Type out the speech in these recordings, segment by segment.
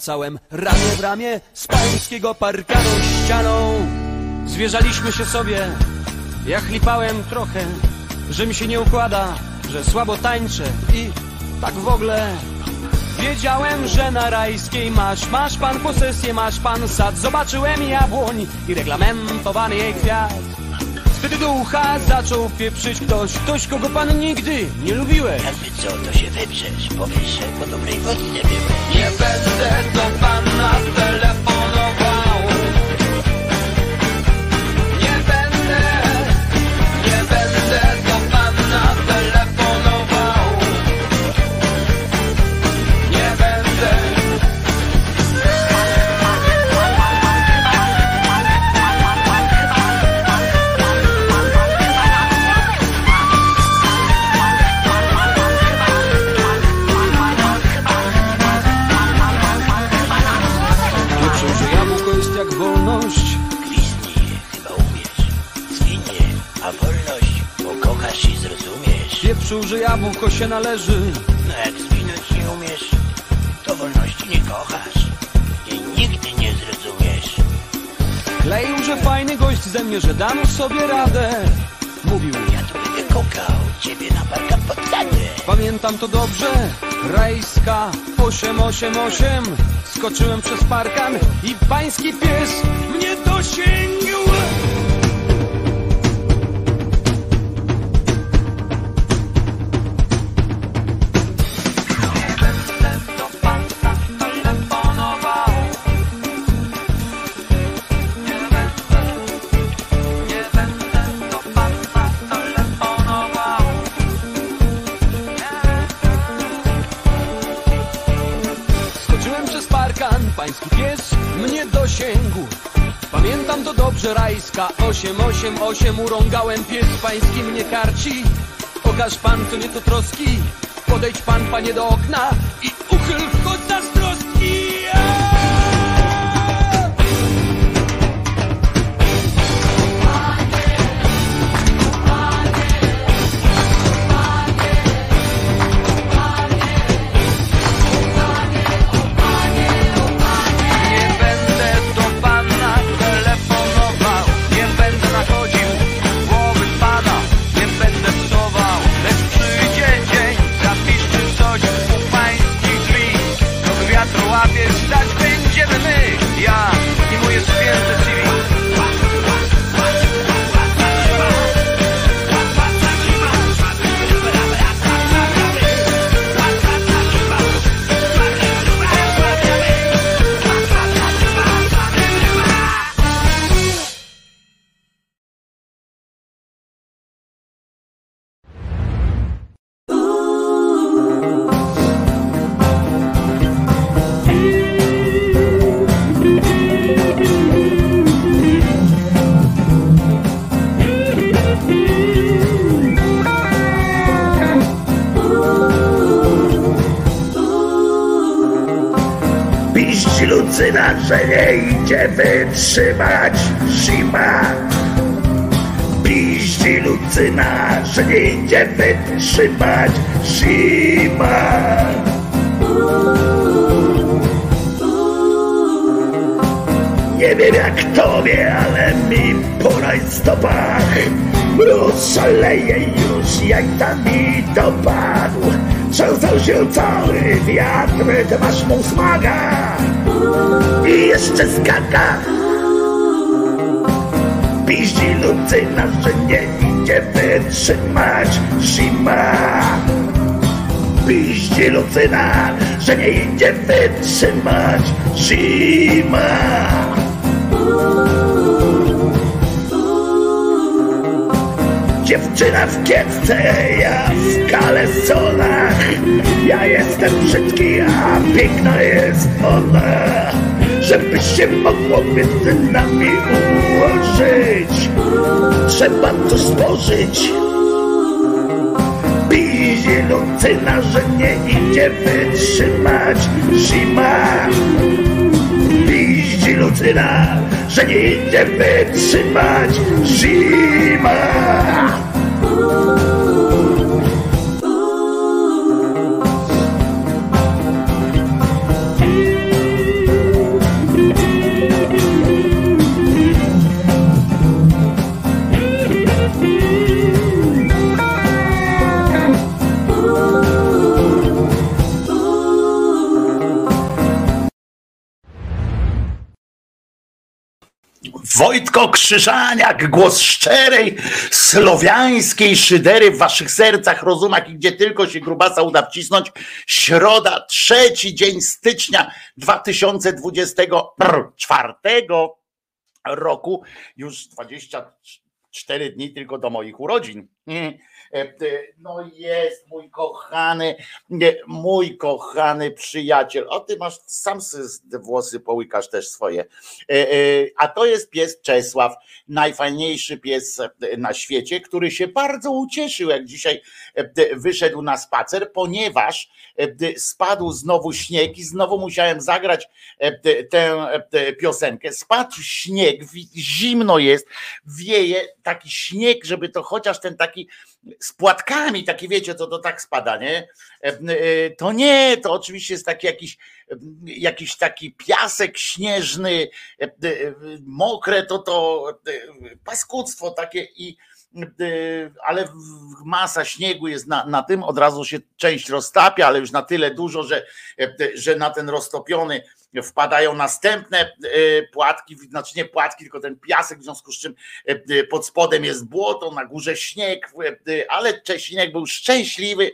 wracałem ramię w ramię z pańskiego parkanu ścianą. Zwierzaliśmy się sobie, ja chlipałem trochę, że mi się nie układa, że słabo tańczę i tak w ogóle. Wiedziałem, że na rajskiej masz, masz pan posesję, masz pan sad. Zobaczyłem jabłoń i reglamentowany jej kwiat. Do ucha zaczął pieprzyć ktoś, ktoś, kogo pan nigdy nie lubiłeś. Jakby co, to się wyprzesz, powiesz, że po dobrej wodce byłeś. Nie będę do pana telefonował. Pieprzył, że jabłko się należy. No jak zwinąć nie umiesz, to wolności nie kochasz i nigdy nie zrozumiesz. Kleił, że fajny gość ze mnie, że dam sobie radę. Mówił, Ja tu będę kokał, ciebie na parkan podsadę. pamiętam to dobrze. Rajska 888. Skoczyłem przez parkan i pański pies mnie dosięgł. Rajska 888 urągałem pies pański mnie karci. Okaż pan, to nie to troski. Podejdź pan, panie, do okna i wytrzymać zima. Nie wiem jak tobie, ale mi po rajstopach Mróz szaleje już, jak tam mi dopadł. Trzęsał się cały wiatr, ty masz mu smaga. I jeszcze skaka. Piździ Lucyna, że nie wytrzymać zima Piździ Lucyna, że nie idzie wytrzymać zima Dziewczyna w kiepce, ja w kalesonach. Ja jestem brzydki, a piękna jest ona żeby się mogło między nami ułożyć. Trzeba to stworzyć. Bije lucyna, że nie idzie wytrzymać zima. Piździ lucyna, że nie idzie wytrzymać zima. Wojtko Krzyżaniak, głos szczerej, słowiańskiej szydery w waszych sercach, rozumach i gdzie tylko się grubasa uda wcisnąć. Środa, trzeci dzień stycznia 2024 roku, już 24 dni tylko do moich urodzin. No jest mój kochany, mój kochany przyjaciel. O, ty masz, sam włosy połykasz też swoje. A to jest pies Czesław, najfajniejszy pies na świecie, który się bardzo ucieszył, jak dzisiaj wyszedł na spacer, ponieważ spadł znowu śnieg i znowu musiałem zagrać tę piosenkę. Spadł śnieg, zimno jest, wieje taki śnieg, żeby to chociaż ten taki z płatkami, takie wiecie, to to tak spada, nie? E, e, to nie, to oczywiście jest taki jakiś, jakiś taki piasek śnieżny, e, mokre, to to paskudztwo takie i ale masa śniegu jest na, na tym, od razu się część roztapia, ale już na tyle dużo, że, że na ten roztopiony wpadają następne e, płatki, znaczy nie płatki, tylko ten piasek, w związku z czym e, e, pod spodem jest błoto, na górze śnieg, ale Czesinek był szczęśliwy,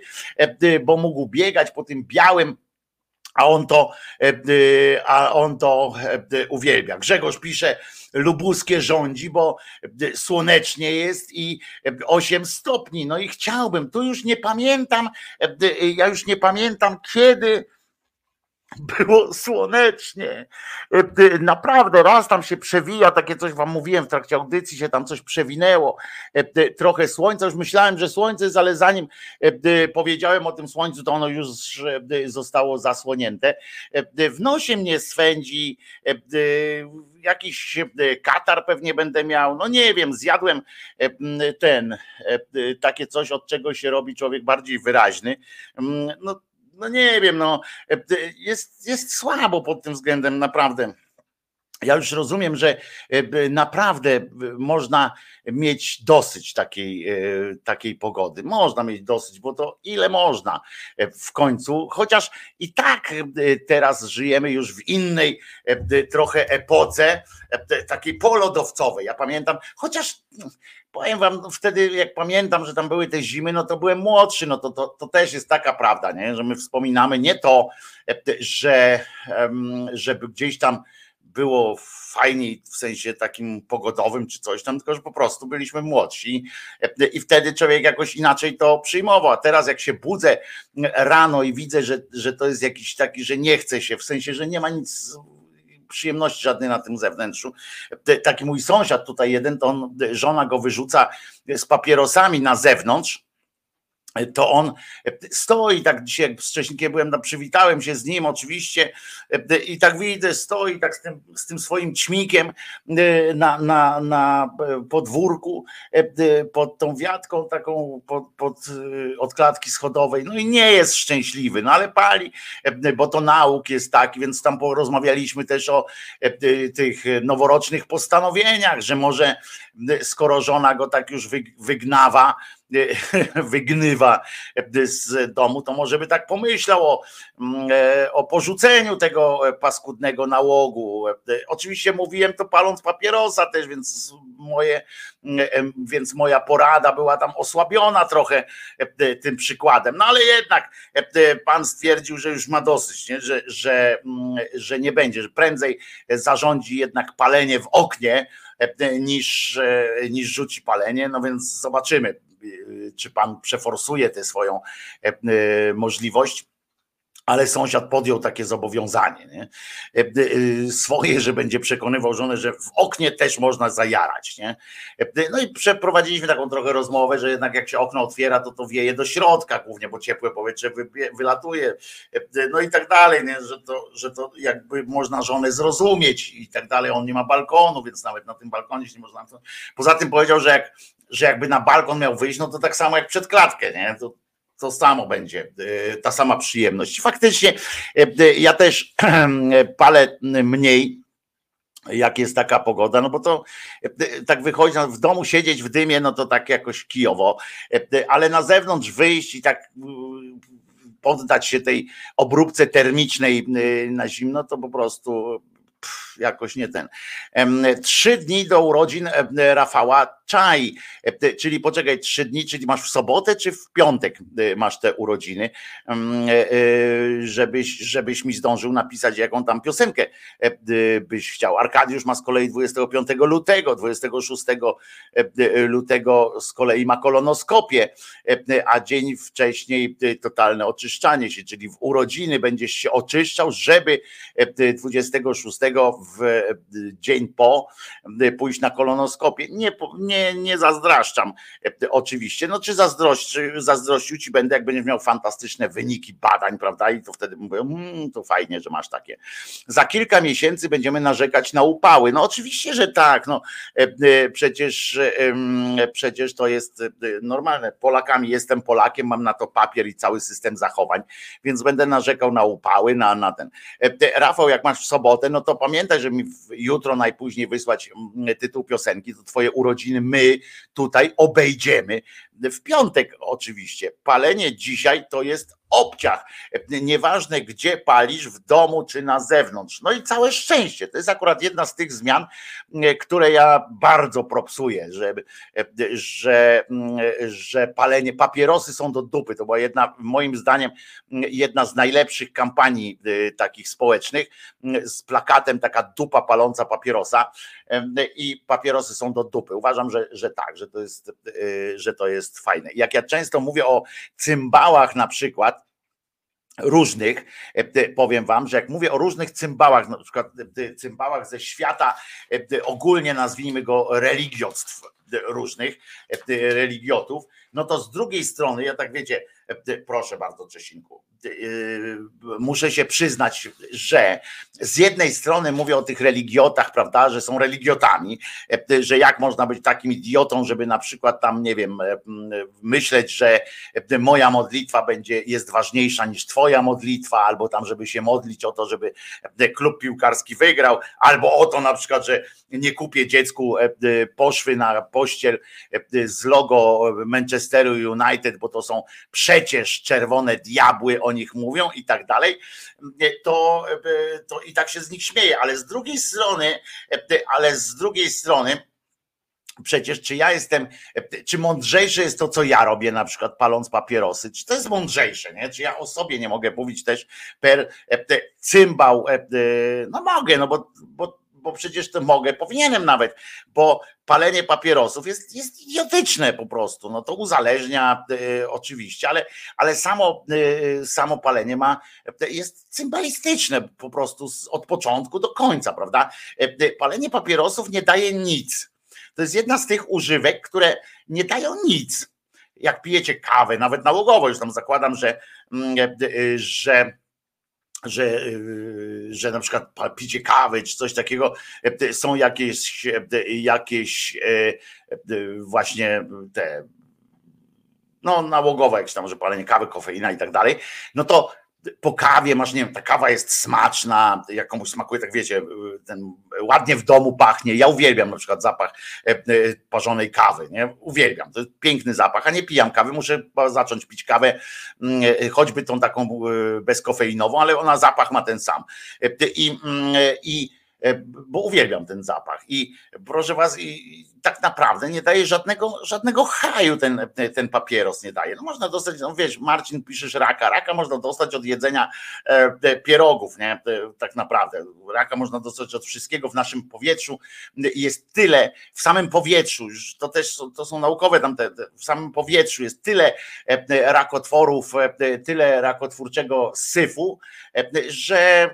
bo mógł biegać po tym białym a on to, a on to uwielbia. Grzegorz pisze, lubuskie rządzi, bo słonecznie jest i 8 stopni. No i chciałbym, tu już nie pamiętam, ja już nie pamiętam kiedy było słonecznie. E, naprawdę, raz tam się przewija, takie coś wam mówiłem w trakcie audycji, się tam coś przewinęło, e, trochę słońca. Już myślałem, że słońce jest, ale zanim e, powiedziałem o tym słońcu, to ono już zostało zasłonięte. W nosie mnie swędzi, jakiś katar pewnie będę miał. No nie wiem, zjadłem ten, takie coś, od czego się robi człowiek bardziej wyraźny. No no nie wiem, no jest, jest słabo pod tym względem, naprawdę. Ja już rozumiem, że e, naprawdę można mieć dosyć takiej, e, takiej pogody. Można mieć dosyć, bo to ile można e, w końcu, chociaż i tak teraz żyjemy już w innej trochę epoce, takiej polodowcowej. Ja pamiętam, chociaż powiem wam, wtedy jak pamiętam, że tam były te zimy, no to byłem młodszy, no to, to, to też jest taka prawda, nie? że my wspominamy nie to, że żeby gdzieś tam było fajniej w sensie takim pogodowym czy coś tam, tylko że po prostu byliśmy młodsi i wtedy człowiek jakoś inaczej to przyjmował. A teraz jak się budzę rano i widzę, że, że to jest jakiś taki, że nie chce się, w sensie, że nie ma nic przyjemności żadnej na tym zewnętrzu. Taki mój sąsiad tutaj jeden, to on, żona go wyrzuca z papierosami na zewnątrz to on stoi tak dzisiaj, jak wcześniej byłem, no, przywitałem się z nim oczywiście i tak widzę, stoi tak z tym, z tym swoim ćmikiem na, na, na podwórku pod tą wiatką taką pod, pod, od klatki schodowej, no i nie jest szczęśliwy, no ale pali, bo to nauk jest taki, więc tam porozmawialiśmy też o tych noworocznych postanowieniach, że może skoro żona go tak już wygnawa, wygnywa z domu, to może by tak pomyślał o, mm, e, o porzuceniu tego paskudnego nałogu. Oczywiście mówiłem to paląc papierosa też, więc moje, mm, więc moja porada była tam osłabiona trochę tym przykładem. No ale jednak pan stwierdził, że już ma dosyć, nie? Że, że, mm, że nie będzie, że prędzej zarządzi jednak palenie w oknie, niż, niż rzuci palenie. No więc zobaczymy, czy pan przeforsuje tę swoją możliwość ale sąsiad podjął takie zobowiązanie nie? E, e, swoje, że będzie przekonywał żonę, że w oknie też można zajarać. Nie? E, no i przeprowadziliśmy taką trochę rozmowę, że jednak jak się okno otwiera, to to wieje do środka głównie, bo ciepłe powietrze wylatuje, no i tak dalej, nie? Że, to, że to jakby można żonę zrozumieć i tak dalej. On nie ma balkonu, więc nawet na tym balkonie się nie można. Poza tym powiedział, że jak że jakby na balkon miał wyjść, no to tak samo jak przed klatkę, nie? To, to samo będzie, e, ta sama przyjemność. Faktycznie e, e, ja też palę mniej, jak jest taka pogoda, no bo to tak wychodzi, no w domu siedzieć w dymie, no to tak jakoś kijowo, ale na zewnątrz wyjść i tak poddać się tej obróbce termicznej na zimno, to po prostu jakoś nie ten. Trzy dni do urodzin Rafała Czaj, czyli poczekaj, trzy dni, czyli masz w sobotę czy w piątek e, masz te urodziny, e, e, żebyś, żebyś mi zdążył napisać jaką tam piosenkę byś chciał. Arkadiusz ma z kolei 25 lutego, 26 lutego z kolei ma kolonoskopię, a dzień wcześniej totalne oczyszczanie się, czyli w urodziny będziesz się oczyszczał, żeby 26 w dzień po pójść na kolonoskopię. Nie, nie, nie zazdraszczam oczywiście. No czy zazdrości, zazdrościł ci będę, jak będziesz miał fantastyczne wyniki badań, prawda? I to wtedy mówię, mmm, to fajnie, że masz takie. Za kilka miesięcy będziemy narzekać na upały. No oczywiście, że tak. No, przecież, przecież to jest normalne. Polakami jestem Polakiem, mam na to papier i cały system zachowań, więc będę narzekał na upały, na, na ten. Rafał, jak masz w sobotę, no to pamiętaj, że mi jutro najpóźniej wysłać mm, tytuł piosenki, to twoje urodziny my tutaj obejdziemy w piątek oczywiście. Palenie dzisiaj to jest obciach. Nieważne gdzie palisz, w domu czy na zewnątrz. No i całe szczęście. To jest akurat jedna z tych zmian, które ja bardzo propsuję, że, że, że palenie, papierosy są do dupy. To była jedna, moim zdaniem, jedna z najlepszych kampanii y, takich społecznych z plakatem taka dupa paląca papierosa i papierosy są do dupy. Uważam, że, że tak, że to jest, y, że to jest fajne. Jak ja często mówię o cymbałach na przykład, różnych, e, powiem wam, że jak mówię o różnych cymbałach, na przykład e, cymbałach ze świata, e, ogólnie nazwijmy go religiostw różnych, religiotów, no to z drugiej strony, ja tak wiecie, proszę bardzo Czesinku, muszę się przyznać, że z jednej strony mówię o tych religiotach, prawda, że są religiotami, e, że jak można być takim idiotą, żeby na przykład tam, nie wiem, e, myśleć, że e, moja modlitwa będzie, jest ważniejsza niż twoja modlitwa, albo tam, żeby się modlić o to, żeby klub piłkarski wygrał, albo o to na przykład, że nie kupię dziecku poszwy na pościel z logo Manchesteru United, bo to są przecież czerwone diabły, oni nich mówią i tak dalej, to, to i tak się z nich śmieje, ale z drugiej strony, ale z drugiej strony, Przecież czy ja jestem, czy mądrzejsze jest to, co ja robię, na przykład paląc papierosy, czy to jest mądrzejsze, nie? Czy ja o sobie nie mogę mówić też per cymbał, no mogę, no bo, bo bo przecież to mogę, powinienem nawet, bo palenie papierosów jest, jest idiotyczne po prostu. No to uzależnia y, oczywiście, ale, ale samo, y, samo palenie ma, jest cymbalistyczne po prostu z, od początku do końca, prawda? Y, palenie papierosów nie daje nic. To jest jedna z tych używek, które nie dają nic. Jak pijecie kawę, nawet nałogowo, już tam zakładam, że, mm, że że, y, że na przykład picie kawy czy coś takiego, e, są jakieś, e, jakieś e, właśnie te no nałogowe jakieś tam, że palenie kawy, kofeina i tak dalej, no to po kawie masz, nie wiem, ta kawa jest smaczna, jak komuś smakuje, tak wiecie, ten ładnie w domu pachnie. Ja uwielbiam na przykład zapach e, e, parzonej kawy, nie? Uwielbiam, to jest piękny zapach, a nie pijam kawy, muszę zacząć pić kawę, mm, e, choćby tą taką bezkofeinową, ale ona zapach ma ten sam. I, mm, i bo uwielbiam ten zapach. I proszę was, i tak naprawdę nie daje żadnego, żadnego haju ten, ten papieros nie daje. No można dostać, no wiesz, Marcin piszesz raka, raka można dostać od jedzenia e, pierogów, nie? Tak naprawdę. Raka można dostać od wszystkiego w naszym powietrzu. Jest tyle, w samym powietrzu, to też to są naukowe tam, te, w samym powietrzu jest tyle rakotworów, tyle rakotwórczego syfu, że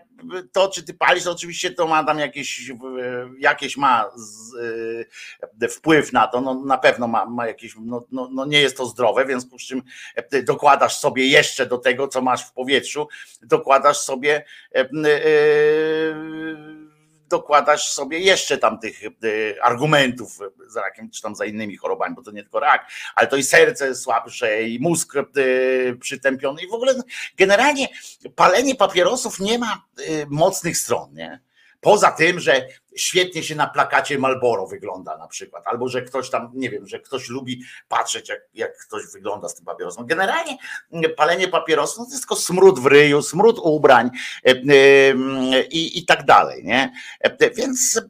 to, czy ty palisz, oczywiście to ma tam jakieś, jakieś ma z, e, wpływ na to, no na pewno ma, ma jakieś, no, no, no nie jest to zdrowe, w związku z czym e, dokładasz sobie jeszcze do tego, co masz w powietrzu, dokładasz sobie e, dokładasz sobie jeszcze tam tych argumentów za rakiem, czy tam za innymi chorobami, bo to nie tylko rak, ale to i serce słabsze, i mózg przytępiony i w ogóle generalnie palenie papierosów nie ma mocnych stron, nie? Poza tym, że świetnie się na plakacie Malboro wygląda na przykład, albo że ktoś tam, nie wiem, że ktoś lubi patrzeć, jak, jak ktoś wygląda z tym papierosem. Generalnie palenie papierosów no to jest tylko smród w ryju, smród ubrań e, e, i, i tak dalej, nie? E, więc,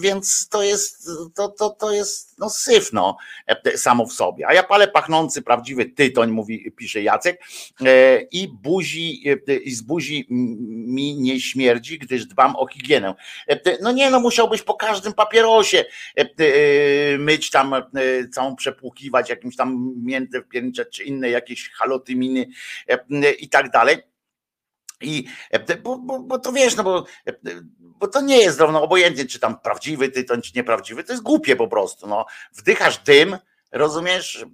więc to jest, to, to, to jest no syf, no, samo w sobie. A ja palę pachnący, prawdziwy tytoń, mówi, pisze Jacek, i buzi, i z buzi mi nie śmierdzi, gdyż dbam o higienę. No nie, no musiałbyś po każdym papierosie e, e, myć tam, e, całą przepłukiwać jakimś tam miętę piernicze czy inne jakieś halotyminy i tak dalej. I bo, bo, bo, to wiesz, no bo, bo to nie jest zdrowo, obojętnie, czy tam prawdziwy tytoń, czy nieprawdziwy, to jest głupie po prostu. No. Wdychasz dym, rozumiesz,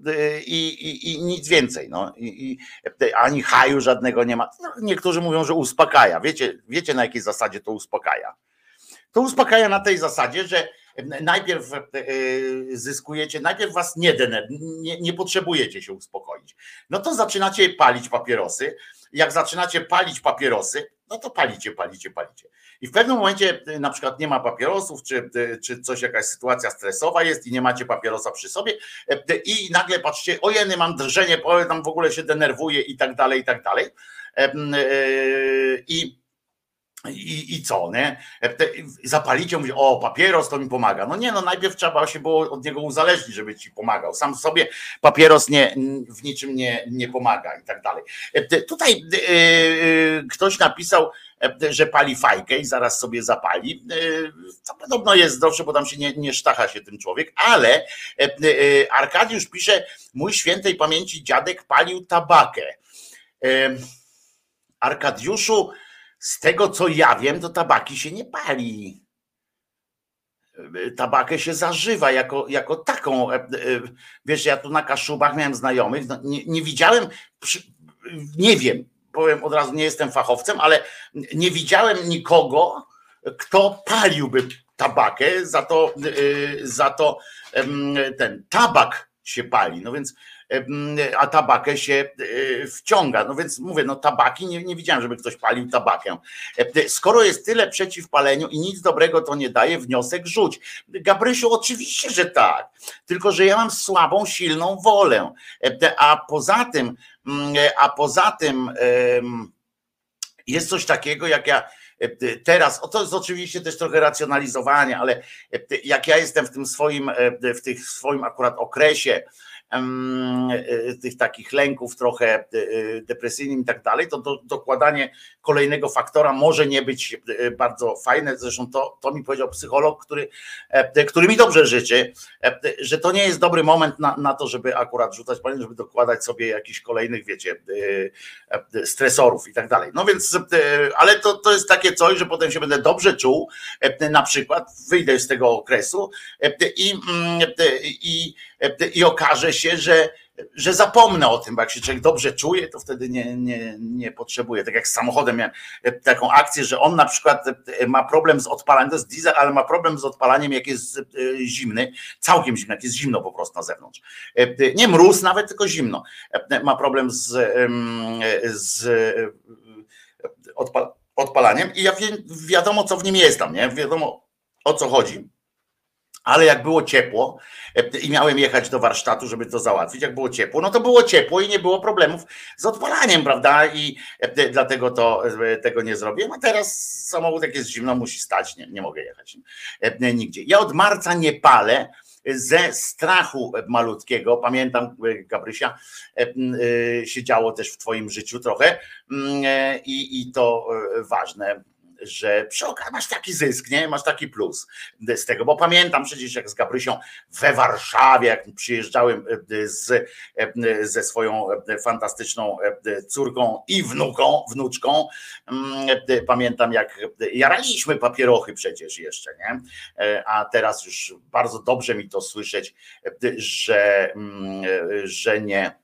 i, i, i nic więcej. No. I, i, ani haju żadnego nie ma. No, niektórzy mówią, że uspokaja. Wiecie, wiecie, na jakiej zasadzie to uspokaja. To uspokaja na tej zasadzie, że najpierw e, zyskujecie, najpierw was nie, nie, nie potrzebujecie się uspokoić. No to zaczynacie palić papierosy. Jak zaczynacie palić papierosy, no to palicie, palicie, palicie. I w pewnym momencie e, na przykład nie ma papierosów, czy, e, czy coś, jakaś sytuacja stresowa jest i nie macie papierosa przy sobie i nagle patrzcie, ojeny, mam drżenie, tam w ogóle się denerwuję i tak dalej, i tak dalej. I i, I co, nie? Zapalicie, mówi, o, papieros to mi pomaga. No nie, no najpierw trzeba się było od niego uzależnić, żeby ci pomagał. Sam sobie papieros nie, w niczym nie, nie pomaga i tak dalej. Tutaj yy, ktoś napisał, że pali fajkę i zaraz sobie zapali. To podobno jest zdrowsze, bo tam się nie, nie sztacha się tym człowiek, ale Arkadiusz pisze, mój świętej pamięci dziadek palił tabakę. Arkadiuszu, z tego co ja wiem, to tabaki się nie pali. Tabakę się zażywa jako, jako taką. E, e, wiesz, ja tu na Kaszubach miałem znajomych, no nie, nie widziałem, nie wiem, powiem od razu, nie jestem fachowcem, ale nie widziałem nikogo, kto paliłby tabakę, za to, e, za to ten tabak się pali. No więc a tabakę się e, wciąga. No więc mówię, no tabaki, nie, nie widziałem, żeby ktoś palił tabakę. Skoro jest tyle przeciw paleniu i nic dobrego to nie daje, wniosek rzuć. Gabrysiu, oczywiście, że tak. Tylko, że ja mam słabą, silną wolę. A poza tym, mm, a poza tym jest coś takiego, jak ja teraz, o to jest oczywiście też trochę racjonalizowanie, ale jak ja jestem w tym swoim, w tych swoim akurat okresie, E, tych takich lęków trochę e, depresyjnym i tak dalej, to do, dokładanie kolejnego faktora może nie być e, bardzo fajne. Zresztą to, to mi powiedział psycholog, który, który mi dobrze życzy, że to nie jest dobry moment na, na to, żeby akurat rzucać paliwo, żeby dokładać sobie jakichś kolejnych, wiecie, stresorów i tak dalej. No więc, ale to, to jest takie coś, że potem się będę dobrze czuł, na przykład wyjdę z tego okresu i, mm, i, i okaże się, że, że zapomnę o tym, bo jak się człowiek dobrze czuje, to wtedy nie, nie, nie potrzebuje. Tak jak z samochodem miałem taką akcję, że on na przykład ma problem z odpalaniem, to jest diesel, ale ma problem z odpalaniem, jak jest e, zimny, całkiem zimny, jak jest zimno po prostu na zewnątrz. E, nie mróz nawet, tylko zimno. E, ma problem z, z odpalaniem i ja wiadomo, co w nim jest tam, nie? Wiadomo, o co chodzi ale jak było ciepło e, i miałem jechać do warsztatu, żeby to załatwić, jak było ciepło, no to było ciepło i nie było problemów z odpalaniem, prawda? I e, dlatego to, e, tego nie zrobiłem. A teraz samochód, jak jest zimno, musi stać, nie, nie mogę jechać nigdzie. Ja od marca nie palę ze strachu malutkiego. Pamiętam, Gabrysia, się działo też w Twoim życiu trochę i, i to źle że przy okazji masz taki zysk, nie? Masz taki plus z tego, bo pamiętam przecież jak z Gabrysią we Warszawie, jak przyjeżdżałem e, z, e, ze swoją e, fantastyczną córką i wnuką, wnuczką, mm, pamiętam jak jaraliśmy papierochy przecież jeszcze, nie? A teraz już bardzo dobrze mi to słyszeć, że, mm, że nie E,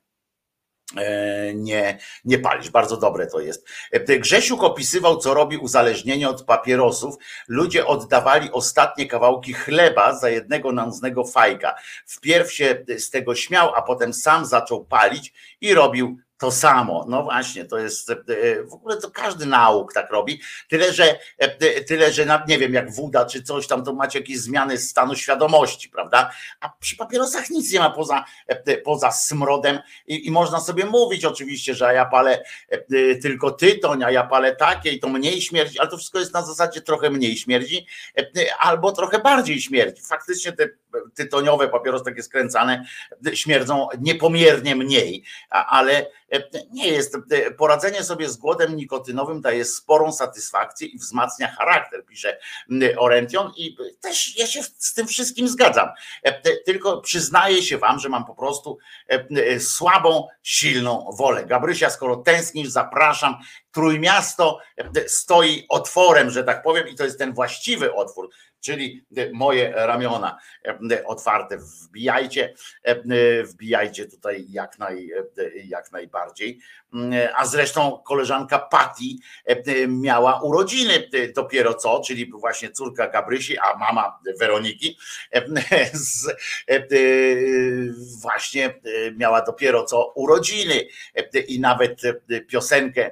nie, nie palisz. Bardzo dobre to jest. E, Grzesiuk opisywał, co robi uzależnienie od papierosów. Ludzie oddawali ostatnie kawałki chleba za jednego nędznego fajka. Wpierw się z tego śmiał, a potem sam zaczął palić i robił to samo. No właśnie, to jest e, w ogóle to każdy nauk tak robi. Tyle, że e, tyle, że nie wiem, jak woda czy coś tam, to macie jakieś zmiany stanu świadomości, prawda? A przy papierosach nic nie ma poza, e, poza smrodem i, i można sobie mówić oczywiście, że ja palę tylko tytoń, a ja palę takie i to mniej śmierdzi, ale to wszystko jest na zasadzie trochę mniej śmierdzi albo trochę bardziej śmierdzi. Faktycznie te tytoniowe papierosy takie skręcane śmierdzą niepomiernie mniej, ale nie jest. Poradzenie sobie z głodem nikotynowym daje sporą satysfakcję i wzmacnia charakter, pisze Oriention i też ja się z tym wszystkim zgadzam. Tylko przyznaję się wam, że mam po prostu słabą, silną wolę. Gabrysia, skoro tęsknisz, zapraszam. Trójmiasto stoi otworem, że tak powiem, i to jest ten właściwy otwór czyli moje ramiona otwarte. Wbijajcie, wbijajcie tutaj jak, naj, jak najbardziej. A zresztą koleżanka Patty miała urodziny dopiero co, czyli właśnie córka Gabrysi, a mama Weroniki z, właśnie miała dopiero co urodziny i nawet piosenkę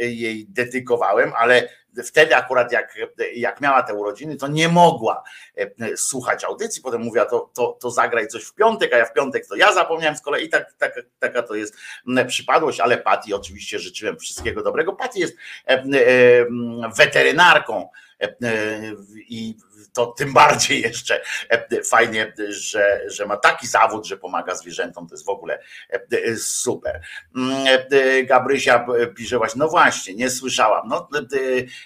jej dedykowałem, ale wtedy akurat jak, jak miała te urodziny, to nie mogła e, słuchać audycji. Potem mówiła, to, to, to zagraj coś w piątek, a ja w piątek to ja zapomniałem z kolei. I tak, tak, taka to jest przypadłość, ale Pati oczywiście życzyłem wszystkiego dobrego. Pati jest e, e, weterynarką i to tym bardziej jeszcze fajnie, że, że ma taki zawód, że pomaga zwierzętom, to jest w ogóle super. Gabrysia pisze właśnie, no właśnie, nie słyszałam, no,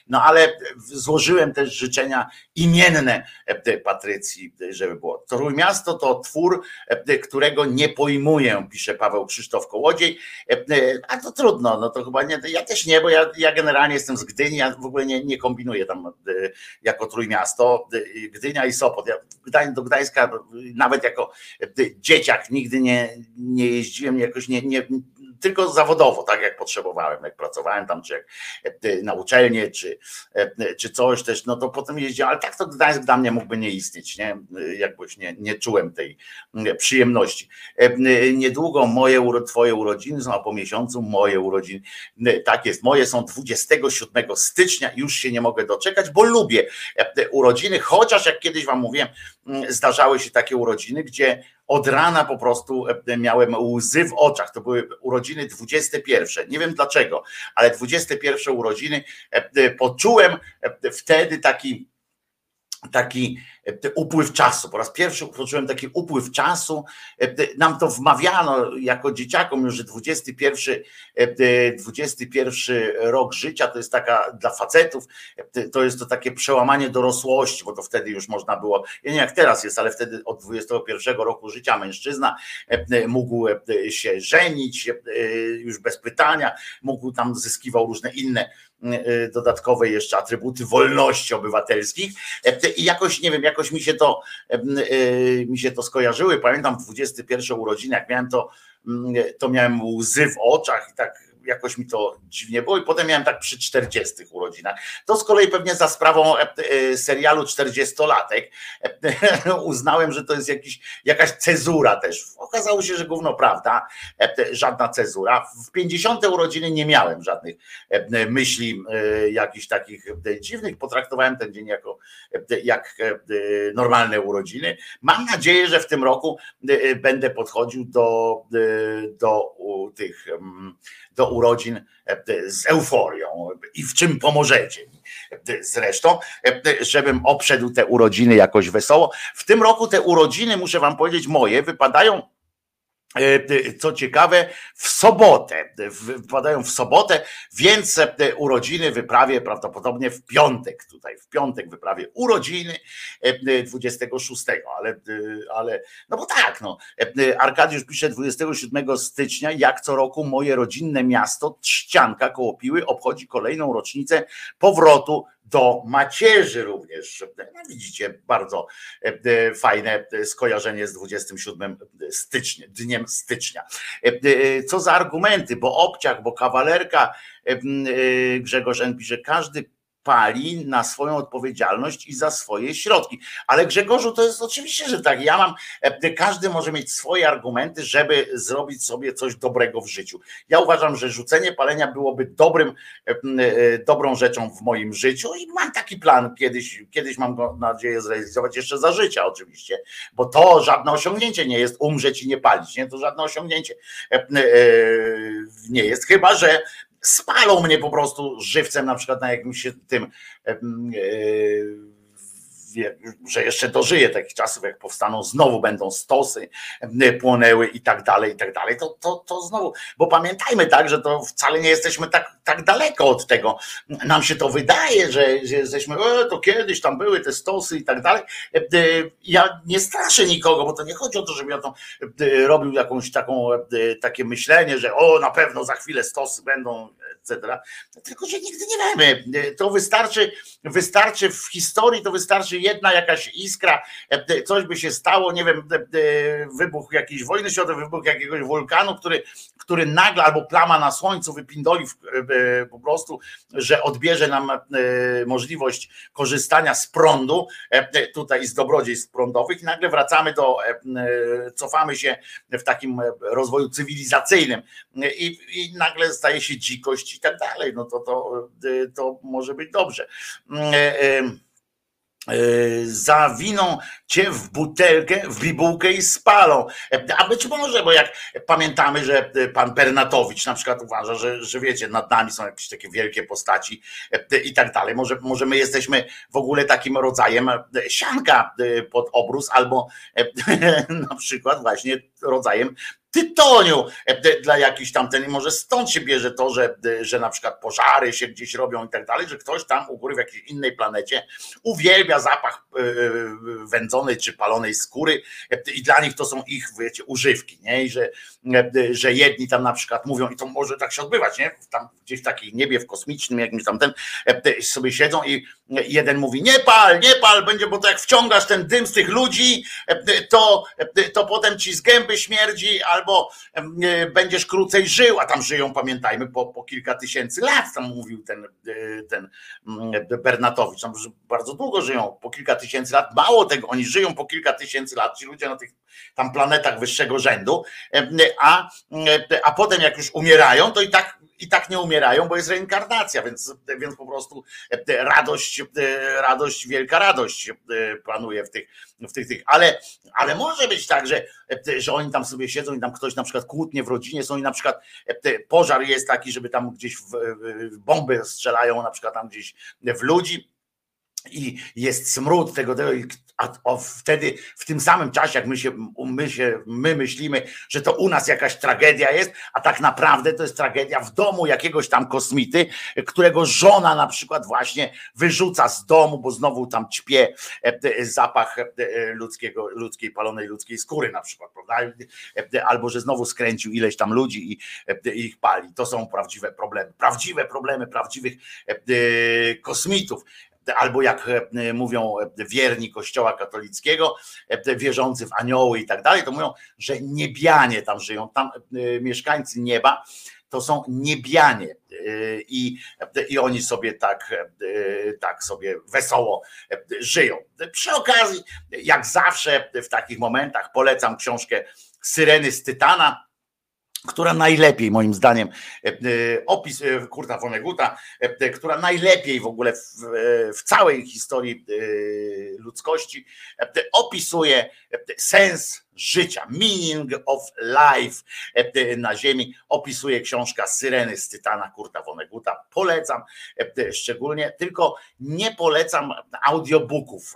no ale złożyłem też życzenia imienne Patrycji, żeby było. Trójmiasto to twór, którego nie pojmuję, pisze Paweł Krzysztof Kołodziej, a to trudno, no to chyba nie, ja też nie, bo ja, ja generalnie jestem z Gdyni, ja w ogóle nie, nie kombinuję tam jako Trójmiasto, Gdynia i Sopot. Ja do Gdańska nawet jako dzieciak nigdy nie, nie jeździłem, jakoś nie, nie, tylko zawodowo, tak jak potrzebowałem, jak pracowałem tam, czy jak e, na uczelnię, czy, e, czy coś też, no to potem jeździłem, ale tak to Gdańsk dla mnie mógłby nie istnieć, nie? Jakbyś nie, nie czułem tej przyjemności. E, niedługo moje, twoje urodziny są, a po miesiącu moje urodziny. Tak jest, moje są 27 stycznia, już się nie mogę doczekać, bo lubię urodziny, chociaż jak kiedyś wam mówiłem, zdarzały się takie urodziny, gdzie od rana po prostu e, miałem łzy w oczach. To były urodziny 21. Nie wiem dlaczego, ale 21 urodziny e, e, poczułem wtedy taki taki E, upływ czasu. Po raz pierwszy poczułem taki upływ czasu. E, nam to wmawiano jako dzieciakom już, że 21, 21 e, rok życia to jest taka dla facetów, to jest to takie przełamanie dorosłości, bo to wtedy już można było, nie jak teraz jest, ale wtedy od 21 roku życia mężczyzna mógł się żenić już bez pytania, mógł tam zyskiwał różne inne dodatkowe jeszcze atrybuty wolności obywatelskich i jakoś, nie wiem, jak jakoś mi się to, y, mi się to skojarzyły. Pamiętam 21 urodziny, jak miałem to, to miałem łzy w oczach i tak jakoś mi to dziwnie było i potem miałem tak przy 40 urodzinach. To z kolei pewnie za sprawą serialu 40-latek uznałem, że to jest jakiś, jakaś cezura też. Okazało się, że gówno prawda, żadna cezura. W 50 urodziny nie miałem żadnych myśli jakichś takich dziwnych. Potraktowałem ten dzień jako jak normalne urodziny. Mam nadzieję, że w tym roku będę podchodził do, do tych do urodzin z euforią i w czym pomożecie mi zresztą, żebym obszedł te urodziny jakoś wesoło. W tym roku te urodziny, muszę wam powiedzieć, moje wypadają E, co ciekawe, w sobotę, wpadają w sobotę, więc e, urodziny wyprawię prawdopodobnie w piątek tutaj, w piątek wyprawię urodziny 26, e, ale, ale no bo tak, no. Arkadiusz pisze 27 stycznia, jak co roku moje rodzinne miasto Trzcianka koło Piły obchodzi kolejną rocznicę powrotu do macierzy również. No widzicie, bardzo e, e, fajne skojarzenie z 27 stycznia, dniem stycznia. E, co za argumenty, bo obciach, bo kawalerka, Grzegorz N. pisze, każdy pali na swoją odpowiedzialność i za swoje środki. Ale Grzegorzu, to jest oczywiście, że tak. Ja mam, e, każdy może mieć swoje argumenty, żeby zrobić sobie coś dobrego w życiu. Ja uważam, że rzucenie palenia byłoby dobrym, e, e, dobrą rzeczą w moim życiu i mam taki plan kiedyś, kiedyś mam go nadzieję zrealizować jeszcze za życia oczywiście, bo to żadne osiągnięcie nie jest umrzeć i nie palić, nie? To żadne osiągnięcie nie jest, chyba że spalą mnie po prostu żywcem, na przykład na jakimś tym e, że jeszcze dożyję takich czasów, jak powstaną, znowu będą stosy płonęły i tak dalej, i tak dalej, to, to, to znowu, bo pamiętajmy tak, że to wcale nie jesteśmy tak, tak daleko od tego. Nam się to wydaje, że, że jesteśmy, e, to kiedyś tam były te stosy i tak dalej. E, ja nie straszę nikogo, bo to nie chodzi o to, żebym ja to e, robił jakąś taką, takie myślenie, że o, na pewno za chwilę stosy będą, etc. Tylko, że nigdy nie wiemy. To wystarczy, wystarczy w historii, to wystarczy jedna jakaś iskra, e, coś by się stało, nie wiem, e, e, wybuch jakiejś wojny światowej, wybuch jakiegoś wulkanu, który, który nagle albo plama na słońcu wypindoli po prostu, że odbierze nam możliwość korzystania z prądu, tutaj z dobrodziejstw prądowych i nagle wracamy do, cofamy się w takim rozwoju cywilizacyjnym i, i nagle staje się dzikość i tak dalej, no to, to, to może być dobrze. E, zawiną cię w butelkę, w bibułkę i spalą. E, a być może, bo jak pamiętamy, że e, pan Bernatowicz na przykład uważa, że, że wiecie, nad nami są jakieś takie wielkie postaci i tak dalej. Może, może my jesteśmy w ogóle takim rodzajem sianka pod obrus, albo na przykład właśnie rodzajem tytoniu e, dla jakichś tamten, może stąd się bierze to, że, że na przykład pożary się gdzieś robią i tak dalej, że ktoś tam u góry w jakiejś innej planecie uwielbia zapach e, wędzonej czy palonej skóry e, i dla nich to są ich, wiecie, używki, nie? I że, że jedni tam na przykład mówią, i to może tak się odbywać, nie? Tam gdzieś w takiej niebie w kosmicznym jakimś tam ten sobie siedzą i jeden mówi, nie pal, nie pal, będzie, bo to jak wciągasz ten dym z tych ludzi, to, to potem ci z gęby śmierdzi, albo będziesz krócej żył, a tam żyją, pamiętajmy, po, po kilka tysięcy lat, tam mówił ten, e, ten mm, Bernatowicz, tam bardzo długo żyją, po kilka tysięcy lat, mało tego, oni żyją po kilka tysięcy lat, ci ludzie na tych tam planetach wyższego rzędu, a, a potem jak już umierają, to i tak i tak nie umierają, bo jest reinkarnacja, więc, więc po prostu radość, radość, wielka radość panuje w tych, w tych, tych. Ale, ale może być tak, że, że oni tam sobie siedzą i tam ktoś na przykład kłótnie w rodzinie są i na przykład pożar jest taki, żeby tam gdzieś w, w bomby strzelają na przykład tam gdzieś w ludzi i jest smród tego, tego a, wtedy w tym samym czasie, jak my się, my się my myślimy, że to u nas jakaś tragedia jest, a tak naprawdę to jest tragedia w domu jakiegoś tam kosmity, którego żona na przykład właśnie wyrzuca z domu, bo znowu tam ćpie e, e, zapach e, ludzkiego, ludzkiej palonej ludzkiej skóry na przykład, prawda? Albo że znowu skręcił ileś tam ludzi i, ich pali. To są prawdziwe problemy. Prawdziwe problemy prawdziwych kosmitów albo jak e, mówią e, wierni Kościoła katolickiego, e, wierzący w anioły i tak dalej, to mówią, że niebianie tam żyją, tam mieszkańcy nieba to są niebianie. I, I oni sobie tak, tak sobie wesoło żyją. Przy okazji, jak zawsze w takich momentach polecam książkę Syreny z Tytana która najlepiej moim zdaniem e, e, opis e, Kurta Vonneguta, która najlepiej w ogóle w, w, całej historii ludzkości opisuje sens życia, meaning of life na ziemi, opisuje książka Syreny z Tytana Kurta Vonneguta. Polecam szczególnie, tylko nie polecam audiobooków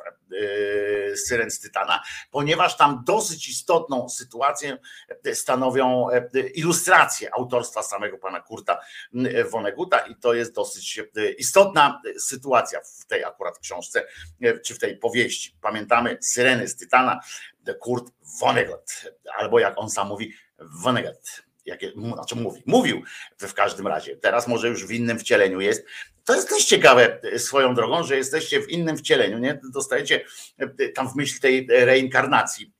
Syren z Tytana, ponieważ tam dosyć istotną sytuację stanowią ilustracje autorstwa samego pana Kurta Vonneguta i to jest dosyć istotna sytuacja w tej akurat książce, czy w tej powieści. Pamiętamy Syreny z Tytana, Kurt Vonnegut, albo jak on sam mówi, Vonnegut. Jakie, znaczy mówi, mówił w każdym razie. Teraz może już w innym wcieleniu jest. To jest też ciekawe swoją drogą, że jesteście w innym wcieleniu, nie? Dostajecie tam w myśl tej reinkarnacji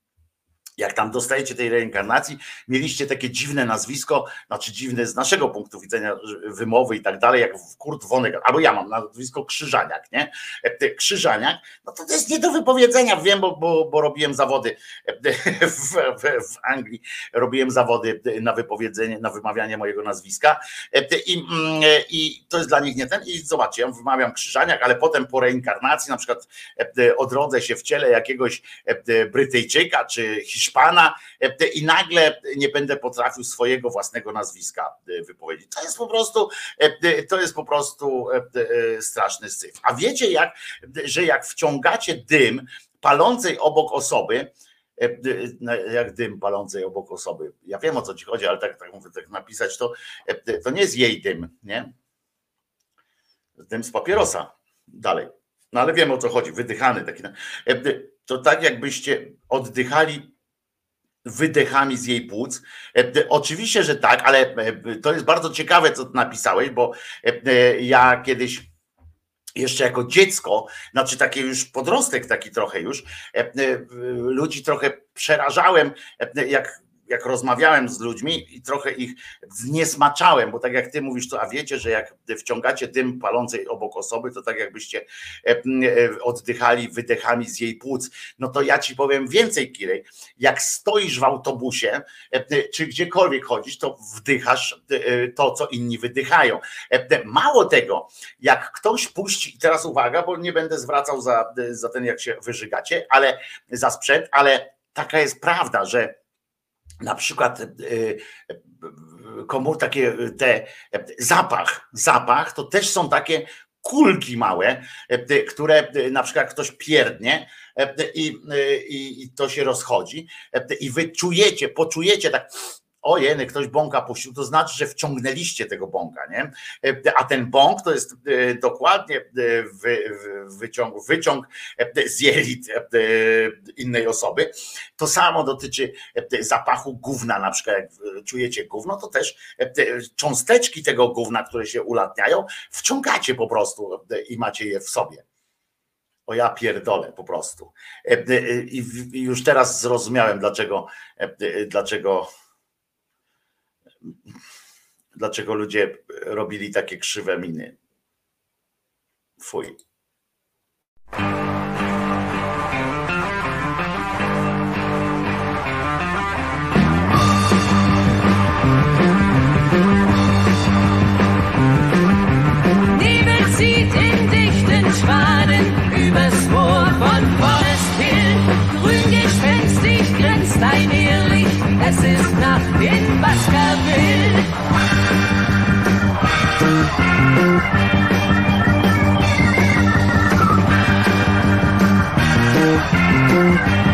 jak tam dostajecie tej reinkarnacji, mieliście takie dziwne nazwisko, znaczy dziwne z naszego punktu widzenia wymowy i tak dalej, jak Kurt Vonnegut, albo ja mam nazwisko Krzyżaniak, nie? E, Krzyżaniak, no to to jest nie do wypowiedzenia, wiem, bo, bo, bo robiłem zawody w, w, w, Anglii, robiłem zawody na wypowiedzenie, na wymawianie mojego nazwiska e, i, mm, i to jest dla nich nie ten, i zobaczcie, ja wymawiam Krzyżaniak, ale potem po reinkarnacji na przykład e, odrodzę się w ciele jakiegoś Brytyjczyka czy Hiszpana, Hiszpana e, i nagle nie będę potrafił swojego własnego nazwiska e, wypowiedzieć. To jest po prostu, e, to jest po prostu straszny syf. A wiecie jak, że jak wciągacie dym palącej obok osoby, jak dym palącej obok osoby. Ja wiem o co ci chodzi, ale tak, tak mówię, tak napisać, to, to nie jest jej dym, nie? Dym z papierosa. Dalej. No ale wiem o co chodzi, wydychany taki. To tak jakbyście oddychali wydechami z jej płuc. E, oczywiście, że tak, ale e, to jest bardzo ciekawe, co napisałeś, bo e, ja kiedyś jeszcze jako dziecko, znaczy taki już podrostek taki trochę już, ludzi trochę przerażałem, jak jak rozmawiałem z ludźmi i trochę ich zniesmaczałem, bo tak jak ty mówisz, to a wiecie, że jak wciągacie dym palącej obok osoby, to tak jakbyście e, e, oddychali wydechami z jej płuc. No to ja ci powiem więcej, Kirej. Jak stoisz w autobusie, e, czy gdziekolwiek chodzisz, to wdychasz to, co inni wydychają. Mało tego, jak ktoś puści, teraz uwaga, bo nie będę zwracał za, za ten, jak się wyżygacie, ale za sprzęt, ale taka jest prawda, że na przykład y, y, komór, takie te zapach, zapach to też są takie kulki małe, y, które na przykład ktoś pierdnie i, i, i to się rozchodzi i wy czujecie, poczujecie tak o jeny, ktoś bąka puścił, to znaczy, że wciągnęliście tego bąka, nie? A ten bąk to jest e, dokładnie e, wyciąg, wyciąg e, z jelit innej osoby. To samo dotyczy zapachu gówna, na przykład jak czujecie gówno, to też cząsteczki tego gówna, które się ulatniają, wciągacie po prostu i macie je w sobie. O ja pierdolę po prostu. I już teraz zrozumiałem, dlaczego, dlaczego dlaczego ludzie robili takie krzywe miny. Fuj. Thank you.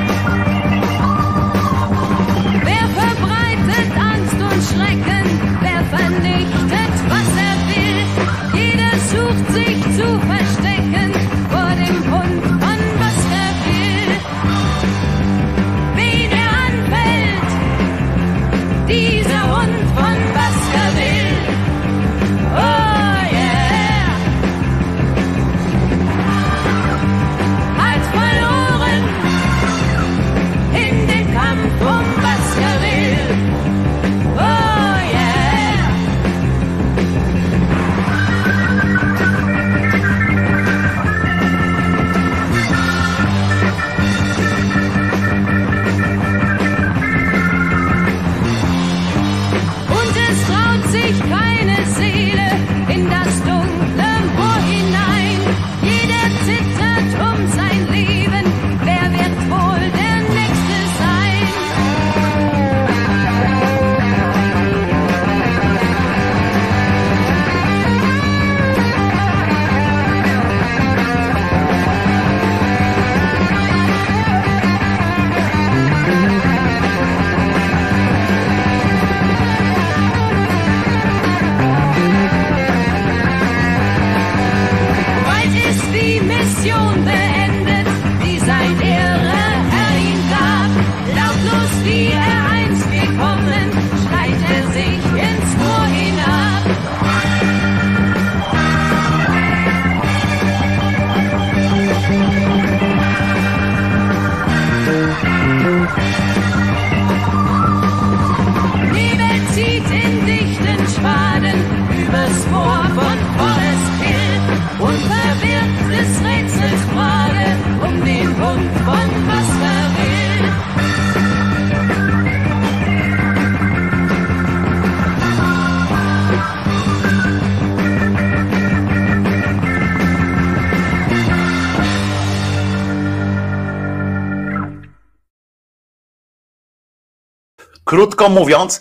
Krótko mówiąc,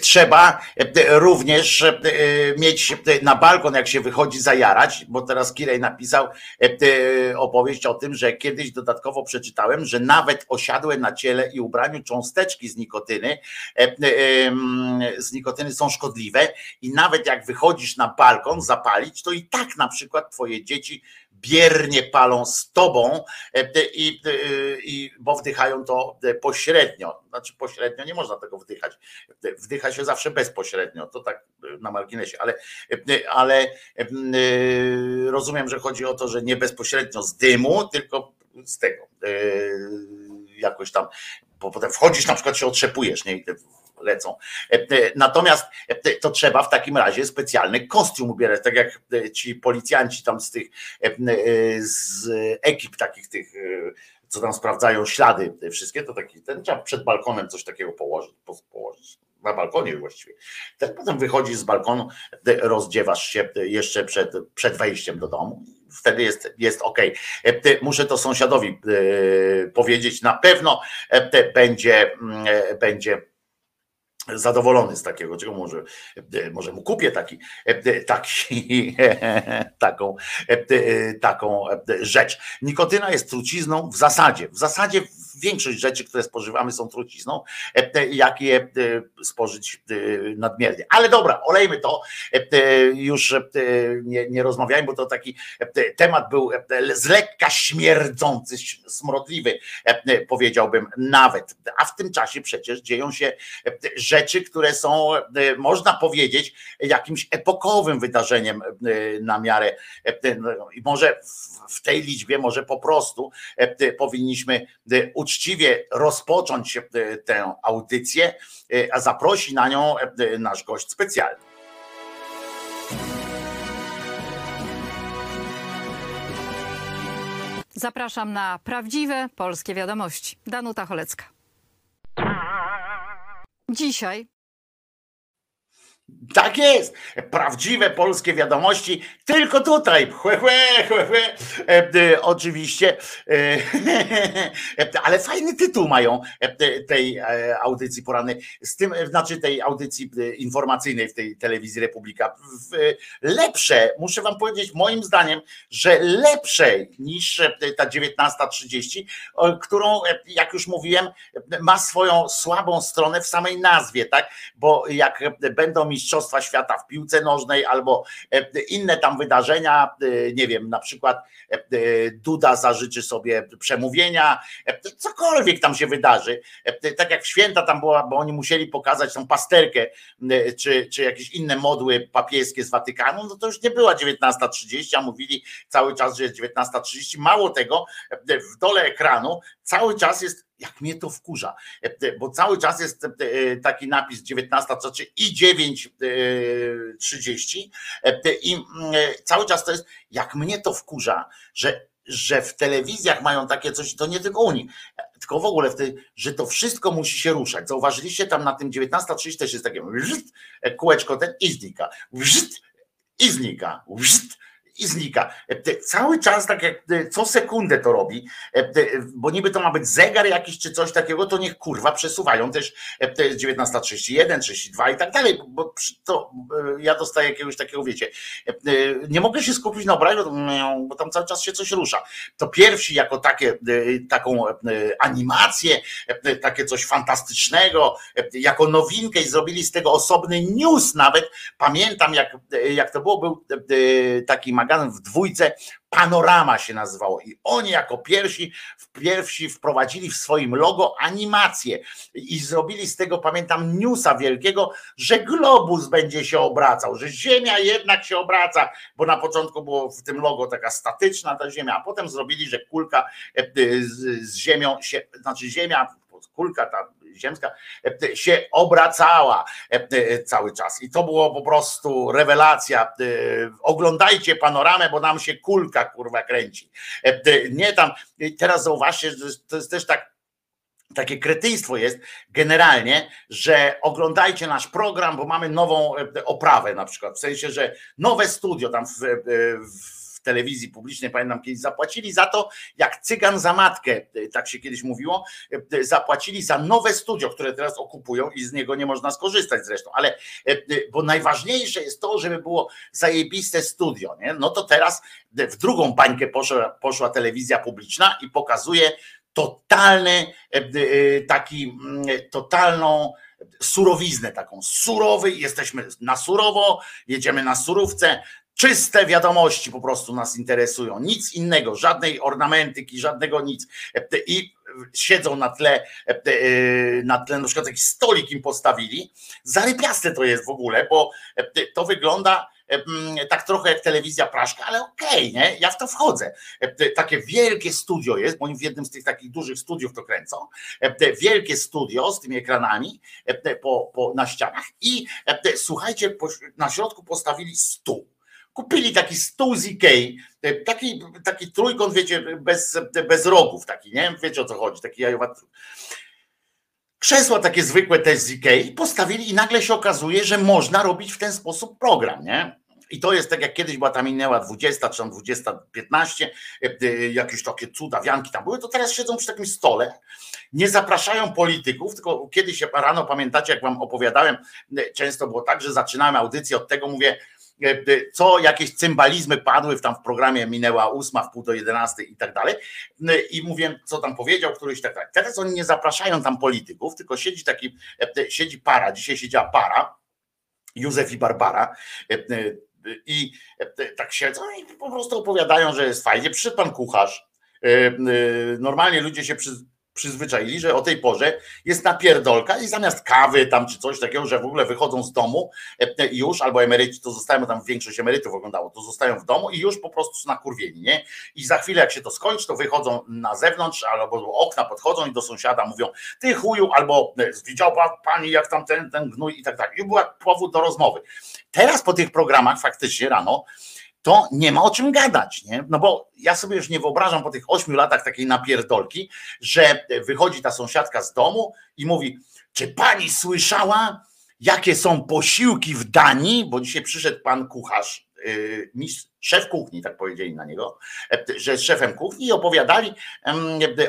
trzeba również mieć na balkon, jak się wychodzi, zajarać, bo teraz Kirej napisał opowieść o tym, że kiedyś dodatkowo przeczytałem, że nawet osiadłe na ciele i ubraniu cząsteczki z nikotyny, z nikotyny są szkodliwe i nawet jak wychodzisz na balkon zapalić, to i tak na przykład twoje dzieci biernie palą z tobą, e, i, e, i, bo wdychają to e, pośrednio. Znaczy pośrednio nie można tego wdychać. Wdycha się zawsze bezpośrednio, to tak na marginesie, ale, ale rozumiem, że chodzi o to, że nie bezpośrednio z dymu, tylko z tego jakoś tam, bo potem wchodzisz, na przykład się otrzepujesz, nie? Lecą. E, e, natomiast e, to trzeba w takim razie specjalny kostium ubierać, tak jak ci policjanci tam z tych z ekip takich tych co tam sprawdzają ślady wszystkie, to taki ten trzeba przed balkonem coś takiego położyć, położyć na balkonie właściwie. Ten potem wychodzisz z balkonu, rozdziewasz się jeszcze przed, przed wejściem do domu. Wtedy jest, jest ok. Muszę to sąsiadowi powiedzieć. Na pewno będzie, mm, będzie zadowolony z takiego, czego może, może mu kupię taki, taki, taką, taką rzecz. Nikotyna jest trucizną w zasadzie, w zasadzie większość rzeczy, które spożywamy są trucizną, jak je spożyć nadmiernie. Ale dobra, olejmy to, już nie, nie rozmawiajmy, bo to taki temat był z lekka śmierdzący, smrodliwy, powiedziałbym nawet, a w tym czasie przecież dzieją się rzeczy, które są, e, można powiedzieć, jakimś epokowym wydarzeniem e, na miarę. E, no, I może w tej liczbie, może po prostu powinniśmy uczciwie rozpocząć tę audycję, a zaprosi na nią nasz gość specjalny. Zapraszam na prawdziwe polskie wiadomości. Danuta Cholecka. Dzisiaj tak jest. Prawdziwe polskie wiadomości tylko tutaj. Chłe, chłe. E, e, oczywiście. E, ale fajny tytuł mają tej audycji porannej. Z tym, znaczy tej audycji informacyjnej w tej telewizji Republika. Lepsze, muszę wam powiedzieć, moim zdaniem, że lepsze niż ta 19.30, którą, jak już mówiłem, ma swoją słabą stronę w samej nazwie, tak? Bo jak będą mi Mistrzostwa Świata w piłce nożnej albo e, inne tam wydarzenia, e, nie wiem, na przykład e, Duda zażyczy sobie przemówienia, cokolwiek tam się wydarzy. Tak jak święta tam była, bo oni musieli pokazać tą pasterkę, czy, czy jakieś inne modły papieskie z Watykanu, no to już nie była 19.30, a mówili cały czas, że jest 19.30. Mało tego, w dole ekranu cały czas jest jak mnie to wkurza, e, bo cały czas jest e, taki napis 19, co czy i 9.30 e, i cały czas to jest, jak mnie to wkurza, że że w telewizjach mają takie coś, to nie tylko Unii, tylko w ogóle, że to wszystko musi się ruszać. Zauważyliście tam na tym 19.30 też jest takie kółeczko ten i znika, i znika, i znika. E, cały czas tak jak e, co sekundę to robi, e, bo niby to ma być zegar jakiś czy coś takiego, to niech kurwa przesuwają też 19.31, 32 i tak dalej, bo to ja dostaję jakiegoś takiego, wiecie, nie mogę się skupić na obrazie, bo tam cały czas się coś rusza. To pierwsi jako takie, taką animację, takie coś fantastycznego, jako nowinkę i zrobili z tego osobny news nawet. Pamiętam jak, jak to było, był taki magazyn magazyn w dwójce, Panorama się nazywało. I oni jako pierwsi, pierwsi wprowadzili w swoim logo animację i zrobili z tego, pamiętam, newsa wielkiego, że globus będzie się obracał, że Ziemia jednak się obraca, bo na początku było w tym logo taka statyczna ta Ziemia, a potem zrobili, że kulka e, z Ziemią się, znaczy Ziemia, kulka ta ziemska e, się obracała e, cały czas. I to było po prostu rewelacja. E, oglądajcie panoramę, bo nam się kulka kurwa kręci. Nie tam, teraz zauważcie, że to jest też tak takie kretyństwo jest generalnie, że oglądajcie nasz program, bo mamy nową oprawę na przykład, w sensie, że nowe studio tam w, w telewizji publicznej, pamiętam kiedyś, zapłacili za to, jak cygan za matkę, tak się kiedyś mówiło, zapłacili za nowe studio, które teraz okupują i z niego nie można skorzystać zresztą, ale bo najważniejsze jest to, żeby było zajebiste studio, nie? no to teraz w drugą bańkę poszła, poszła telewizja publiczna i pokazuje totalny taki, totalną surowiznę taką, surowy, jesteśmy na surowo, jedziemy na surówce, czyste wiadomości po prostu nas interesują, nic innego, żadnej ornamentyki, żadnego nic. I siedzą na tle, na tle na przykład jakiś stolik im postawili, zarypiaste to jest w ogóle, bo to wygląda tak trochę jak telewizja Praszka, ale okej, okay, nie? Ja w to wchodzę. Takie wielkie studio jest, bo oni w jednym z tych takich dużych studiów to kręcą. Wielkie studio z tymi ekranami po, po, na ścianach i słuchajcie, na środku postawili stół. Kupili taki stół z Ikei, taki, taki trójkąt, wiecie, bez, bez rogów, taki, nie? Wiecie o co chodzi, taki jajowaty. Krzesła takie zwykłe też z Ikei postawili i nagle się okazuje, że można robić w ten sposób program, nie? I to jest tak jak kiedyś była tam minęła 20 czy tam 20, 15, e, e, jakieś takie cuda, wianki tam były, to teraz siedzą przy takim stole, nie zapraszają polityków, tylko kiedyś rano pamiętacie, jak wam opowiadałem, e, często było tak, że zaczynałem audycję od tego, mówię, E, e, co jakieś cymbalizmy padły w tam w programie minęła ósma, w pół do jedenastej i tak dalej. E, I mówię, co tam powiedział któryś tak dalej. Teraz oni nie zapraszają tam polityków, tylko siedzi taki, siedzi para, dzisiaj siedziała para, Józef i Barbara. I tak siedzą i po prostu opowiadają, że jest fajnie. Przyszedł pan kucharz. Normalnie ludzie się przy, przyzwyczaili, że o tej porze jest napierdolka i zamiast kawy tam czy coś takiego, że w ogóle wychodzą z domu e, już, albo emeryci to zostają, tam większość emerytów oglądało, to zostają w domu i już po prostu są nakurwieni, nie? I za chwilę jak się to skończy, to wychodzą na zewnątrz albo do okna podchodzą i do sąsiada mówią, ty chuju, albo e, widział pani jak tam ten, ten gnój i tak dalej. I była powód do rozmowy. Teraz po tych programach faktycznie rano to nie ma o czym gadać, nie? No bo ja sobie już nie wyobrażam po tych ośmiu latach takiej napierdolki, że wychodzi ta sąsiadka z domu i mówi, czy pani słyszała, jakie są posiłki w Danii, bo dzisiaj przyszedł pan kucharz, yy, mistrz, szef kuchni, tak powiedzieli na niego, e, że jest szefem kuchni i opowiadali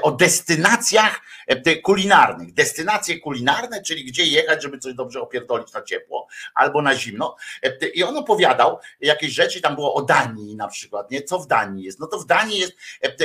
o destynacjach e, kulinarnych. Destynacje kulinarne, czyli gdzie jechać, żeby coś dobrze opierdolić na ciepło albo na zimno. E, I on opowiadał jakieś rzeczy, tam było o Danii na przykład, nie? Co w Danii jest? No to w Danii jest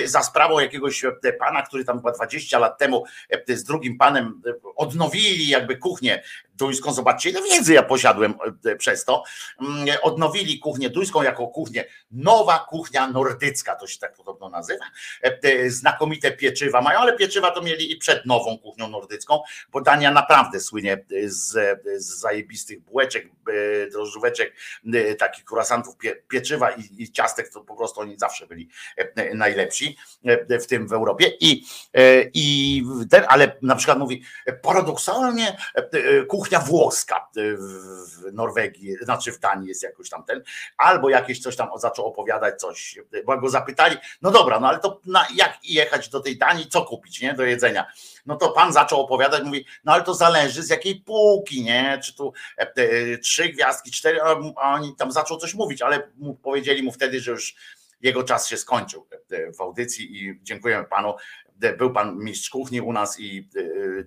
za sprawą jakiegoś pana, który tam chyba 20 lat temu z drugim panem odnowili jakby kuchnię duńską. Zobaczcie, ile wiedzy ja posiadłem przez to. Mm, odnowili kuchnię duńską jako kuchnię nowa kuchnia nordycka, to się tak podobno nazywa. E, znakomite pieczywa mają, ale pieczywa to mieli i przed nową kuchnią nordycką, bo Dania naprawdę słynie z, z zajebistych bułeczek, e, drożdżóweczek, e, takich kurasantów, pieczywa i, i ciastek, to po prostu oni zawsze byli najlepsi, w tym w Europie. I, i ten, ale na przykład mówi, paradoksalnie kuchnia włoska w Norwegii, znaczy w Danii jest jakoś tam ten, albo jakieś coś tam zaczął opowiadać coś, bo go zapytali, no dobra, no ale to na, jak jechać do tej Danii, co kupić, nie, do jedzenia. No to pan zaczął opowiadać, mówi, no ale to zależy z jakiej półki, nie, czy tu e, e, trzy gwiazdki, cztery, a oni tam zaczął coś mówić, ale mu, powiedzieli mu wtedy, że już jego czas się skończył e, w audycji i dziękujemy panu. Był pan mistrz kuchni u nas i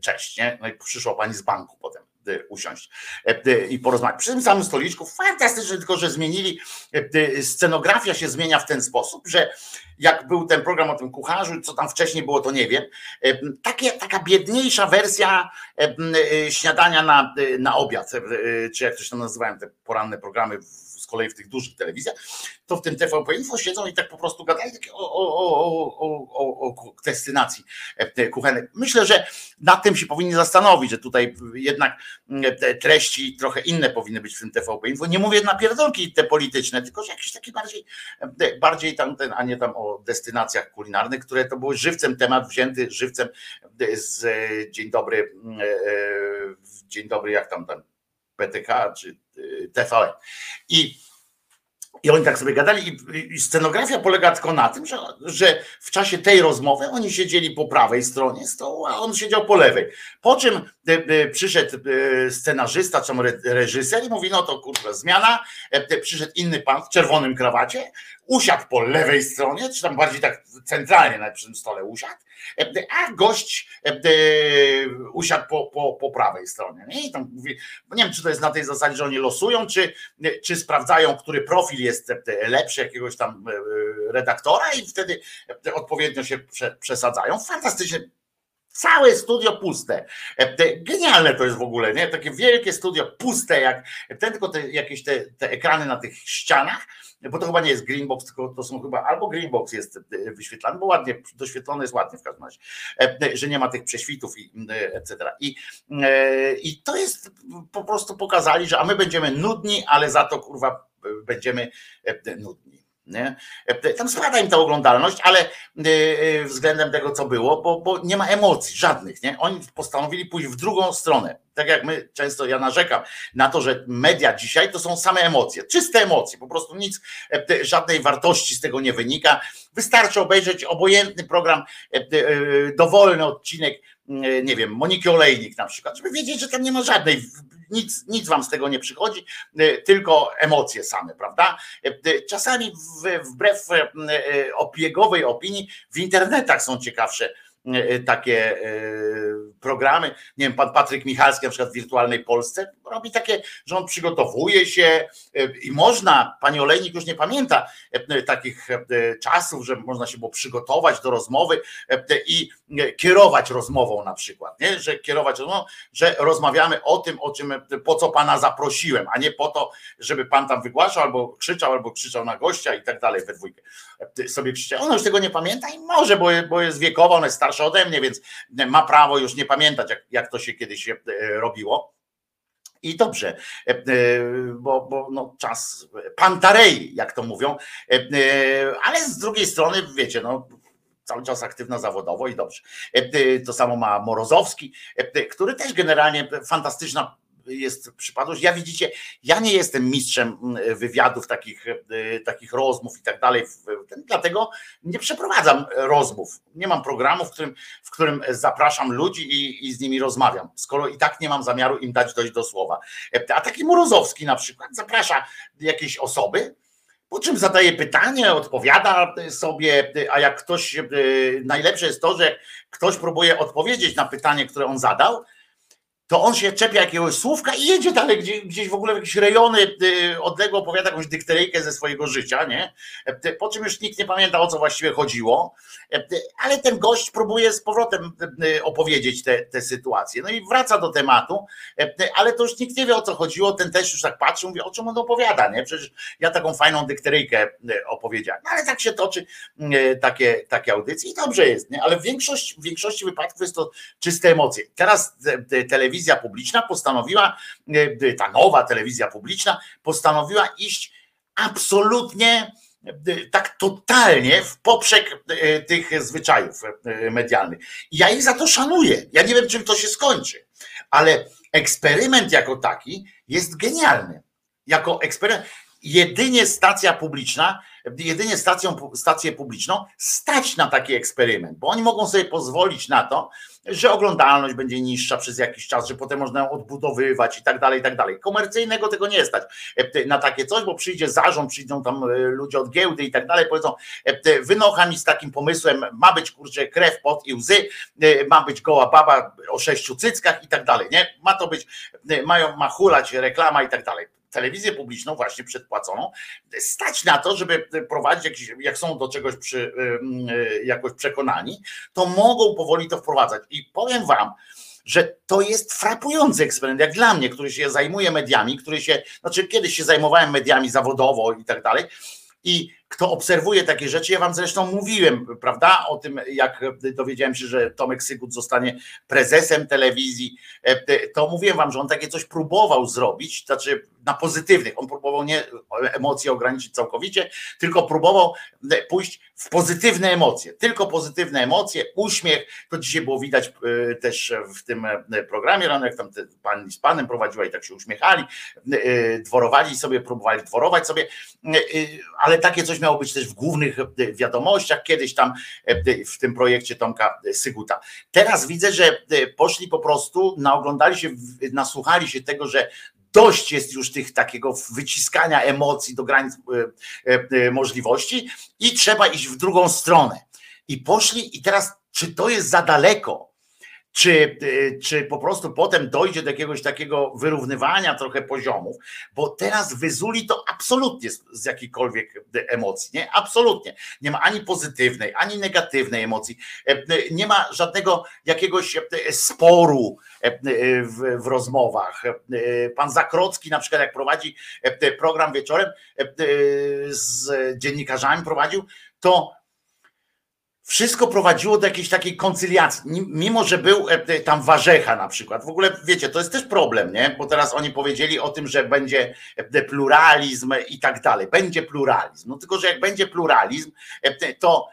cześć, nie? No i przyszła pani z banku potem. E, usiąść e, i porozmawiać. Przy tym samym stoliczku, fantastycznie, tylko że zmienili, e, scenografia się zmienia w ten sposób, że jak był ten program o tym kucharzu, co tam wcześniej było, to nie wiem, takie, taka biedniejsza wersja śniadania na, na obiad, czy jak to się nazywają te poranne programy z kolei w tych dużych telewizjach, to w tym TVP Info siedzą i tak po prostu gadają o, o, o, o, destynacji kuchennej. Myślę, że nad tym się powinni zastanowić, że tutaj jednak te treści trochę inne powinny być w tym TVP Info. Nie mówię na pierdolki te polityczne, tylko że jakieś takie bardziej, bardziej tam a nie tam o destynacjach kulinarnych, które to były żywcem temat wzięty żywcem z Dzień Dobry, Dzień Dobry, jak tam ten PTK czy TVN. I i oni tak sobie gadali, i scenografia polega tylko na tym, że, że w czasie tej rozmowy oni siedzieli po prawej stronie stołu, a on siedział po lewej. Po czym e, e, przyszedł e, scenarzysta, czy reżyser i mówi: No to kurwa, zmiana. Przyszedł inny pan w czerwonym krawacie, usiadł po lewej stronie, czy tam bardziej tak centralnie na przy tym stole usiadł, a gość usiadł po, po, po prawej stronie. Nie? I tam mówi, nie wiem, czy to jest na tej zasadzie, że oni losują, czy, czy sprawdzają, który profil jest lepszy jakiegoś tam redaktora i wtedy odpowiednio się przesadzają. Fantastycznie Całe studio puste. Genialne to jest w ogóle, nie? Takie wielkie studio puste, jak ten, tylko te, jakieś te, te ekrany na tych ścianach, bo to chyba nie jest Greenbox, tylko to są chyba, albo Greenbox jest wyświetlany, bo ładnie, doświetlony jest ładnie w każdym razie, że nie ma tych prześwitów i etc. I, I to jest, po prostu pokazali, że a my będziemy nudni, ale za to kurwa będziemy nudni. Nie? Tam spada im ta oglądalność, ale e, e, względem tego, co było, bo, bo nie ma emocji żadnych. Nie? Oni postanowili pójść w drugą stronę. Tak jak my często ja narzekam na to, że media dzisiaj to są same emocje, czyste emocje, po prostu nic, e, żadnej wartości z tego nie wynika. Wystarczy obejrzeć obojętny program, dowolny odcinek, nie wiem, Moniki Olejnik na przykład, żeby wiedzieć, że tam nie ma żadnej nic, nic wam z tego nie przychodzi, e, tylko emocje same, prawda? E, e, czasami wbrew obiegowej opinii w internetach są ciekawsze takie e, programy. Nie wiem, pan Patryk Michalski na przykład w Wirtualnej Polsce robi takie, że on przygotowuje się e, i można, pani Olejnik już nie pamięta takich czasów, że można się było przygotować do rozmowy i kierować rozmową na przykład, nie? że kierować rozmową, że rozmawiamy o tym, o czym, po co pana zaprosiłem, a nie po to, żeby pan tam wygłaszał albo krzyczał, albo krzyczał na gościa i tak dalej we dwójkę sobie krzyczał. Ona już tego nie pamięta i może, bo, bo jest wiekowa, ona jest starsza starsza ode mnie, więc ma prawo już nie pamiętać, jak, jak to się kiedyś e, robiło. I dobrze, e, e, bo, bo no, czas pantarei, jak to mówią, ale z drugiej strony, wiecie, no, cały czas aktywna zawodowo i dobrze. To samo ma Morozowski, który też generalnie fantastyczna jest przypadłość. Ja widzicie, ja nie jestem mistrzem mm, wywiadów, takich, e, takich rozmów i tak dalej, dlatego nie przeprowadzam rozmów. Nie mam programu, w którym, w którym zapraszam ludzi i, i z nimi rozmawiam, skoro i tak nie mam zamiaru im dać dojść do słowa. A taki Morozowski na przykład zaprasza jakieś osoby, po czym zadaje pytanie, odpowiada sobie, a jak ktoś, e, najlepsze jest to, że ktoś próbuje odpowiedzieć na pytanie, które on zadał, to on się czepia jakiegoś słówka i jedzie dalej gdzieś, gdzieś w ogóle w jakieś rejony y, odległe, opowiada jakąś dykteryjkę ze swojego życia, nie? E, po czym już nikt nie pamięta o co właściwie chodziło, e, ale ten gość próbuje z powrotem y, opowiedzieć te, te sytuacje. No i wraca do tematu, e, ale to już nikt nie wie o co chodziło, ten też już tak patrzy, mówi o czym on opowiada, nie? Przecież ja taką fajną dykteryjkę opowiedziałem. No ale tak się toczy takie, takie audycje i dobrze jest, nie? Ale w, większość, w większości wypadków jest to czyste emocje. Teraz telewizja telewizja publiczna postanowiła, e, ta nowa telewizja publiczna postanowiła iść absolutnie e, tak totalnie w poprzek e, tych zwyczajów medialnych. Ja ich za to szanuję. Ja nie wiem, czym to się skończy, ale eksperyment jako taki jest genialny. Jako eksperyment, jedynie stacja publiczna, jedynie stacją, stację publiczną stać na taki eksperyment, bo oni mogą sobie pozwolić na to, że oglądalność będzie niższa przez jakiś czas, że potem można ją odbudowywać i tak dalej, i tak dalej. Komercyjnego tego nie stać e, na takie coś, bo przyjdzie zarząd, przyjdą tam e, ludzie od giełdy i tak dalej, powiedzą, e, wynocha mi z takim pomysłem, ma być kurczę krew, pot i łzy, ma być goła baba o sześciu cyckach i tak dalej, nie? Ma to być, mają, ma hulać reklama i tak dalej telewizję publiczną, właśnie przedpłaconą, stać na to, żeby prowadzić, jakiś, jak są do czegoś przy, jakoś przekonani, to mogą powoli to wprowadzać. I powiem Wam, że to jest frapujący eksperyment, jak dla mnie, który się zajmuje mediami, który się, znaczy kiedyś się zajmowałem mediami zawodowo i tak dalej. I kto obserwuje takie rzeczy, ja wam zresztą mówiłem, prawda, o tym, jak dowiedziałem się, że Tomek Sygut zostanie prezesem telewizji, to mówiłem wam, że on takie coś próbował zrobić, znaczy na pozytywnych, on próbował nie emocje ograniczyć całkowicie, tylko próbował pójść w pozytywne emocje, tylko pozytywne emocje, uśmiech, to dzisiaj było widać e, też w tym e, programie rano, jak tam pani z panem prowadziła i tak się uśmiechali, e, dworowali sobie, próbowali dworować sobie, ale takie coś miało być też w głównych wiadomościach, kiedyś tam w tym projekcie Tomka Syguta. Teraz widzę, że poszli po prostu, naoglądali się, nasłuchali się tego, że dość jest już tych takiego wyciskania emocji do granic możliwości i trzeba iść w drugą stronę. I poszli, i teraz, czy to jest za daleko? Czy, y, czy po prostu potem dojdzie do jakiegoś takiego wyrównywania trochę poziomów, bo teraz wyzuli to absolutnie z, z jakiejkolwiek emocji, nie? Absolutnie. Nie ma ani pozytywnej, ani negatywnej emocji. E, e, nie ma żadnego jakiegoś e, sporu w, w rozmowach. Pan Zakrocki na przykład jak prowadzi program wieczorem z dziennikarzami prowadził, to wszystko prowadziło do jakiejś takiej koncyliacji, mimo że był e, tam Warzecha na przykład. W ogóle wiecie, to jest też problem, nie? Bo teraz oni powiedzieli o tym, że będzie e, pluralizm i tak dalej. Będzie pluralizm. No tylko, że jak będzie pluralizm, e, to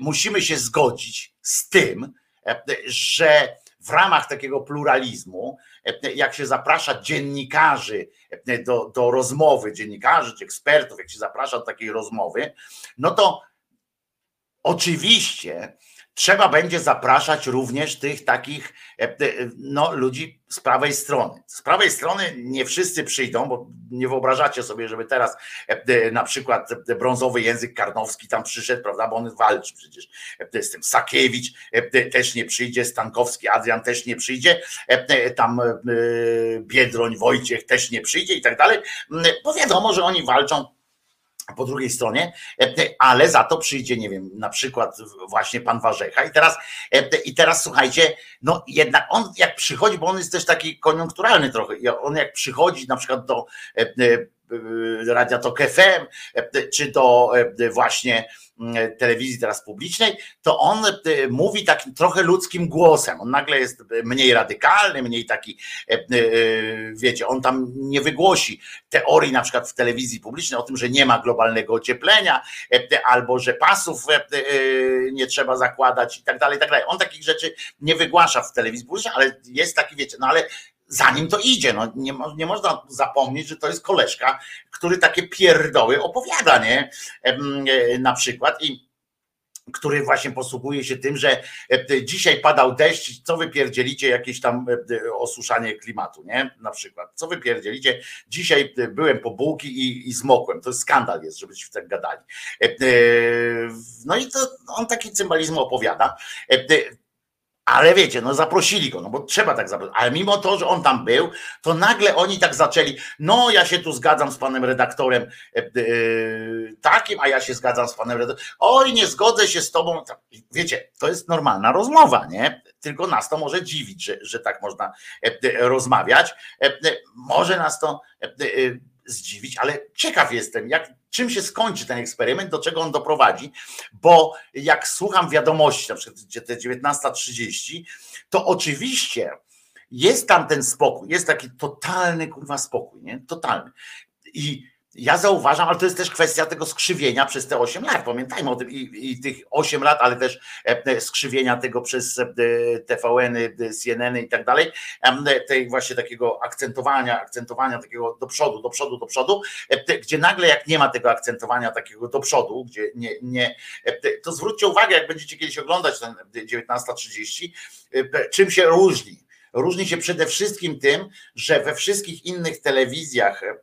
musimy się zgodzić z tym, że w ramach takiego pluralizmu, jak się zaprasza dziennikarzy do, do rozmowy, dziennikarzy czy ekspertów, jak się zaprasza do takiej rozmowy, no to Oczywiście trzeba będzie zapraszać również tych takich e, e, no, ludzi z prawej strony. Z prawej strony nie wszyscy przyjdą, bo nie wyobrażacie sobie, żeby teraz e, na przykład brązowy język karnowski tam przyszedł, prawda, bo on walczy przecież z tym. Sakiewicz też nie przyjdzie, Stankowski Adrian też nie przyjdzie, tam Biedroń Wojciech też nie przyjdzie i tak dalej, bo wiadomo, że oni walczą po drugiej stronie, e, ale za to przyjdzie, nie wiem, na przykład właśnie pan Warzecha. I teraz, e, i teraz słuchajcie, no jednak on jak przychodzi, bo on jest też taki koniunkturalny trochę, on jak przychodzi na przykład do e, Radia Tok FM, czy do właśnie Mm, telewizji teraz publicznej, to on e, mówi takim trochę ludzkim głosem. On nagle jest mniej radykalny, mniej taki, e, e, wiecie, on tam nie wygłosi teorii na przykład w telewizji publicznej o tym, że nie ma globalnego ocieplenia, albo że pasów nie trzeba zakładać i tak dalej, i tak dalej. On takich rzeczy nie wygłasza w telewizji publicznej, ale jest taki, wiecie, no ale zanim to idzie. No, nie, nie można zapomnieć, że to jest koleżka, który takie pierdoły opowiada, nie? Na przykład i który właśnie posługuje się tym, że dzisiaj padał deszcz, co wypierdzielicie jakieś tam osuszanie klimatu, nie? Na przykład, co wypierdzielicie, dzisiaj byłem po bułki i, i zmokłem, to skandal jest, żebyście tak gadali. No i to on taki cymbalizm opowiada. Ale wiecie, no zaprosili go, no bo trzeba tak zaprosić. Ale mimo to, że on tam był, to nagle oni tak zaczęli. No, ja się tu zgadzam z panem redaktorem yy, takim, a ja się zgadzam z panem redaktorem. Oj, nie zgodzę się z tobą. Wiecie, to jest normalna rozmowa, nie? Tylko nas to może dziwić, że, że tak można rozmawiać. Może nas to zdziwić, ale ciekaw jestem, jak, czym się skończy ten eksperyment, do czego on doprowadzi, bo jak słucham wiadomości, na przykład te 19.30, to oczywiście jest tam ten spokój, jest taki totalny kurwa spokój, nie? Totalny. I ja zauważam, ale to jest też kwestia tego skrzywienia przez te 8 lat. Pamiętajmy o tym i, i tych 8 lat, ale też e, skrzywienia tego przez e, TVN-y, CNN-y i tak dalej, tej właśnie takiego akcentowania, akcentowania takiego do przodu, do przodu, do przodu, e, gdzie nagle jak nie ma tego akcentowania takiego do przodu, gdzie nie, nie to zwróćcie uwagę, jak będziecie kiedyś oglądać ten 19.30, czym się różni Różni się przede wszystkim tym, że we wszystkich innych telewizjach, e,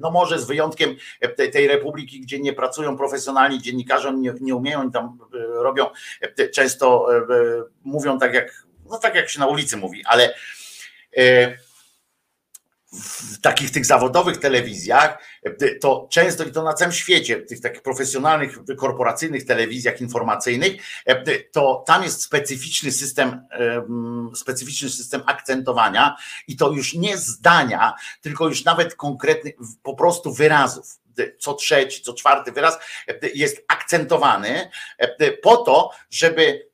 no może z wyjątkiem e, tej republiki, gdzie nie pracują profesjonalni dziennikarze, nie, nie umieją, tam e, robią, często mówią tak jak, no tak jak się na ulicy mówi, ale w takich tych zawodowych telewizjach, to często i to na całym świecie, tych takich profesjonalnych, korporacyjnych telewizjach informacyjnych, to tam jest specyficzny system, specyficzny system akcentowania i to już nie zdania, tylko już nawet konkretnych po prostu wyrazów co trzeci, co czwarty wyraz jest akcentowany po to, żeby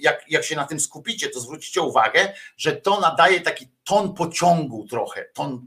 jak, jak się na tym skupicie, to zwrócicie uwagę, że to nadaje taki ton pociągu trochę, ton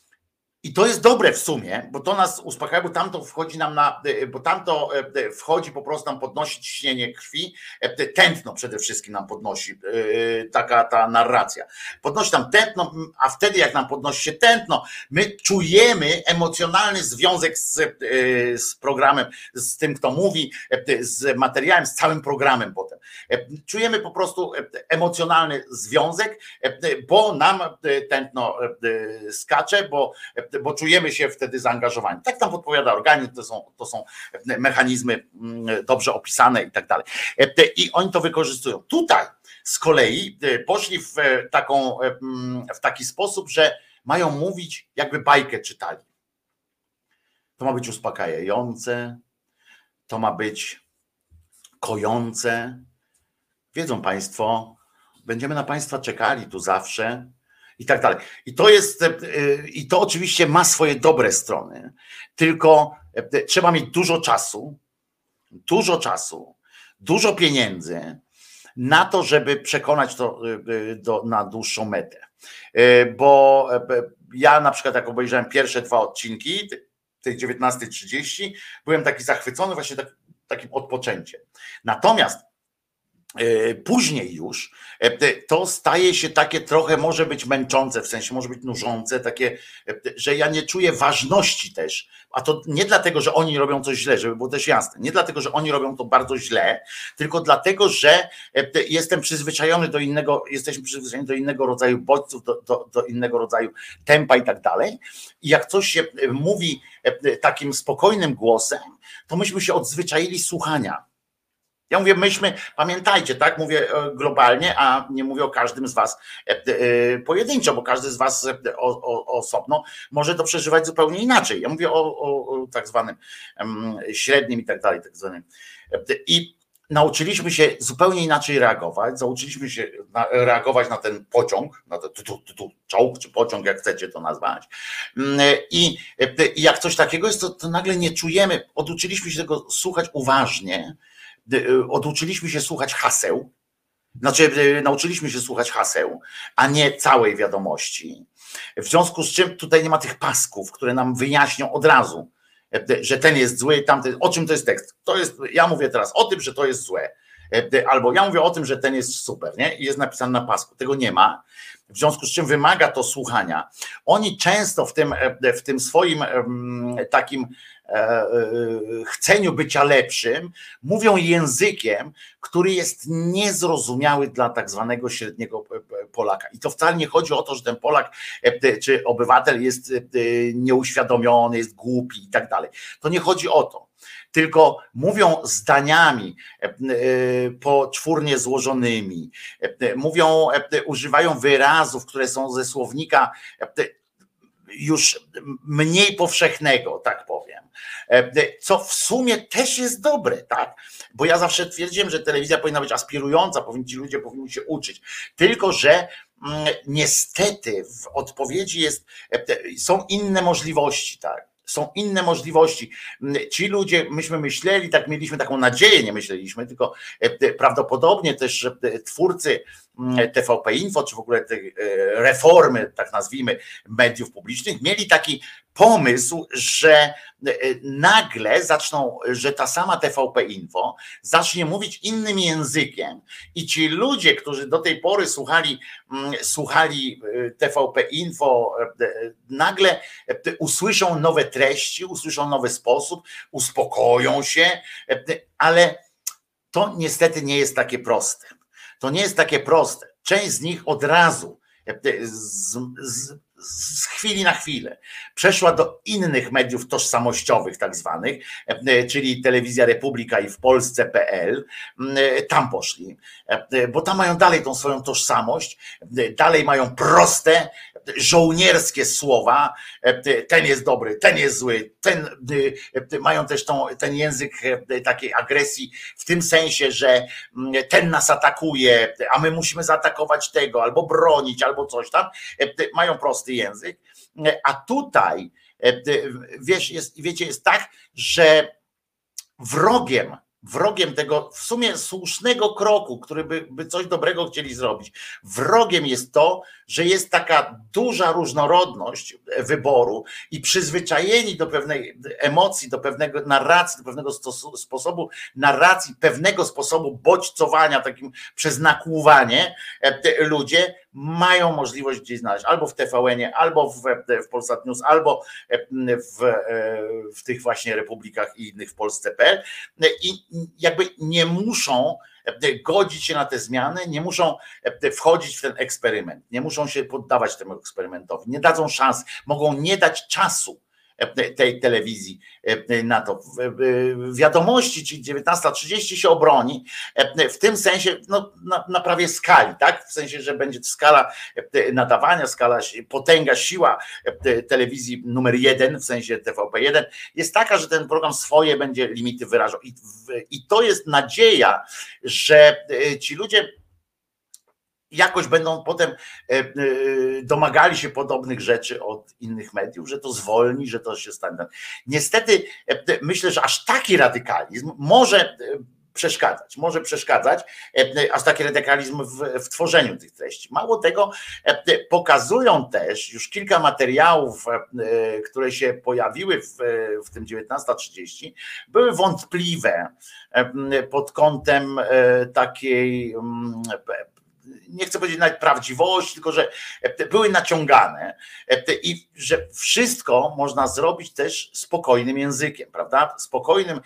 I to jest dobre w sumie, bo to nas uspokaja, bo tamto wchodzi nam na, bo tamto e, wchodzi po prostu nam podnosi ciśnienie krwi, e, tętno przede wszystkim nam podnosi, e, taka ta narracja. Podnosi nam tętno, a wtedy jak nam podnosi się tętno, my czujemy emocjonalny związek z, z programem, z tym, kto mówi, z materiałem, z całym programem potem. Czujemy po prostu emocjonalny związek, bo nam tętno skacze, bo bo czujemy się wtedy zaangażowani. Tak tam podpowiada organizm, to są, to są mechanizmy mm, dobrze opisane i tak dalej. I oni to wykorzystują. Tutaj z kolei e, poszli w e, taką, e, mm, w taki sposób, że mają mówić, jakby bajkę czytali. To ma być uspokajające, to ma być kojące. Wiedzą Państwo, będziemy na Państwa czekali tu zawsze i tak dalej. I to jest, e, i to oczywiście ma swoje dobre strony, tylko e, trzeba mieć dużo czasu, dużo czasu, dużo pieniędzy na to, żeby przekonać to e, do, na dłuższą metę. Bo ja na przykład, jak obejrzałem pierwsze dwa odcinki, tej 19.30, byłem taki zachwycony właśnie tak, takim odpoczęciem. Natomiast E, później już e, to staje się takie trochę może być męczące, w sensie może być nużące, takie, e, że ja nie czuję ważności też. A to nie dlatego, że oni robią coś źle, żeby było też jasne. Nie dlatego, że oni robią to bardzo źle, tylko dlatego, że jestem przyzwyczajony do innego, jesteśmy przyzwyczajeni do innego rodzaju bodźców, do, do, do innego rodzaju tempa i tak dalej. I jak coś się mówi takim spokojnym głosem, to myśmy się odzwyczaili słuchania ja mówię, myśmy, pamiętajcie, tak, mówię e, globalnie, a nie mówię o każdym z was e, e, pojedynczo, bo każdy z was osobno może to przeżywać zupełnie inaczej. Ja mówię o, o, tak zwanym średnim i tak dalej, tak zwanym. I nauczyliśmy się zupełnie inaczej reagować, nauczyliśmy się reagować na ten pociąg, na ten tu, tu, tu, czołg czy pociąg, jak chcecie to nazwać. Mm, I, i jak coś takiego jest, to, to nagle nie czujemy, oduczyliśmy się tego słuchać uważnie, oduczyliśmy się słuchać haseł, znaczy y, nauczyliśmy się słuchać haseł, a nie całej wiadomości. W związku z czym tutaj nie ma tych pasków, które nam wyjaśnią od razu, y, że ten jest zły, tamten. O czym to jest tekst? To jest, ja mówię teraz o tym, że to jest złe. Albo ja mówię o tym, że ten jest super, nie? I jest napisane na pasku. Tego nie ma. W związku z czym wymaga to słuchania. Oni często w tym, w tym swoim takim E, e, chceniu bycia lepszym, mówią językiem, który jest niezrozumiały dla tak zwanego średniego Polaka. I to wcale nie chodzi o to, że ten Polak e, czy obywatel jest nieuświadomiony, jest głupi i tak dalej. To nie chodzi o to tylko mówią zdaniami poczwórnie złożonymi, mówią, używają wyrazów, które są ze słownika już mniej powszechnego, tak powiem. E, co w sumie też jest dobre, tak? Bo ja zawsze twierdziłem, że telewizja powinna być aspirująca, powinni ci ludzie powinni się uczyć. Tylko, że mm, niestety w odpowiedzi jest, e, są inne możliwości, tak? są inne możliwości. Mm, ci ludzie, myśmy myśleli, tak mieliśmy taką nadzieję, nie myśleliśmy, tylko e, prawdopodobnie też twórcy mm, TVP Info, czy w ogóle tej reformy, tak nazwijmy, mediów publicznych, mieli taki pomysł, że e, nagle zaczną, że ta sama TVP Info zacznie mówić innym językiem i ci ludzie, którzy do tej pory słuchali, mm, słuchali e, TVP Info, e, nagle usłyszą nowe treści, usłyszą nowy sposób, uspokoją się, ale to niestety nie jest takie proste. To nie jest takie proste. Część z nich od razu z, z, z chwili na chwilę przeszła do innych mediów tożsamościowych, tak zwanych, e, czyli Telewizja Republika i w Polsce.pl. E, tam poszli, e, bo tam mają dalej tą swoją tożsamość, dalej mają proste, żołnierskie słowa. Ten jest dobry, ten jest zły, ten mają też tą, ten język takiej agresji w tym sensie, że ten nas atakuje, a my musimy zaatakować tego, albo bronić, albo coś tam. Mają prosty język. A tutaj, wiesz, jest, wiecie, jest tak, że wrogiem wrogiem tego w sumie słusznego kroku, który by, by coś dobrego chcieli zrobić, wrogiem jest to, że jest taka duża różnorodność wyboru i przyzwyczajeni do pewnej emocji, do pewnego narracji, do pewnego stosu, sposobu narracji, pewnego sposobu bodźcowania, takim przez nakłuwanie, e, ludzie mają możliwość gdzieś znaleźć, albo w TVN-ie, albo w, w Polsat News, albo w, e, w tych właśnie republikach i innych w Polsce.pl i jakby nie muszą godzić się na te zmiany, nie muszą wchodzić w ten eksperyment, nie muszą się poddawać temu eksperymentowi, nie dadzą szans, mogą nie dać czasu tej telewizji e, na to. Wiadomości, czyli 19.30 się obroni, e, w tym sensie no, na, na prawie skali, tak? W sensie, że będzie skala e, nadawania, skala, potęga, siła telewizji numer jeden, w sensie TVP1, jest taka, że ten program swoje będzie limity wyrażał. I, i to jest nadzieja, że ci ludzie jakoś będą potem e, e, domagali się podobnych rzeczy od innych mediów, że to zwolni, że to się stanie. Niestety e, myślę, że aż taki radykalizm może przeszkadzać, może przeszkadzać, aż taki radykalizm w, w, tworzeniu tych treści. Mało tego, pokazują też już kilka materiałów, które się pojawiły w, w tym 19.30, były wątpliwe pod kątem takiej nie chcę powiedzieć nawet prawdziwości, tylko że były naciągane i że wszystko można zrobić też spokojnym językiem, prawda? Spokojnym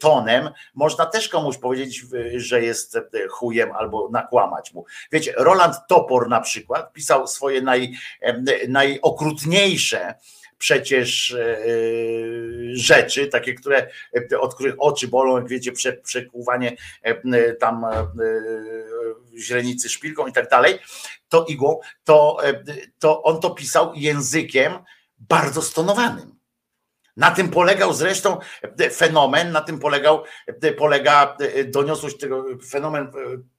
tonem można też komuś powiedzieć, że jest chujem albo nakłamać mu. Wiecie, Roland Topor na przykład pisał swoje naj, najokrutniejsze przecież e, rzeczy, takie, które, od których oczy bolą, jak wiecie, przekłuwanie e, tam e, źrenicy szpilką i tak dalej, to igłą, to, to on to pisał językiem bardzo stonowanym. Na tym polegał zresztą fenomen, na tym polegał, polega doniosłość tego fenomen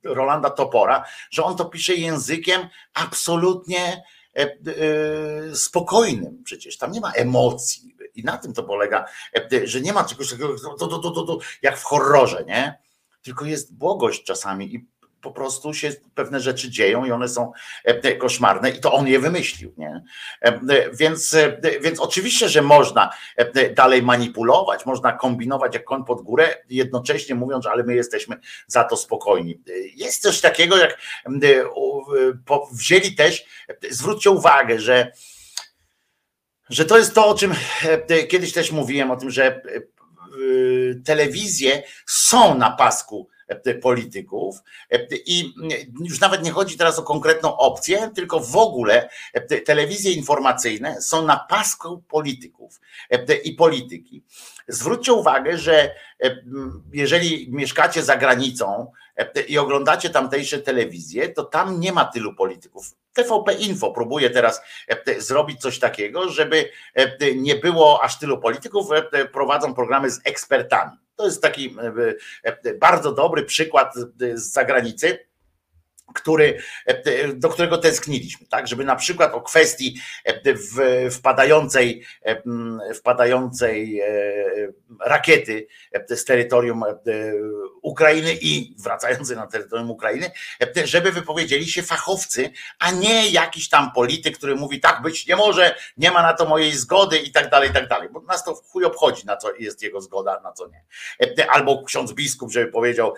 Rolanda Topora, że on to pisze językiem absolutnie E, e, spokojnym przecież, tam nie ma emocji i na tym to polega, e, że nie ma czegoś takiego to, to, to, to, jak w horrorze, nie? Tylko jest błogość czasami i po prostu się pewne rzeczy dzieją i one są e, koszmarne i to on je wymyślił, nie? E, więc, e, więc oczywiście, że można dalej manipulować, można kombinować jak koń pod górę, jednocześnie mówiąc, ale my jesteśmy za to spokojni. Jest coś takiego, jak wzięli też, zwróćcie uwagę, że że to jest to, o czym kiedyś też mówiłem, o tym, że telewizje są na pasku polityków i już nawet nie chodzi teraz o konkretną opcję, tylko w ogóle telewizje informacyjne są na pasku polityków i polityki. Zwróćcie uwagę, że jeżeli mieszkacie za granicą i oglądacie tamtejsze telewizje, to tam nie ma tylu polityków. TVP Info próbuje teraz zrobić coś takiego, żeby nie było aż tylu polityków, prowadzą programy z ekspertami. To jest taki e, e, bardzo dobry przykład z zagranicy który, e, do którego tęskniliśmy, tak, żeby na przykład o kwestii e, wpadającej, e, wpadającej rakiety z terytorium Ukrainy i wracającej na terytorium Ukrainy, żeby wypowiedzieli się fachowcy, a nie jakiś tam polityk, który mówi tak być nie może, nie ma na to mojej zgody i tak dalej, i tak dalej, bo nas to chuj obchodzi, na co jest jego zgoda, na co nie. Albo ksiądz biskup, żeby powiedział,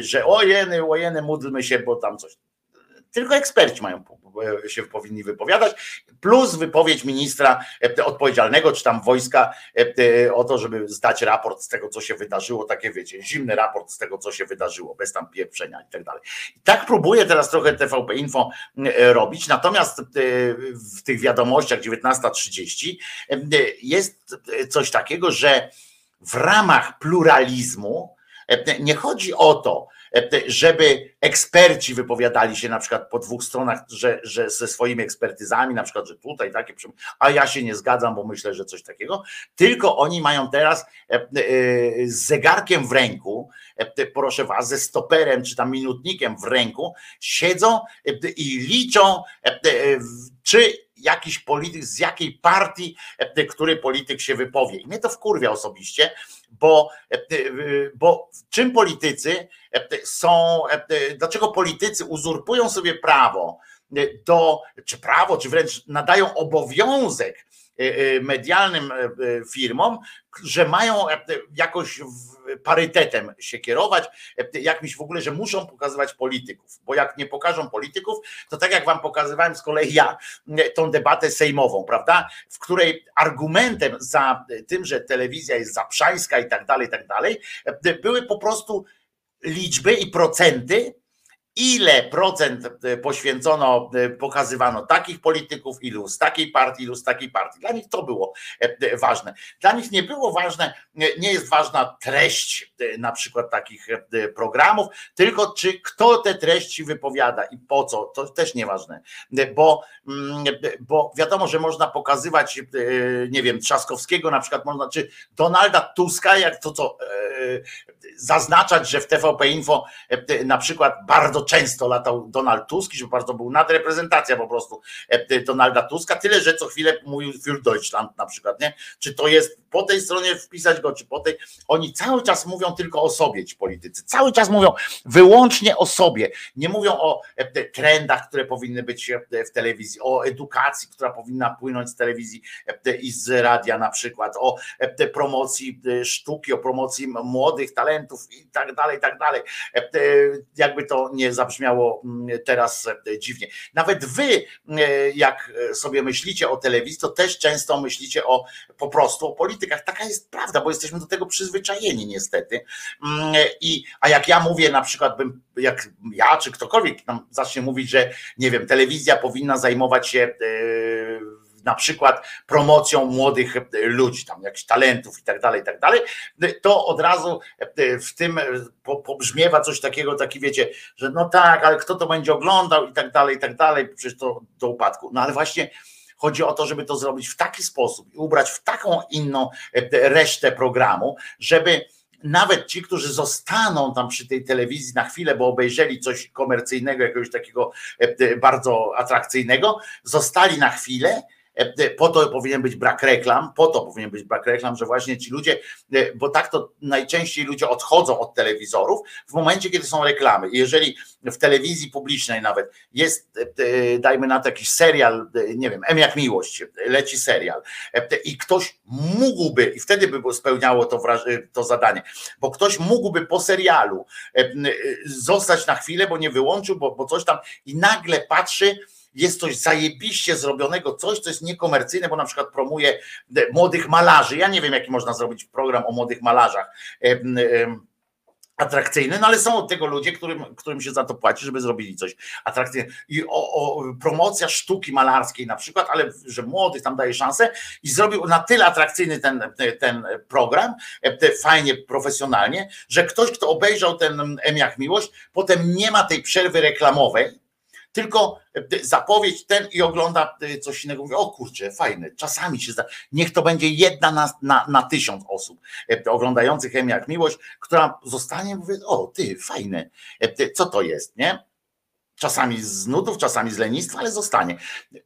że ojeny, ojeny, módlmy się, bo tam coś tylko eksperci mają się powinni wypowiadać, plus wypowiedź ministra e, odpowiedzialnego, czy tam wojska e, o to, żeby zdać raport z tego, co się wydarzyło, takie wiecie, zimny raport z tego, co się wydarzyło, bez tam pieprzenia i tak dalej. Tak próbuję teraz trochę TVP Info e, robić, natomiast w tych wiadomościach 19.30 jest coś takiego, że w ramach pluralizmu nie chodzi o to, żeby eksperci wypowiadali się na przykład po dwóch stronach, że, że ze swoimi ekspertyzami, na przykład, że tutaj takie, a ja się nie zgadzam, bo myślę, że coś takiego, tylko oni mają teraz e, e, z zegarkiem w ręku, e, proszę was, ze stoperem czy tam minutnikiem w ręku, siedzą i liczą, czy jakiś polityk, z jakiej partii, który polityk się wypowie. I mnie to wkurwia osobiście, bo, bo czym politycy są, dlaczego politycy uzurpują sobie prawo do, czy prawo, czy wręcz nadają obowiązek medialnym firmom, że mają jakoś parytetem się kierować, jakimś w ogóle, że muszą pokazywać polityków, bo jak nie pokażą polityków, to tak jak wam pokazywałem z kolei ja tą debatę sejmową, prawda, w której argumentem za tym, że telewizja jest zaprzańska i tak dalej, i tak dalej, były po prostu liczby i procenty ile procent e, poświęcono, e, pokazywano takich polityków, ilu z takiej partii, ilu z takiej partii. Dla nich to było e, ważne. Dla nich nie było ważne, nie jest ważna treść na przykład takich programów, tylko czy kto te treści wypowiada i po co, to też nieważne, bo, mm, bo wiadomo, że można pokazywać, nie wiem, Trzaskowskiego na przykład, można, czy Donalda Tuska, jak to co, zaznaczać, że w TVP Info na przykład bardzo często latał Donald Tusk, że bardzo był nadreprezentacja po prostu e, Donalda Tuska, tyle, że co chwilę mówił für Deutschland na przykład, nie? Czy to jest po tej stronie wpisać go, czy po tej, oni cały czas mówią tylko o sobie ci politycy, cały czas mówią wyłącznie o sobie, nie mówią o e, trendach, które powinny być e, w telewizji, o edukacji, która powinna płynąć z telewizji i z radia na przykład, o promocji sztuki, o promocji młodych talentów i tak dalej, i tak dalej. Jakby to nie zabrzmiało mm, teraz e, dziwnie. Nawet wy, e, jak sobie myślicie o telewizji, to też często myślicie o po prostu o politykach. Taka jest prawda, bo jesteśmy do tego przyzwyczajeni niestety. Mm, I, a jak ja mówię na przykład, bym, jak ja czy ktokolwiek nam zacznie mówić, że nie wiem, telewizja powinna zajmować się na przykład promocją młodych e, ludzi, tam jakichś talentów i tak dalej, i tak dalej, to od razu e, w tym e, pobrzmiewa coś takiego, taki wiecie, że no tak, ale kto to będzie oglądał i tak dalej, i tak dalej, przecież to do upadku. No ale właśnie Chodzi o to, żeby to zrobić w taki sposób i ubrać w taką inną resztę programu, żeby nawet ci, którzy zostaną tam przy tej telewizji na chwilę, bo obejrzeli coś komercyjnego, jakiegoś takiego bardzo atrakcyjnego, zostali na chwilę E, e, po to powinien być brak reklam, po to powinien być brak reklam, że właśnie ci ludzie, e, bo tak to najczęściej ludzie odchodzą od telewizorów w momencie, kiedy są reklamy. jeżeli w telewizji publicznej nawet jest, dajmy na to jakiś serial, nie wiem, M jak miłość, leci serial i ktoś mógłby, i wtedy by spełniało to, to zadanie, bo ktoś mógłby po serialu zostać na chwilę, bo nie wyłączył, bo, bo coś tam i nagle patrzy, jest coś zajebiście zrobionego, coś, co jest niekomercyjne, bo na przykład promuje e, młodych malarzy. Ja nie wiem, jaki można zrobić program o młodych malarzach atrakcyjny, no ale są od tego ludzie, którym, którym się za to płaci, żeby zrobili coś atrakcyjnego. I o, o, promocja sztuki malarskiej na przykład, ale że młodych tam daje szansę i zrobił na tyle atrakcyjny ten, ten program, e, fajnie, profesjonalnie, że ktoś, kto obejrzał ten jak miłość, potem nie ma tej przerwy reklamowej, tylko e, zapowiedź ten i ogląda e, coś innego. Mówi, o kurczę, fajne, czasami się zda. Niech to będzie jedna na, na, na tysiąc osób e, oglądających Emię jak miłość, która zostanie, mówi, o ty, fajne, co to jest, nie? Czasami z nudów, czasami z lenistwa, ale zostanie.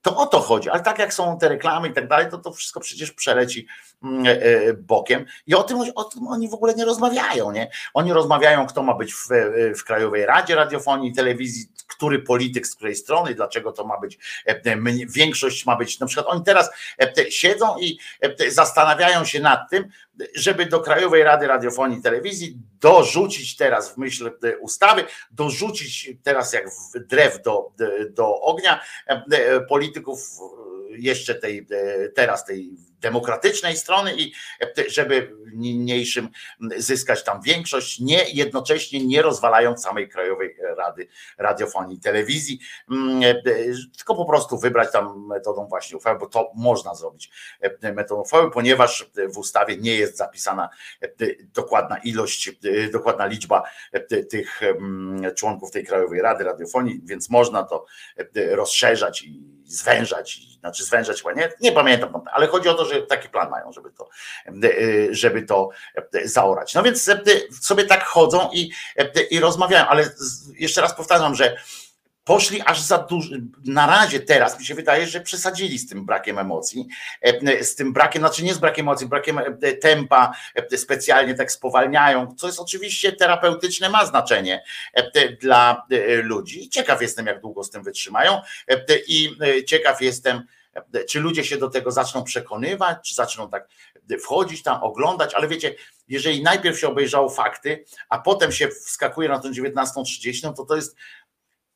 To o to chodzi. Ale tak jak są te reklamy i tak dalej, to to wszystko przecież przeleci mm, e, e, bokiem. I o tym, o tym oni w ogóle nie rozmawiają. Nie? Oni rozmawiają, kto ma być w, e, w Krajowej Radzie Radiofonii i Telewizji, który polityk z której strony, dlaczego to ma być, większość ma być. Na przykład oni teraz siedzą i zastanawiają się nad tym, żeby do Krajowej Rady Radiofonii i Telewizji dorzucić teraz w myśl ustawy, dorzucić teraz jak drew do, do ognia polityków jeszcze tej, teraz tej demokratycznej strony i żeby niniejszym zyskać tam większość, nie jednocześnie nie rozwalając samej Krajowej Rady Radiofonii i Telewizji, tylko po prostu wybrać tam metodą właśnie uchwały, bo to można zrobić metodą uchwały, ponieważ w ustawie nie jest zapisana dokładna ilość, dokładna liczba tych członków tej Krajowej Rady Radiofonii, więc można to rozszerzać i zwężać, znaczy zwężać chyba nie, nie pamiętam, ale chodzi o to, że taki plan mają, żeby to, żeby to zaorać. No więc sobie tak chodzą i, i rozmawiają, ale jeszcze raz powtarzam, że poszli aż za dużo. Na razie teraz mi się wydaje, że przesadzili z tym brakiem emocji, e, z tym brakiem, znaczy nie z brakiem emocji, brakiem e, tempa, e, specjalnie tak spowalniają, co jest oczywiście terapeutyczne, ma znaczenie dla ludzi. Ciekaw jestem, jak długo z tym wytrzymają i ciekaw jestem, czy ludzie się do tego zaczną przekonywać, czy zaczną tak wchodzić tam, oglądać, ale wiecie, jeżeli najpierw się obejrzało fakty, a potem się wskakuje na tę 19.30, no to to jest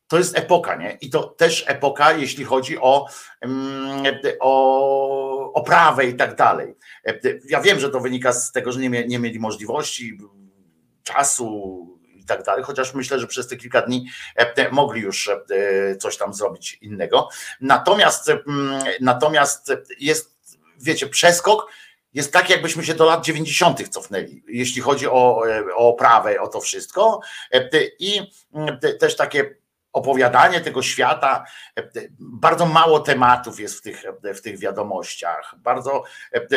to jest epoka, nie? I to też epoka, jeśli chodzi o, mm, o oprawę i tak dalej. Ja wiem, że to wynika z tego, że nie mieli możliwości, czasu i tak dalej, chociaż myślę, że przez te kilka dni mogli już coś tam zrobić innego. Natomiast, natomiast jest, wiecie, przeskok jest tak, jakbyśmy się do lat 90. cofnęli, jeśli chodzi o, o oprawę, o to wszystko. I też takie opowiadanie tego świata. Bardzo mało tematów jest w tych, w tych wiadomościach. Bardzo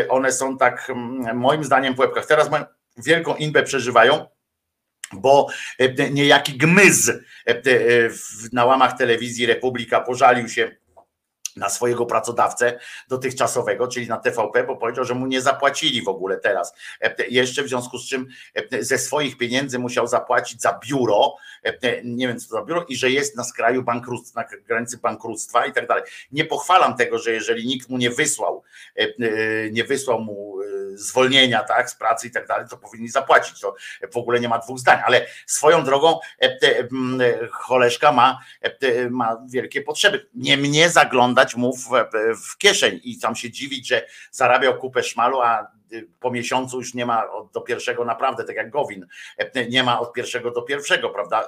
one są tak, moim zdaniem, w łebkach. Teraz mają wielką inbę przeżywają, bo niejaki gmyz na łamach telewizji Republika pożalił się na swojego pracodawcę dotychczasowego, czyli na TVP, bo powiedział, że mu nie zapłacili w ogóle teraz. E, jeszcze w związku z czym e, ze swoich pieniędzy musiał zapłacić za biuro, e, nie wiem co za biuro, i że jest na skraju bankructwa, na granicy bankructwa i tak dalej. Nie pochwalam tego, że jeżeli nikt mu nie wysłał, nie wysłał mu zwolnienia tak, z pracy i tak dalej, to powinni zapłacić. To w ogóle nie ma dwóch zdań, ale swoją drogą Choleszka ma, ma wielkie potrzeby. Nie mnie zaglądać mu w, w kieszeń i tam się dziwić, że zarabiał kupę szmalu, a po miesiącu już nie ma do pierwszego naprawdę, tak jak Gowin, nie ma od pierwszego do pierwszego, prawda,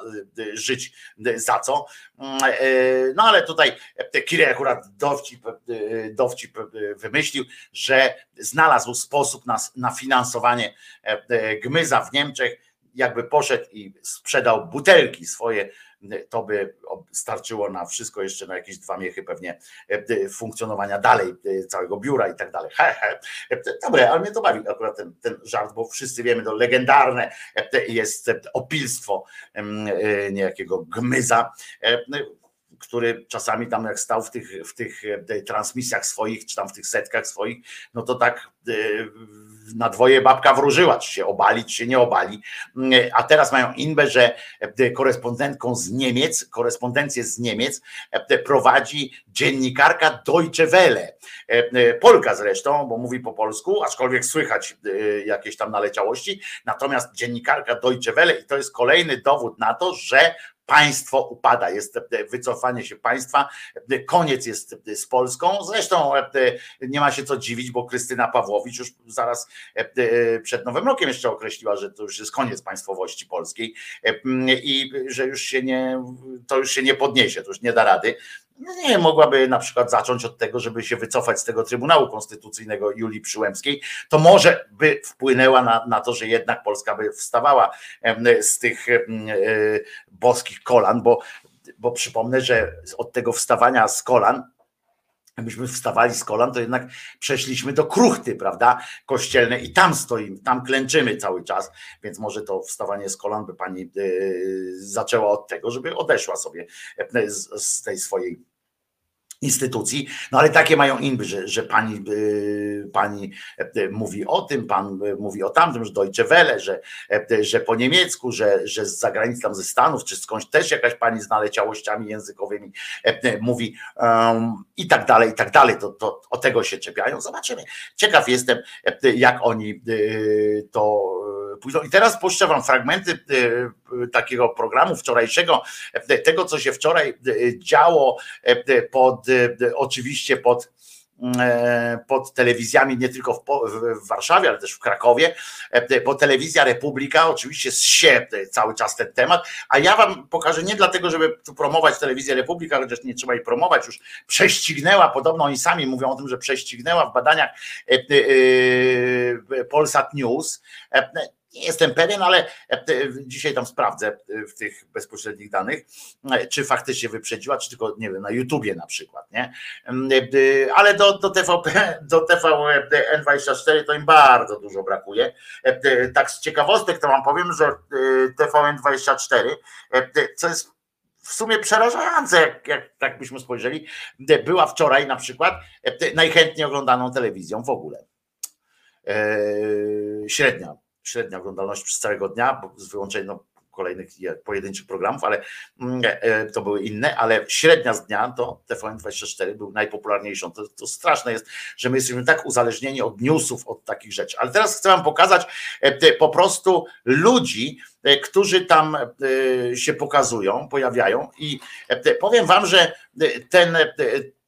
żyć za co. No ale tutaj Kirej akurat dowcip, dowcip wymyślił, że znalazł sposób na, na finansowanie gmyza w Niemczech, jakby poszedł i sprzedał butelki swoje to by starczyło na wszystko, jeszcze na jakieś dwa miechy pewnie e, funkcjonowania dalej e, całego biura i tak dalej. E, dobre, ale mnie to bawi akurat ten, ten żart, bo wszyscy wiemy, to legendarne jest opilstwo niejakiego gmyza który czasami tam jak stał w tych, w tych transmisjach swoich, czy tam w tych setkach swoich, no to tak na dwoje babka wróżyła, czy się obali, czy się nie obali. A teraz mają inbę, że korespondentką z Niemiec, korespondencję z Niemiec prowadzi dziennikarka Deutsche Welle. Polka zresztą, bo mówi po polsku, aczkolwiek słychać jakieś tam naleciałości. Natomiast dziennikarka Deutsche Welle i to jest kolejny dowód na to, że państwo upada, jest wycofanie się państwa, koniec jest z Polską. Zresztą nie ma się co dziwić, bo Krystyna Pawłowicz już zaraz przed Nowym Rokiem jeszcze określiła, że to już jest koniec państwowości polskiej i że już się nie, to już się nie podniesie, to już nie da rady. No nie, mogłaby na przykład zacząć od tego, żeby się wycofać z tego Trybunału Konstytucyjnego Julii Przyłębskiej, to może by wpłynęła na, na to, że jednak Polska by wstawała z tych e, boskich kolan, bo, bo przypomnę, że od tego wstawania z kolan Gdybyśmy wstawali z kolan, to jednak przeszliśmy do kruchty, prawda, kościelne i tam stoimy, tam klęczymy cały czas, więc może to wstawanie z kolan by pani yy, zaczęła od tego, żeby odeszła sobie e, z tej swojej instytucji, no ale takie mają inby, że, że pani, y, pani y, mówi o tym, pan y, mówi o tamtym, że Deutsche Welle, że, że po niemiecku, że, że z zagranicy tam ze Stanów, czy skądś też jakaś pani z naleciałościami językowymi mówi i tak dalej, i tak dalej, to, to o tego się czepiają, zobaczymy. Ciekaw jestem, jak oni to I teraz puszczę wam fragmenty takiego programu wczorajszego, tego co się wczoraj działo pod oczywiście pod pod telewizjami nie tylko w, Warszawie, ale też w Krakowie, bo telewizja Republika oczywiście zsie cały czas ten temat, a ja wam pokażę nie dlatego, żeby tu promować telewizję Republika, chociaż nie trzeba jej promować, już prześcignęła, podobno oni sami mówią o tym, że prześcignęła w badaniach Polsat News nie jestem pewien, ale e, dzisiaj tam sprawdzę e, w tych bezpośrednich danych, e, czy faktycznie wyprzedziła, czy tylko, nie wiem, na YouTubie na przykład, nie? Mm, ale do, do TVP, do TVN24 to im bardzo dużo brakuje. Tak z ciekawostek to wam powiem, że TVN24, co jest w sumie przerażające, jak, jak tak byśmy spojrzeli. Była wczoraj na przykład najchętniej oglądaną telewizją w ogóle. Średnia, średnia oglądalność przez całego dnia, z wyłączeniem no, kolejnych pojedynczych programów, ale mm, e, to były inne, ale średnia z dnia to TVN24 był najpopularniejszą. To, to straszne jest, że my jesteśmy tak uzależnieni od newsów, od takich rzeczy. Ale teraz chcę wam pokazać e, po prostu ludzi, e, którzy tam się pokazują, pojawiają i powiem wam, że ten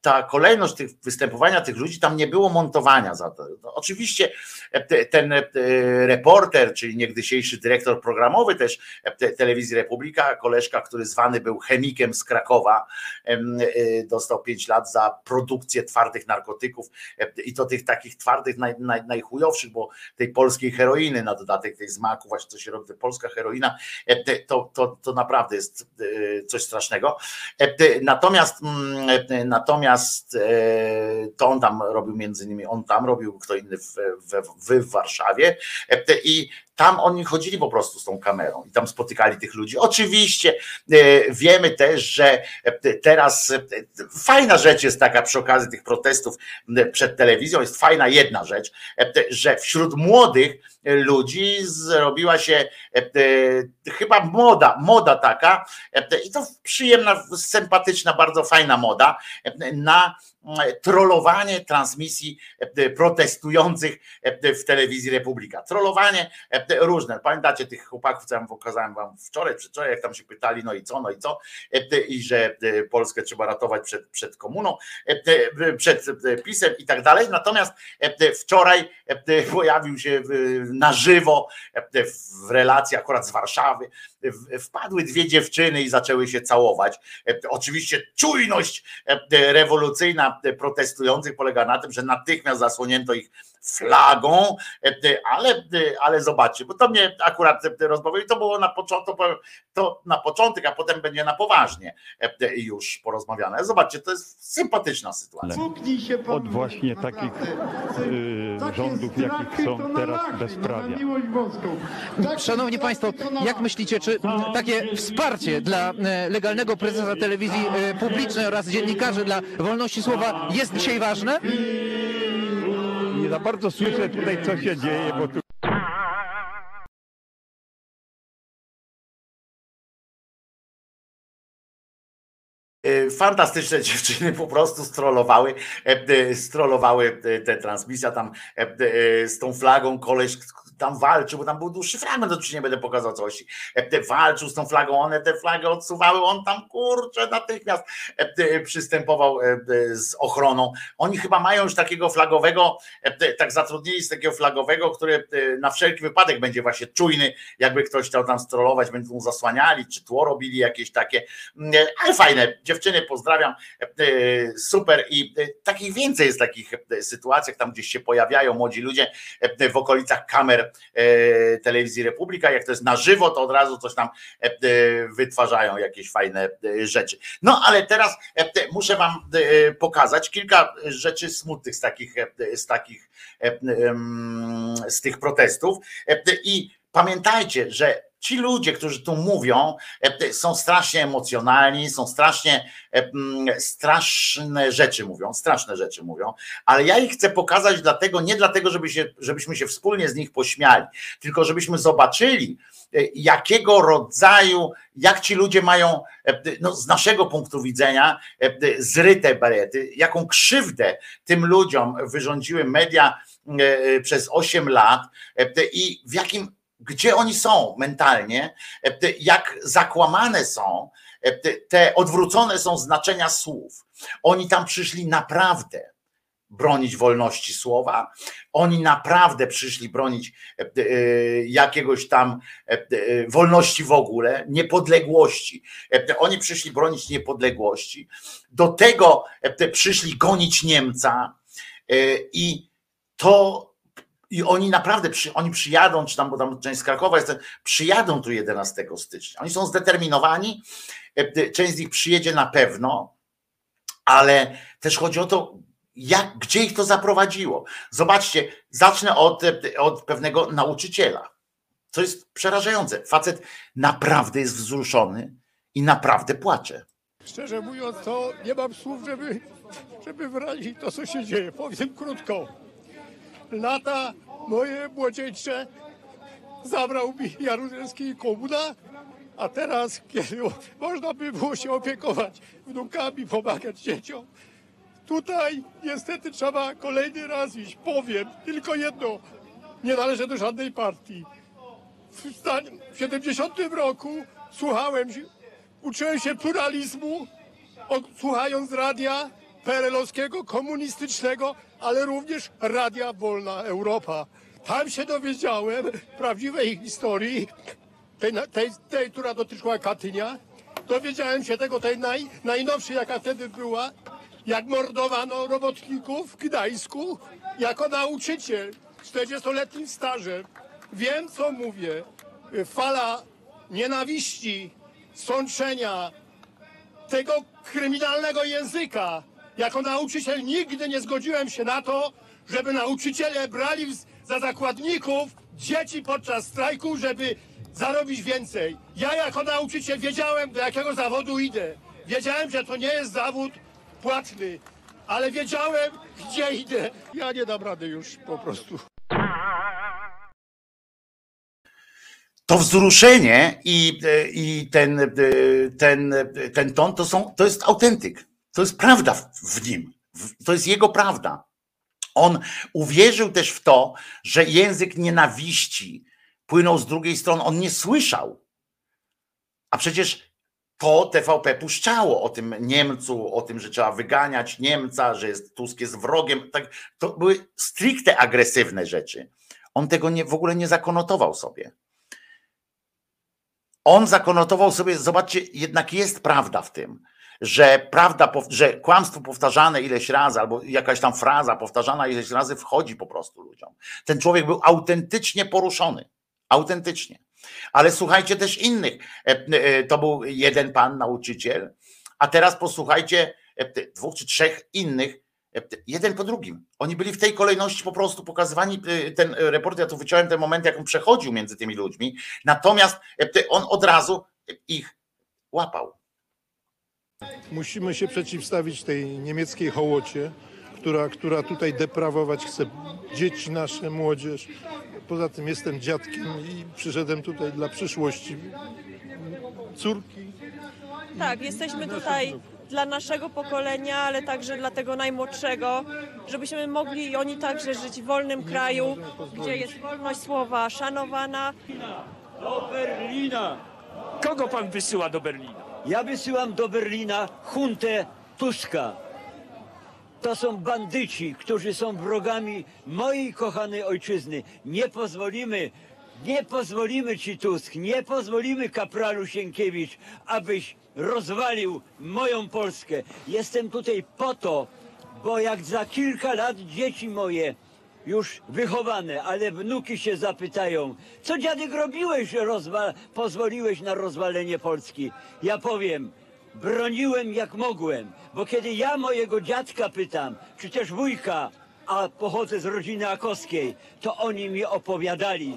ta kolejność tych występowania tych ludzi, tam nie było montowania za to. No, oczywiście e, ten e, reporter, czyli niegdysiejszy dyrektor programowy też e, telewizji Republika, koleżka, który zwany był chemikiem z Krakowa, dostał 5 lat za produkcję twardych narkotyków i to tych takich twardych, naj, naj, najchujowszych, bo tej polskiej heroiny na dodatek tej zmaku, właśnie co się robi, polska heroina, to, to, to naprawdę jest coś strasznego. Natomiast natomiast Natomiast e, to on tam robił między innymi, on tam robił, kto inny w, w, w Warszawie. E, i tam oni chodzili po prostu z tą kamerą i tam spotykali tych ludzi. Oczywiście e, wiemy też, że teraz fajna rzecz jest taka przy okazji tych protestów przed telewizją, jest fajna jedna rzecz, że wśród młodych ludzi zrobiła się chyba moda, moda taka i to przyjemna, sympatyczna, bardzo fajna moda na trollowanie transmisji e, protestujących e, w telewizji Republika. Trollowanie e, różne. Pamiętacie tych chłopaków, co ja pokazałem wam wczoraj, przedwczoraj, jak tam się pytali, no i co, no i co, i że Polskę trzeba ratować przed, przed komuną, przed pisem i tak dalej. Natomiast wczoraj pojawił się na żywo w relacji akurat z Warszawy, wpadły dwie dziewczyny i zaczęły się całować. Oczywiście czujność rewolucyjna protestujących polega na tym, że natychmiast zasłonięto ich flagą, ale, ale zobaczcie, bo to mnie akurat rozbawiło i to było na początku, to na początek, a potem będzie na poważnie już porozmawiane. Zobaczcie, to jest sympatyczna sytuacja. Od właśnie takich rządów, jakich są teraz bezprawia. Szanowni Państwo, jak myślicie, czy takie wsparcie dla e, legalnego prezesa telewizji e, publicznej oraz dziennikarzy dla wolności słowa jest dzisiaj ważne? Nie za bardzo słyszę tutaj, co się dzieje, bo tu... E, fantastyczne dziewczyny po prostu strollowały, strollowały te transmisja tam z tą flagą koleś, tam walczył, bo tam był dłuższy fragment, oczywiście nie będę pokazał coś. E, walczył z tą flagą, one tę flagę odsuwały, on tam kurczę natychmiast e, przystępował e, z ochroną. Oni chyba mają już takiego flagowego, tak zatrudnili z takiego flagowego, który na wszelki wypadek będzie właśnie czujny, jakby ktoś chciał tam strollować, będą mu zasłaniali, czy tło robili jakieś takie, ale fajne. Dziewczyny pozdrawiam, super i takich więcej jest takich sytuacjach, tam gdzieś się pojawiają młodzi ludzie w okolicach kamer telewizji Republika. Jak to jest na żywo, to od razu coś tam e, e, wytwarzają jakieś fajne rzeczy. No ale teraz muszę Wam pokazać kilka rzeczy smutnych z takich, z takich z tych protestów. I pamiętajcie, że ci ludzie, którzy tu mówią, e, są strasznie emocjonalni, są strasznie e, straszne rzeczy mówią, straszne rzeczy mówią, ale ja ich chcę pokazać dlatego, nie dlatego, żeby się, żebyśmy się wspólnie z nich pośmiali, tylko żebyśmy zobaczyli, e, jakiego rodzaju, jak ci ludzie mają no, z naszego punktu widzenia zryte barety, jaką krzywdę tym ludziom wyrządziły media przez 8 lat i w jakim gdzie oni są mentalnie, e, jak zakłamane są, e, te odwrócone są znaczenia słów. Oni tam przyszli naprawdę bronić wolności słowa. Oni naprawdę przyszli bronić e, jakiegoś tam wolności w ogóle, niepodległości. Oni przyszli bronić niepodległości. Do tego przyszli gonić Niemca i to i oni naprawdę, przy, oni przyjadą, czy tam, bo tam część z Krakowa jest, przyjadą tu 11 stycznia. Oni są zdeterminowani, e, część z nich przyjedzie na pewno, ale też chodzi o to, jak, gdzie ich to zaprowadziło. Zobaczcie, zacznę od, e, od pewnego nauczyciela. Co jest przerażające. Facet naprawdę jest wzruszony I naprawdę płaczę. Szczerze mówiąc, to nie mam słów, żeby, żeby wyrazić to, co się dzieje. Powiem krótko. Lata moje młodzieńcze zabrał mi Jaruzelski i Komuna, a teraz, kiedy można by było się opiekować wnukami, pomagać dzieciom, tutaj niestety trzeba kolejny raz iść. Powiem tylko jedno. Nie należę do żadnej partii. W, stan- w 70 roku słuchałem, uczyłem się pluralizmu, słuchając radia perelowskiego, komunistycznego, ale również radia Wolna Europa. Tam się dowiedziałem prawdziwej historii, tej, tej, tej która dotyczyła Katynia. Dowiedziałem się tego, tej naj, najnowszej, jaka wtedy była, jak mordowano robotników w Gdańsku jako nauczyciel z 40-letnim stażem. Wiem, co mówię. Fala nienawiści, sączenia, tego kryminalnego języka. Jako nauczyciel nigdy nie zgodziłem się na to, żeby nauczyciele brali za zakładników dzieci podczas strajku, żeby zarobić więcej. Ja jako nauczyciel wiedziałem, do jakiego zawodu idę. Wiedziałem, że to nie jest zawód płatny, ale wiedziałem, gdzie idę. Ja nie dam rady już po prostu. to wzruszenie i, e, i ten, e, ten, ten ton to, są, to jest autentyk. To jest prawda w, nim. To jest jego prawda. On uwierzył też w to, że język nienawiści płynął z drugiej strony. On nie słyszał. A przecież to TVP puszczało o tym Niemcu, o tym, że trzeba wyganiać Niemca, że jest, Tusk jest wrogiem. Tak, to były stricte agresywne rzeczy. On tego nie, w ogóle nie zakonotował sobie on zakonotował sobie, zobaczcie, jednak jest prawda w tym, że prawda, że kłamstwo powtarzane ileś razy, albo jakaś tam fraza powtarzana ileś razy wchodzi po prostu ludziom. Ten człowiek był autentycznie poruszony. Autentycznie. Ale słuchajcie też innych. E, e, To był jeden pan nauczyciel, a teraz posłuchajcie e, dwóch czy trzech innych, jeden po drugim. Oni byli w tej kolejności po prostu pokazywani. Ten reporter, ja tu wyciąłem ten moment, jak on przechodził między tymi ludźmi. Natomiast on od razu ich łapał. Musimy się przeciwstawić tej niemieckiej hołocie, która, która tutaj deprawować chce dzieci nasze, młodzież. Poza tym jestem dziadkiem i przyszedłem tutaj dla przyszłości córki. Tak, jesteśmy tutaj dla naszego pokolenia, ale także dla tego najmłodszego, żebyśmy mogli i oni także żyć w wolnym kraju, gdzie jest wolność słowa szanowana. Do Berlina. Kogo pan wysyła do Berlina? Ja wysyłam do Berlina huntę Tuska. To są bandyci, którzy są wrogami mojej kochanej ojczyzny. Nie pozwolimy, nie pozwolimy ci Tusk, nie pozwolimy kapralu Sienkiewicz, abyś rozwalił moją Polskę. Jestem tutaj po to, bo jak za kilka lat dzieci moje już wychowane, ale wnuki się zapytają, co dziadek robiłeś, że pozwoliłeś na rozwalenie Polski? Ja powiem, broniłem jak mogłem, bo kiedy ja mojego dziadka pytam, czy też wujka, a pochodzę z rodziny akowskiej, to oni mi opowiadali,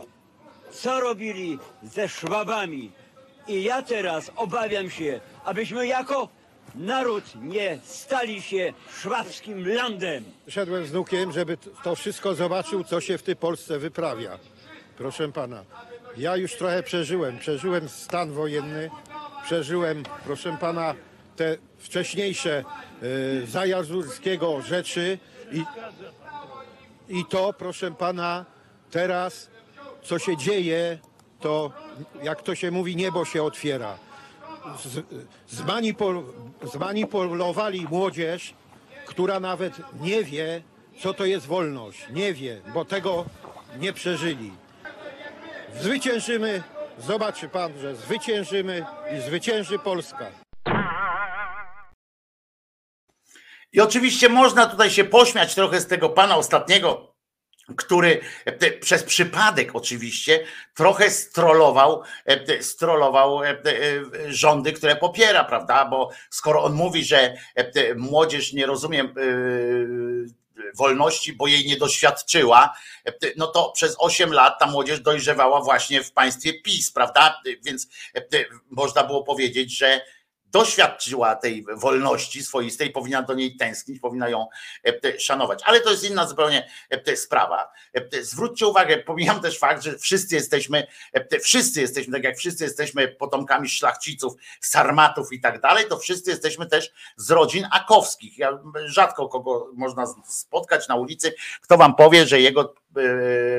co robili ze Szwabami. I ja teraz obawiam się, abyśmy jako naród nie stali się szwabskim landem. Szedłem z wnukiem, żeby to wszystko zobaczył, co się w tej Polsce wyprawia. Proszę pana, ja już trochę przeżyłem. Przeżyłem stan wojenny, przeżyłem, proszę pana, te wcześniejsze y, rzeczy i, i to, proszę pana, teraz, co się dzieje, to, jak to się mówi, niebo się otwiera. Z, zmanipul, zmanipulowali młodzież, która nawet nie wie, co to jest wolność. Nie wie, bo tego nie przeżyli. Zwyciężymy, zobaczy pan, że zwyciężymy i zwycięży Polska. I oczywiście można tutaj się pośmiać trochę z tego pana ostatniego, który e, przez przypadek oczywiście trochę strollował, e, strollował e, rządy, które popiera, prawda? Bo skoro on mówi, że młodzież nie rozumie wolności, bo jej nie doświadczyła, no to przez 8 lat ta młodzież dojrzewała właśnie w państwie PiS, prawda? Więc można było powiedzieć, że doświadczyła tej wolności swoistej, powinna do niej tęsknić, powinna ją e, szanować. Ale to jest inna zupełnie e, sprawa. E, zwróćcie uwagę, pomijam też fakt, że wszyscy jesteśmy, wszyscy jesteśmy, tak jak wszyscy jesteśmy potomkami szlachciców, sarmatów i tak dalej, to wszyscy jesteśmy też z rodzin akowskich. Ja rzadko kogo można spotkać na ulicy, kto wam powie, że jego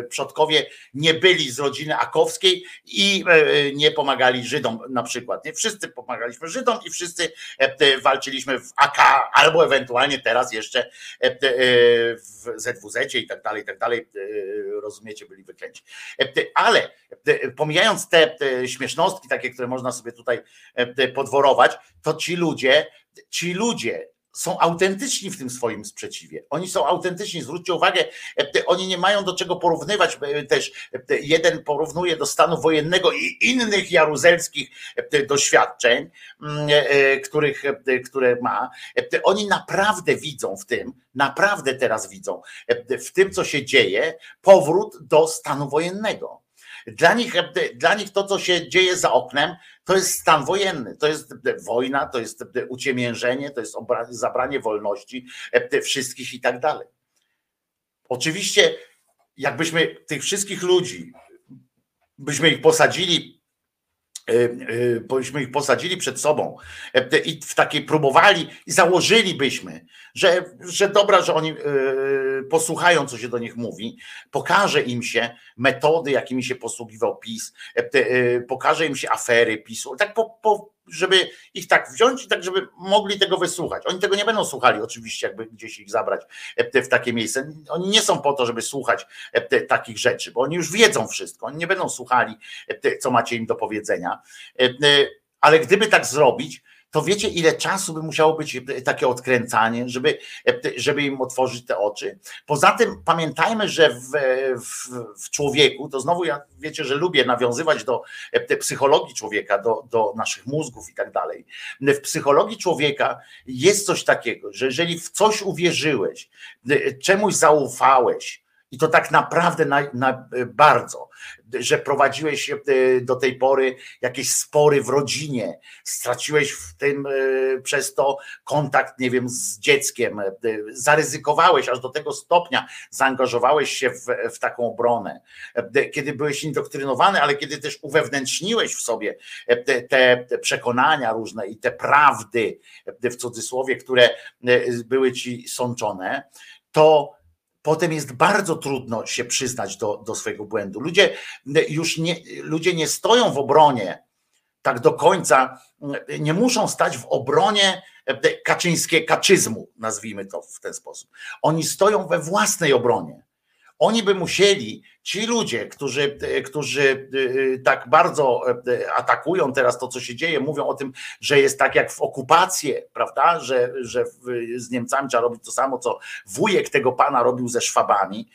przodkowie nie byli z rodziny akowskiej i nie pomagali Żydom na przykład. Nie wszyscy pomagaliśmy Żydom i wszyscy e, walczyliśmy w AK albo ewentualnie teraz jeszcze e, e, w ZWZ i tak dalej, i tak dalej, rozumiecie, byli wyklęci. Ale pomijając te śmiesznostki takie, które można sobie tutaj podworować, to ci ludzie, ci ludzie są autentyczni w tym swoim sprzeciwie. Oni są autentyczni, zwróćcie uwagę, e, oni nie mają do czego porównywać e, też. E, jeden porównuje do stanu wojennego i innych jaruzelskich doświadczeń, mm, których, które ma. Oni naprawdę widzą w tym, naprawdę teraz widzą w tym, co się dzieje, powrót do stanu wojennego. Dla nich, dla nich to, co się dzieje za oknem, to jest stan wojenny, to jest wojna, to jest uciemiężenie, to jest zabranie wolności wszystkich i tak dalej. Oczywiście, jakbyśmy tych wszystkich ludzi, byśmy ich posadzili byśmy ich posadzili przed sobą i w takiej próbowali i założylibyśmy, że, że dobra, że oni posłuchają, co się do nich mówi, pokaże im się metody, jakimi się posługiwał PiS, pokaże im się afery PiSu, tak po, po, żeby ich tak wziąć i tak, żeby mogli tego wysłuchać. Oni tego nie będą słuchali, oczywiście, jakby gdzieś ich zabrać w takie miejsce. Oni nie są po to, żeby słuchać takich rzeczy, bo oni już wiedzą wszystko. Oni nie będą słuchali, co macie im do powiedzenia. Ale gdyby tak zrobić, to wiecie, ile czasu by musiało być e, takie odkręcanie, żeby, e, żeby im otworzyć te oczy. Poza tym pamiętajmy, że w, w, w człowieku, to znowu ja wiecie, że lubię nawiązywać do e, psychologii człowieka, do, do naszych mózgów i tak dalej. W psychologii człowieka jest coś takiego, że jeżeli w coś uwierzyłeś, czemuś zaufałeś, i to tak naprawdę na, na bardzo, że prowadziłeś e, do tej pory jakieś spory w rodzinie, straciłeś w tym e, przez to kontakt, nie wiem, z dzieckiem, zaryzykowałeś aż do tego stopnia, zaangażowałeś się w, w taką obronę, kiedy byłeś indoktrynowany, ale kiedy też uwewnętrzniłeś w sobie te, te przekonania różne i te prawdy, w cudzysłowie, które były ci sączone, to potem jest bardzo trudno się przyznać do, do swojego błędu. Ludzie już nie, ludzie nie stoją w obronie tak do końca, nie muszą stać w obronie kaczyńskie kaczyzmu, nazwijmy to w ten sposób. Oni stoją we własnej obronie. Oni by musieli, ci ludzie, którzy, którzy y, tak bardzo y, atakują teraz to, co się dzieje, mówią o tym, że jest tak jak w okupację, prawda, że, że z Niemcami trzeba robić to samo, co wujek tego pana robił ze Szwabami,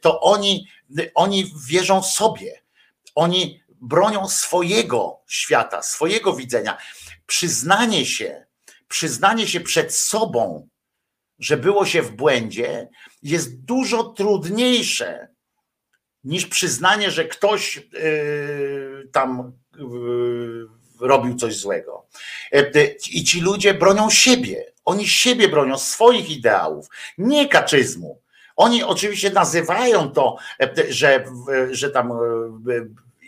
to oni, oni wierzą sobie. Oni bronią swojego świata, swojego widzenia. Przyznanie się, przyznanie się przed sobą, że było się w błędzie, jest dużo trudniejsze niż przyznanie, że ktoś yy, tam yy, robił coś złego. Yy, I ci ludzie bronią siebie. Oni siebie bronią, swoich ideałów, nie kaczyzmu. Oni oczywiście nazywają to, że, że tam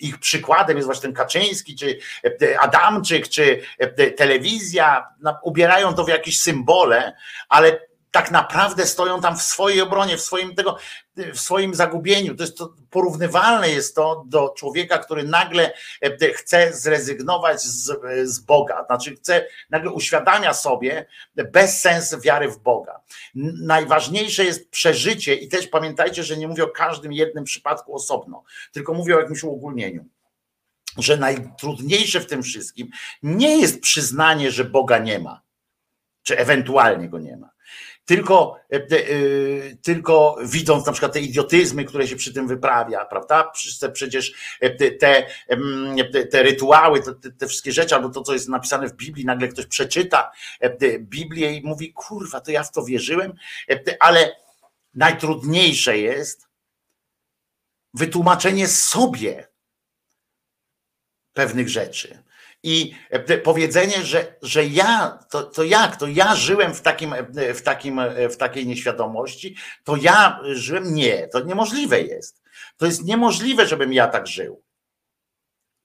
ich przykładem jest właśnie ten Kaczyński, czy Adamczyk, czy telewizja, ubierają to w jakieś symbole, ale tak naprawdę stoją tam w swojej obronie, w swoim tego, w swoim zagubieniu. To jest to, porównywalne jest to do człowieka, który nagle e, chce zrezygnować z, z Boga, znaczy chce, nagle uświadamia sobie bezsens wiary w Boga. Najważniejsze jest przeżycie i też pamiętajcie, że nie mówię o każdym jednym przypadku osobno, tylko mówię o jakimś uogólnieniu że najtrudniejsze w tym wszystkim nie jest przyznanie, że Boga nie ma, czy ewentualnie go nie ma tylko, e, e, tylko widząc na przykład te idiotyzmy, które się przy tym wyprawia, prawda? Przecież e, te, te, te rytuały, te, te, wszystkie rzeczy, albo to, co jest napisane w Biblii, nagle ktoś przeczyta Biblię i mówi, kurwa, to ja w to wierzyłem, ale najtrudniejsze jest wytłumaczenie sobie pewnych rzeczy. I e, powiedzenie, że, że ja, to, to jak, to ja żyłem w, takim, e, w, takim, e, w takiej nieświadomości, to ja żyłem, nie, to niemożliwe jest. To jest niemożliwe, żebym ja tak żył.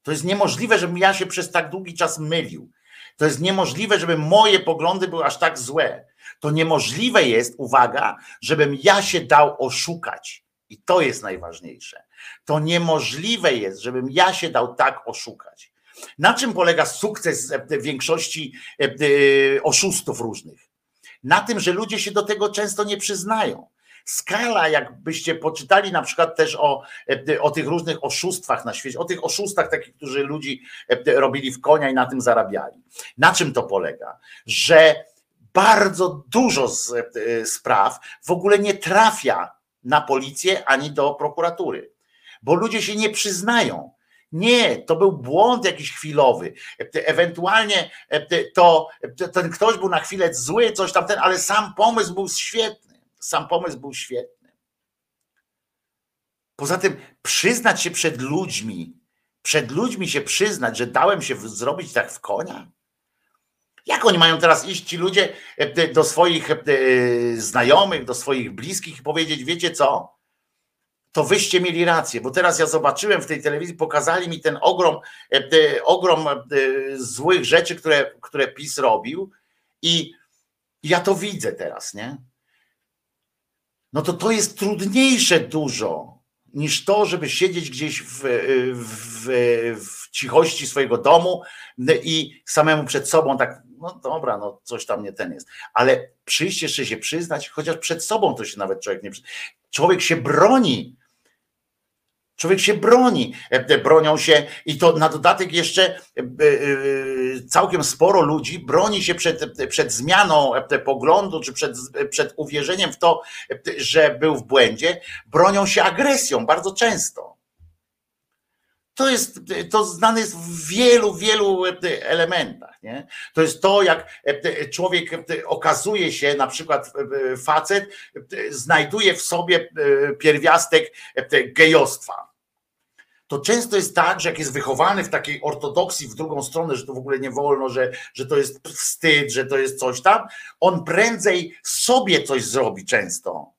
To jest niemożliwe, żebym ja się przez tak długi czas mylił. To jest niemożliwe, żeby moje poglądy były aż tak złe. To niemożliwe jest, uwaga, żebym ja się dał oszukać. I to jest najważniejsze. To niemożliwe jest, żebym ja się dał tak oszukać. Na czym polega sukces e, większości e, e, oszustów różnych? Na tym, że ludzie się do tego często nie przyznają. Skala, jakbyście poczytali na przykład też o, o tych różnych oszustwach na świecie, o tych oszustach takich, którzy ludzi robili w konia i na tym zarabiali. Na czym to polega? Że bardzo dużo z, spraw w ogóle nie trafia na policję ani do prokuratury, bo ludzie się nie przyznają. Nie, to był błąd jakiś chwilowy. Ewentualnie to ten ktoś był na chwilę zły, coś tam ten, ale sam pomysł był świetny. Sam pomysł był świetny. Poza tym przyznać się przed ludźmi, przed ludźmi się przyznać, że dałem się zrobić tak w konia? Jak oni mają teraz iść ci ludzie do swoich znajomych, do swoich bliskich i powiedzieć, wiecie co? To wyście mieli rację, bo teraz ja zobaczyłem w tej telewizji, pokazali mi ten ogrom, e, ogrom e, złych rzeczy, które, które PiS robił i ja to widzę teraz, nie? No to to jest trudniejsze dużo niż to, żeby siedzieć gdzieś w, w, w cichości swojego domu i samemu przed sobą tak, no dobra, no coś tam nie ten jest. Ale przyjść jeszcze się przyznać, chociaż przed sobą to się nawet człowiek nie przyzna. Człowiek się broni Człowiek się broni, e, e, bronią się i to na dodatek jeszcze e, całkiem sporo ludzi broni się przed, przed zmianą poglądu, czy przed, przed uwierzeniem w to, że był w błędzie, bronią się agresją bardzo często. To jest, to znane jest w wielu, wielu elementach. Nie? To jest to, jak człowiek okazuje się, na przykład facet, znajduje w sobie pierwiastek gejostwa to często jest tak, że jak jest wychowany w takiej ortodoksji w drugą stronę, że to w ogóle nie wolno, że, że to jest wstyd, że to jest coś tam, on prędzej sobie coś zrobi często.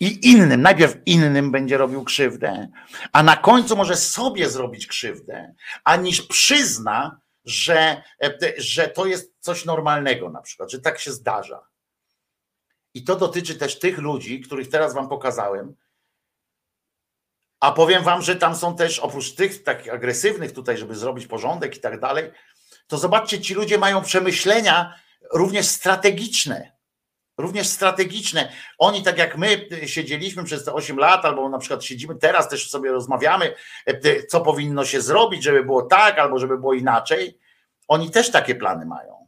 I innym, najpierw innym będzie robił krzywdę, a na końcu może sobie zrobić krzywdę, a niż przyzna, że, że to jest coś normalnego, na przykład, że tak się zdarza. I to dotyczy też tych ludzi, których teraz Wam pokazałem, a powiem wam, że tam są też oprócz tych takich agresywnych tutaj, żeby zrobić porządek i tak dalej, to zobaczcie, ci ludzie mają przemyślenia również strategiczne. Również strategiczne. Oni, tak jak my siedzieliśmy przez te 8 lat, albo na przykład siedzimy teraz, też sobie rozmawiamy, co powinno się zrobić, żeby było tak, albo żeby było inaczej. Oni też takie plany mają.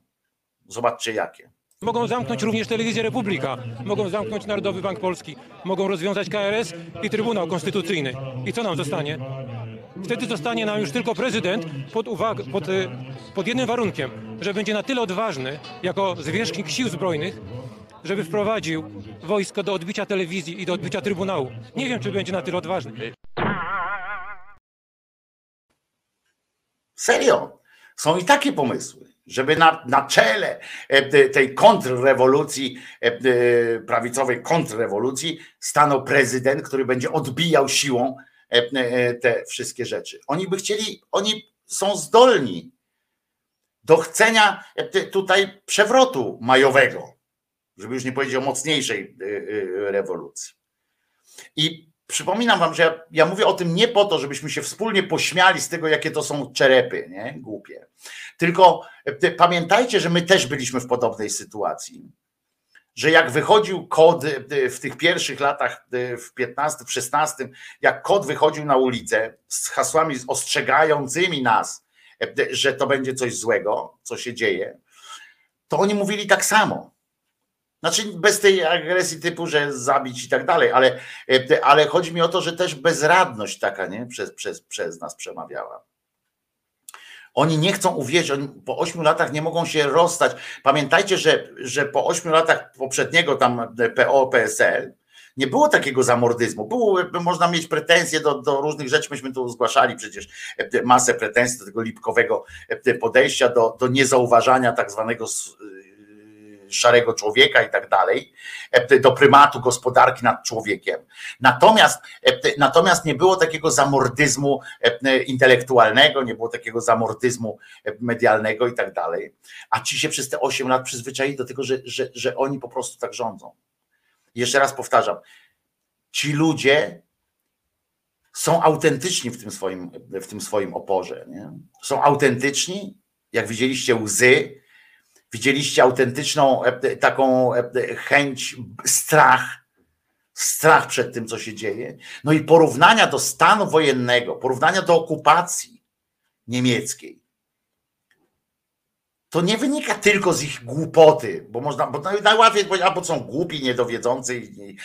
Zobaczcie jakie. Mogą zamknąć również Telewizję Republika, mogą zamknąć Narodowy Bank Polski, mogą rozwiązać KRS i Trybunał Konstytucyjny. I co nam zostanie? Wtedy zostanie nam już tylko prezydent pod, uwag- pod, y, pod jednym warunkiem, że będzie na tyle odważny jako zwierzchnik sił zbrojnych, żeby wprowadził wojsko do odbicia telewizji i do odbicia Trybunału. Nie wiem, czy będzie na tyle odważny. Serio. Są i takie pomysły żeby na, na czele e, tej kontrrewolucji, e, e, prawicowej kontrrewolucji stanął prezydent, który będzie odbijał siłą te wszystkie rzeczy. Oni by chcieli, oni są zdolni do chcenia tutaj przewrotu majowego, żeby już nie powiedzieć o mocniejszej rewolucji. I przypominam wam, że ja, ja, mówię o tym nie po to, żebyśmy się wspólnie pośmiali z tego, jakie to są czerepy, nie? Głupie. Tylko e, pamiętajcie, że my też byliśmy w podobnej sytuacji. Że jak wychodził kod e, w tych pierwszych latach, e, w 15, w 16, jak kod wychodził na ulicę z hasłami ostrzegającymi nas, że to będzie coś złego, co się dzieje, to oni mówili tak samo znaczy bez tej agresji typu, że zabić i tak dalej, ale, ale chodzi mi o to, że też bezradność taka nie? Przez, przez, przez nas przemawiała. Oni nie chcą uwierzyć, oni po ośmiu latach nie mogą się rozstać. Pamiętajcie, że, że po ośmiu latach poprzedniego tam PO, PSL nie było takiego zamordyzmu. Było, można mieć pretensje do, do różnych rzeczy, myśmy tu zgłaszali przecież masę pretensji do tego lipkowego podejścia, do, do niezauważania tak zwanego szarego człowieka i tak dalej, e, do prymatu gospodarki nad człowiekiem. Natomiast, e, natomiast nie było takiego zamordyzmu e, intelektualnego, nie było takiego zamordyzmu medialnego i tak dalej. A ci się przez te 8 lat przyzwyczaili do tego, że, że, że oni po prostu tak rządzą. Jeszcze raz powtarzam, ci ludzie są autentyczni w tym swoim, w tym swoim oporze. Nie? Są autentyczni, jak widzieliście łzy, widzieliście autentyczną e, taką e, chęć, strach, strach przed tym, co się dzieje. No i porównania do stanu wojennego, porównania do okupacji niemieckiej. To nie wynika tylko z ich głupoty, bo można, bo najłatwiej powiedzieć, albo są głupi, i-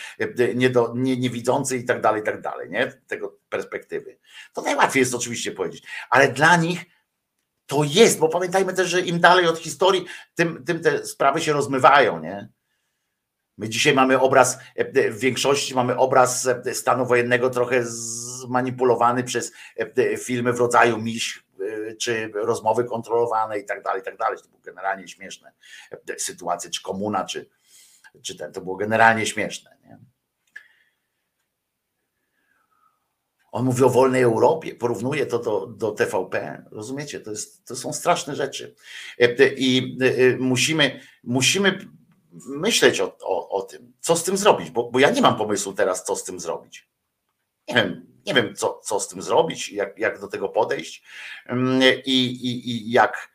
niedo, nie, niewidzący i tak dalej, i tak dalej, nie? Tego perspektywy. To najłatwiej jest oczywiście powiedzieć, ale dla nich to jest, bo pamiętajmy też, że im dalej od historii, tym, tym te sprawy się rozmywają, nie? My dzisiaj mamy obraz, e, w większości mamy obraz e, stanu wojennego trochę zmanipulowany przez e, filmy w rodzaju Miś, e, czy rozmowy kontrolowane i tak dalej, i tak dalej. To było generalnie śmieszne e, sytuacje, czy komuna, czy, czy ten, to było generalnie śmieszne. Nie? On mówi o wolnej Europie, porównuje to do, do TVP. Rozumiecie? To, jest, to są straszne rzeczy. E, I e, musimy, musimy myśleć o, o, o tym, co z tym zrobić, bo, bo ja nie mam pomysłu teraz, co z tym zrobić. Nie wiem, nie wiem co, co z tym zrobić, jak, jak do tego podejść Mm, i, i, i jak,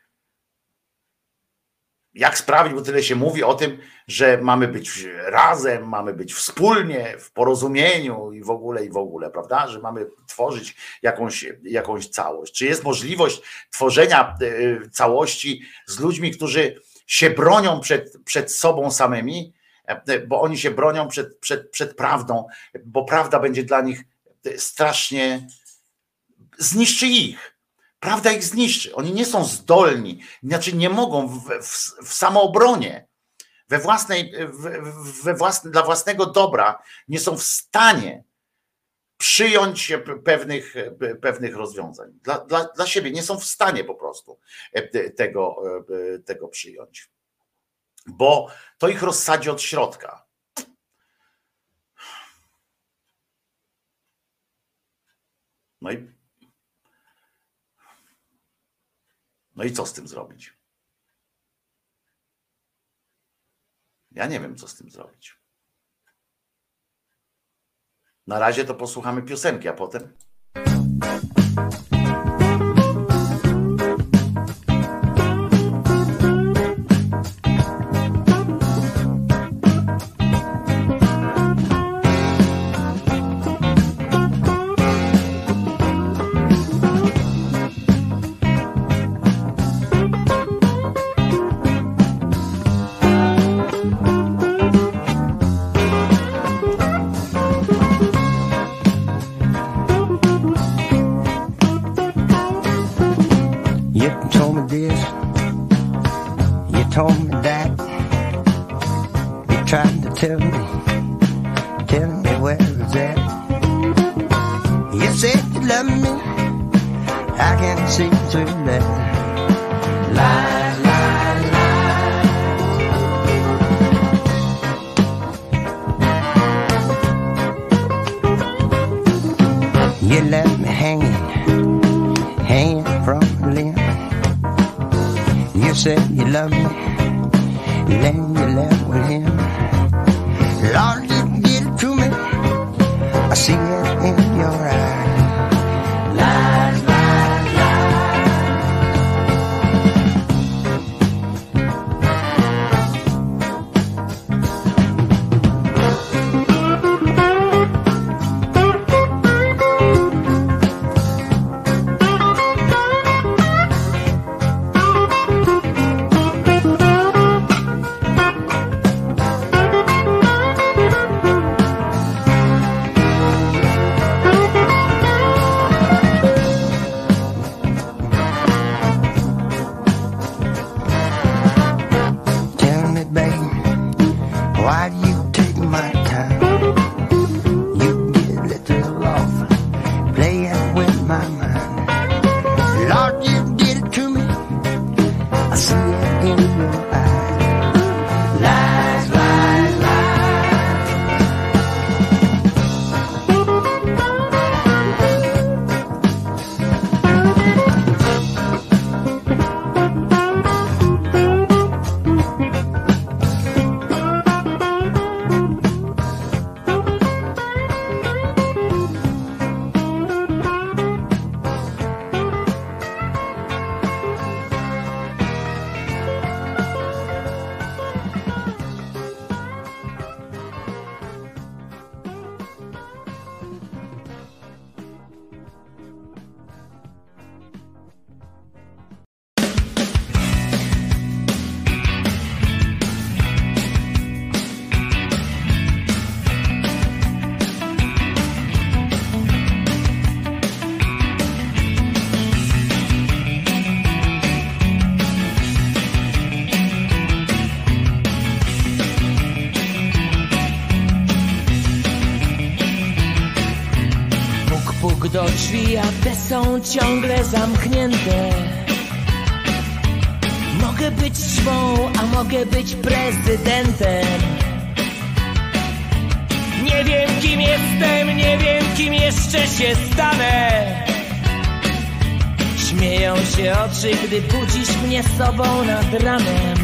jak sprawić, bo tyle się mówi o tym, że mamy być razem, mamy być wspólnie, w porozumieniu i w ogóle, i w ogóle, prawda? Że mamy tworzyć jakąś, jakąś całość. Czy jest możliwość tworzenia y, całości z ludźmi, którzy się bronią przed, przed sobą samymi, e, bo oni się bronią przed, przed, przed prawdą, bo prawda będzie dla nich strasznie zniszczy ich. Prawda ich zniszczy. Oni nie są zdolni, znaczy nie mogą w, w, w samoobronie, we własnej, we własne, dla własnego dobra, nie są w stanie przyjąć pewnych, pewnych rozwiązań. Dla, dla, dla siebie nie są w stanie po prostu tego, tego przyjąć. Bo to ich rozsadzi od środka. No i No i co z tym zrobić? Ja nie wiem, co z tym zrobić. Na razie to posłuchamy piosenki, a potem. Są ciągle zamknięte. Mogę być szwą, a mogę być prezydentem. Nie wiem kim jestem, nie wiem kim jeszcze się stanę. Śmieją się oczy, gdy budzisz mnie sobą nad ranem.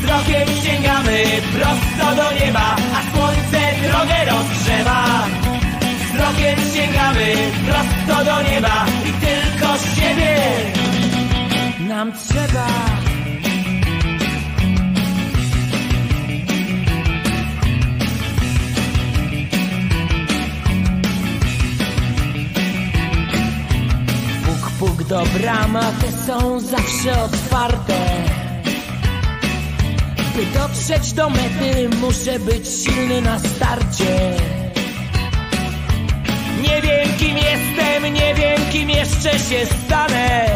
Wzrokiem sięgamy prosto do nieba, a słońce drogę rozgrzewa. Wzrokiem sięgamy prosto do nieba i tylko siebie nam trzeba. Puk, puk do te są zawsze otwarte. By dotrzeć do mety, muszę być silny na starcie. Nie wiem kim jeszcze się stanę.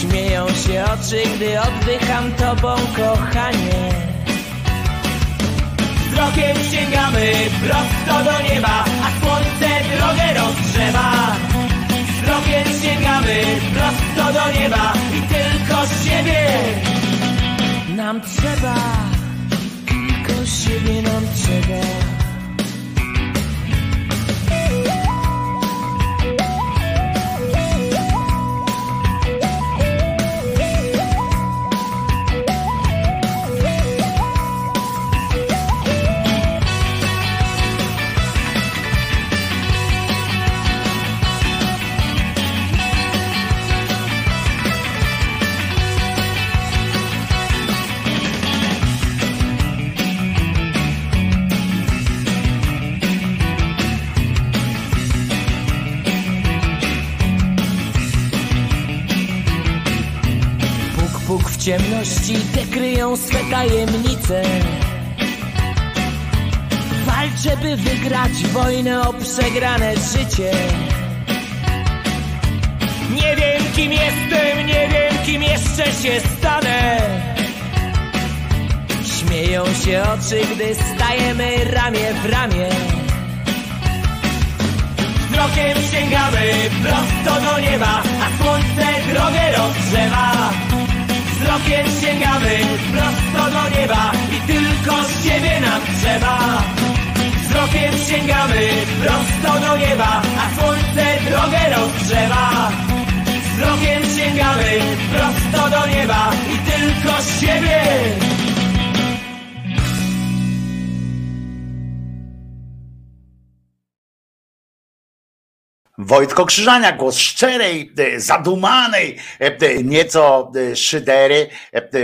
Śmieją się oczy, gdy oddycham tobą, kochanie. Wzrokiem sięgamy prosto do nieba, a słońce drogę rozgrzewa. Wzrokiem sięgamy prosto do nieba i tylko siebie nam trzeba. Tylko siebie nam trzeba. Ciemności, te kryją swe tajemnice. Walczę, by wygrać wojnę o przegrane życie. Nie wiem, kim jestem, nie wiem, kim jeszcze się stanę. Śmieją się oczy, gdy stajemy ramię w ramię. Wzrokiem sięgamy prosto do nieba, a słońce drogę rozgrzewa. Wzrokiem sięgamy prosto do nieba i tylko siebie nam trzeba. Wzrokiem sięgamy prosto do nieba, a słońce drogę rozgrzewa. Wzrokiem sięgamy prosto do nieba i tylko siebie. Wojtko Krzyżania, głos szczerej, e, zadumanej, e, e, nieco szydery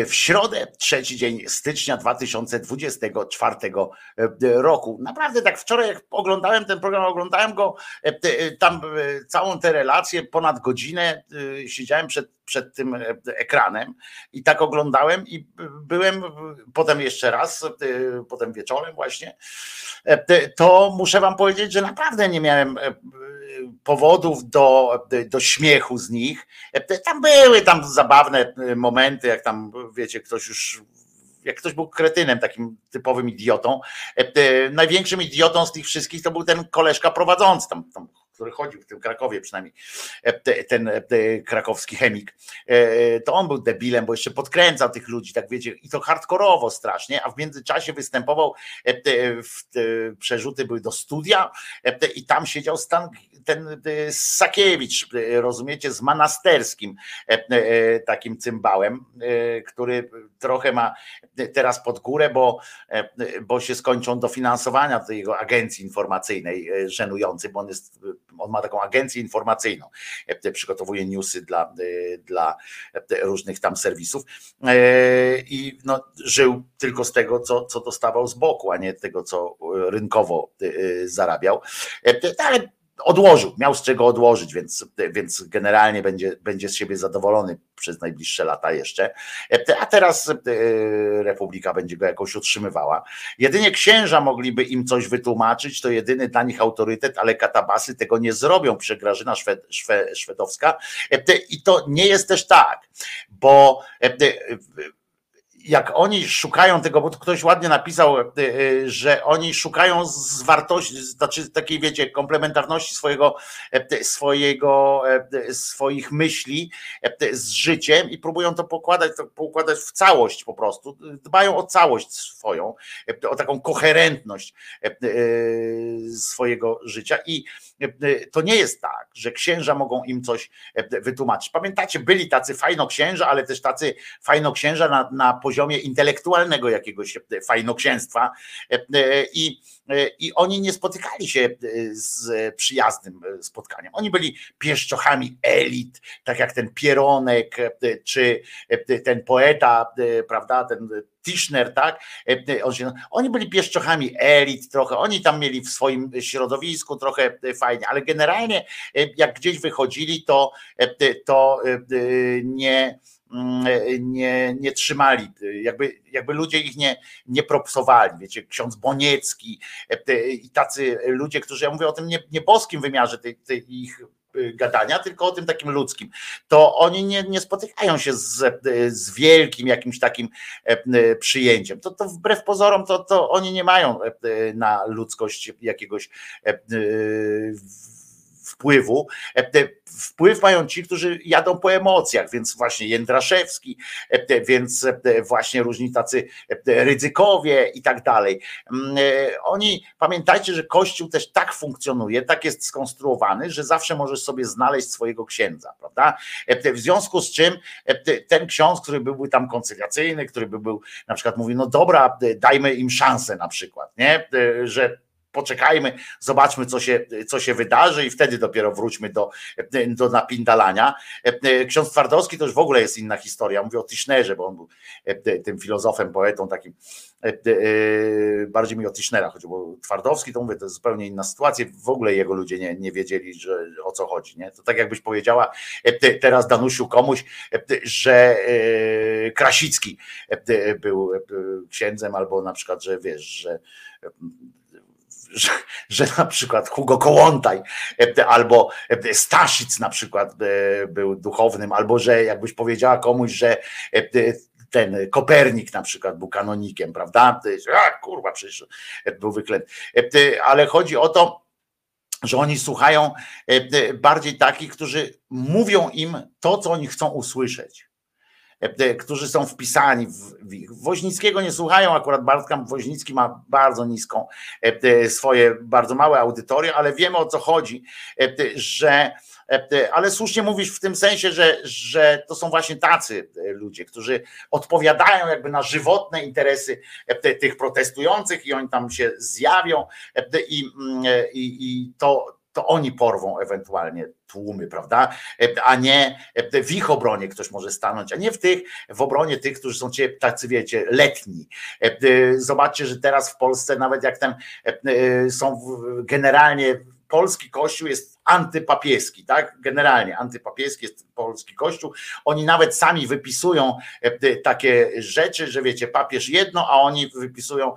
w środę, trzeci dzień stycznia 2024 e, roku. Naprawdę tak wczoraj jak oglądałem ten program, oglądałem go, tam całą tę relację, ponad godzinę siedziałem przed, przed tym ekranem i tak oglądałem i byłem potem jeszcze raz, potem wieczorem właśnie, to muszę wam powiedzieć, że naprawdę nie miałem powodów do, do śmiechu z nich. Tam były tam zabawne momenty, jak tam wiecie, ktoś już jak ktoś był kretynem, takim typowym idiotą, największym idiotą z tych wszystkich to był ten koleżka prowadzący, tam, tam który chodził w tym Krakowie przynajmniej, ten krakowski chemik, to on był debilem, bo jeszcze podkręcał tych ludzi, tak wiecie, i to hardkorowo strasznie, a w międzyczasie występował, przerzuty były do studia i tam siedział Stan, ten Sakiewicz, rozumiecie, z Manasterskim, takim cymbałem, który trochę ma teraz pod górę, bo, bo się skończą dofinansowania tej jego agencji informacyjnej żenującej, bo on jest on ma taką agencję informacyjną, przygotowuje newsy dla, dla różnych tam serwisów i no, żył tylko z tego, co, co dostawał z boku, a nie tego, co rynkowo zarabiał. Ale odłożył, miał z czego odłożyć, więc, więc generalnie będzie, będzie z siebie zadowolony przez najbliższe lata jeszcze. A teraz e, Republika będzie go jakoś utrzymywała. Jedynie księża mogliby im coś wytłumaczyć, to jedyny dla nich autorytet, ale katabasy tego nie zrobią, przy Grażyna Szwed, Szwe, Szwedowska. I to nie jest też tak, bo jak oni szukają tego, bo ktoś ładnie napisał, e, e, że oni szukają z wartości, znaczy takiej wiecie, komplementarności swojego, e, swojego, swoich myśli z życiem i próbują to pokładać, to poukładać w całość po prostu. Dbają o całość swoją, o taką koherentność swojego życia i to nie jest tak, że księża mogą im coś wytłumaczyć. Pamiętacie, byli tacy fajno księża, ale też tacy fajno księża na, na poziomie intelektualnego jakiegoś fajnoksięstwa i, i oni nie spotykali się z przyjaznym spotkaniem. Oni byli pieszczochami elit, tak jak ten Pieronek, czy ten poeta, prawda, ten Tischner, tak? Oni byli pieszczochami elit trochę, oni tam mieli w swoim środowisku trochę fajnie, ale generalnie jak gdzieś wychodzili, to, to nie nie, nie trzymali, jakby, jakby ludzie ich nie, nie propsowali, wiecie, ksiądz Boniecki i tacy ludzie, którzy, ja mówię o tym nie, nie wymiarze ich gadania, tylko o tym takim ludzkim, to oni nie, nie spotykają się z, z wielkim jakimś takim przyjęciem. To, to wbrew pozorom, to, to oni nie mają na ludzkość jakiegoś wpływu. E, wpływ mają ci, którzy jadą po emocjach, więc właśnie Jędraszewski, e, więc e, właśnie różni tacy ryzykowie i tak dalej. Mm, oni, pamiętajcie, że Kościół też tak funkcjonuje, tak jest skonstruowany, że zawsze możesz sobie znaleźć swojego księdza, prawda? W związku z czym ten ksiądz, który byłby tam koncyliacyjny, który by był na przykład mówi, no dobra, dajmy im szansę na przykład, nie? Że poczekajmy, zobaczmy, co się, co się wydarzy i wtedy dopiero wróćmy do, do napindalania. Ksiądz Twardowski to już w ogóle jest inna historia. Mówię o Tischnerze, bo on był tym filozofem, poetą takim, bardziej mi o Tischnera chodziło, bo Twardowski to mówię, to jest zupełnie inna sytuacja, w ogóle jego ludzie nie, nie wiedzieli, że, o co chodzi. Nie? To tak jakbyś powiedziała teraz Danusiu komuś, że Krasicki był księdzem, albo na przykład, że wiesz, że że, że na przykład Hugo Kołątaj e, albo e, Staszic na przykład e, był duchownym, albo że jakbyś powiedziała komuś, że ten Kopernik na przykład był kanonikiem, prawda? A kurwa, przecież był wyklęty. Ale chodzi o to, że oni słuchają bardziej takich, którzy mówią im to, co oni chcą usłyszeć. E, e, którzy są wpisani w ich. Woźnickiego nie słuchają, akurat Bartka Woźnicki ma bardzo niską e, swoje, bardzo małe audytorium, ale wiemy o co chodzi, że ale słusznie mówisz w tym sensie, że, że to są właśnie tacy ludzie, którzy odpowiadają jakby na żywotne interesy tych protestujących i oni tam się zjawią i, mm, i, i to, to oni porwą ewentualnie tłumy, prawda? A nie w ich obronie ktoś może stanąć, a nie w tych, w obronie tych, którzy są tacy, wiecie, letni. Zobaczcie, że teraz w Polsce, nawet jak ten są generalnie polski kościół jest antypapieski, tak? Generalnie antypapieski jest polski kościół. Oni nawet sami wypisują takie rzeczy, że wiecie, papież jedno, a oni wypisują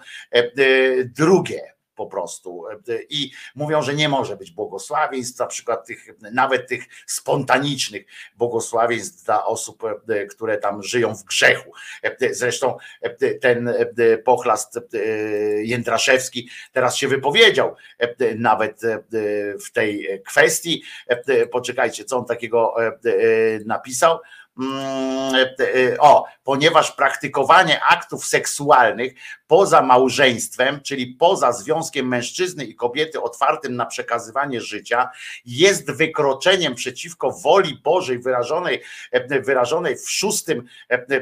drugie po prostu. I mówią, że nie może być błogosławieństw, na przykład tych, nawet tych spontanicznych błogosławieństw dla osób, które tam żyją w grzechu. Zresztą ten pochlast Jędraszewski teraz się wypowiedział nawet w tej kwestii. Poczekajcie, co on takiego napisał. Mm, o, ponieważ praktykowanie aktów seksualnych poza małżeństwem, czyli poza związkiem mężczyzny i kobiety otwartym na przekazywanie życia, jest wykroczeniem przeciwko woli Bożej wyrażonej, wyrażonej w szóstym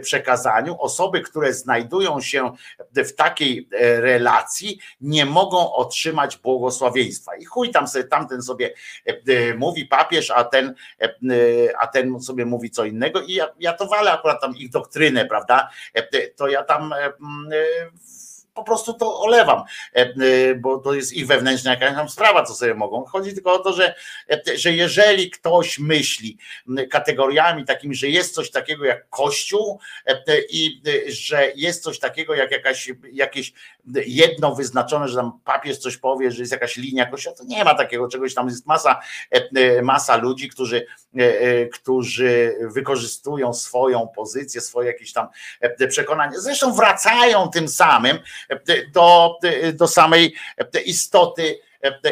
przekazaniu. Osoby, które znajdują się w takiej relacji, nie mogą otrzymać błogosławieństwa. I chuj tam sobie, tamten sobie mówi papież, a ten, a ten sobie mówi co innego i ja, ja to walę akurat tam ich doktrynę, prawda? To ja tam po prostu to olewam, bo to jest ich wewnętrzna jakaś tam sprawa, co sobie mogą. Chodzi tylko o to, że, że jeżeli ktoś myśli kategoriami takimi, że jest coś takiego jak Kościół i że jest coś takiego jak jakaś, jakieś jedno wyznaczone, że tam papież coś powie, że jest jakaś linia Kościoła, to nie ma takiego czegoś, tam jest masa, masa ludzi, którzy, którzy wykorzystują swoją pozycję, swoje jakieś tam przekonania. Zresztą wracają tym samym do, do samej istoty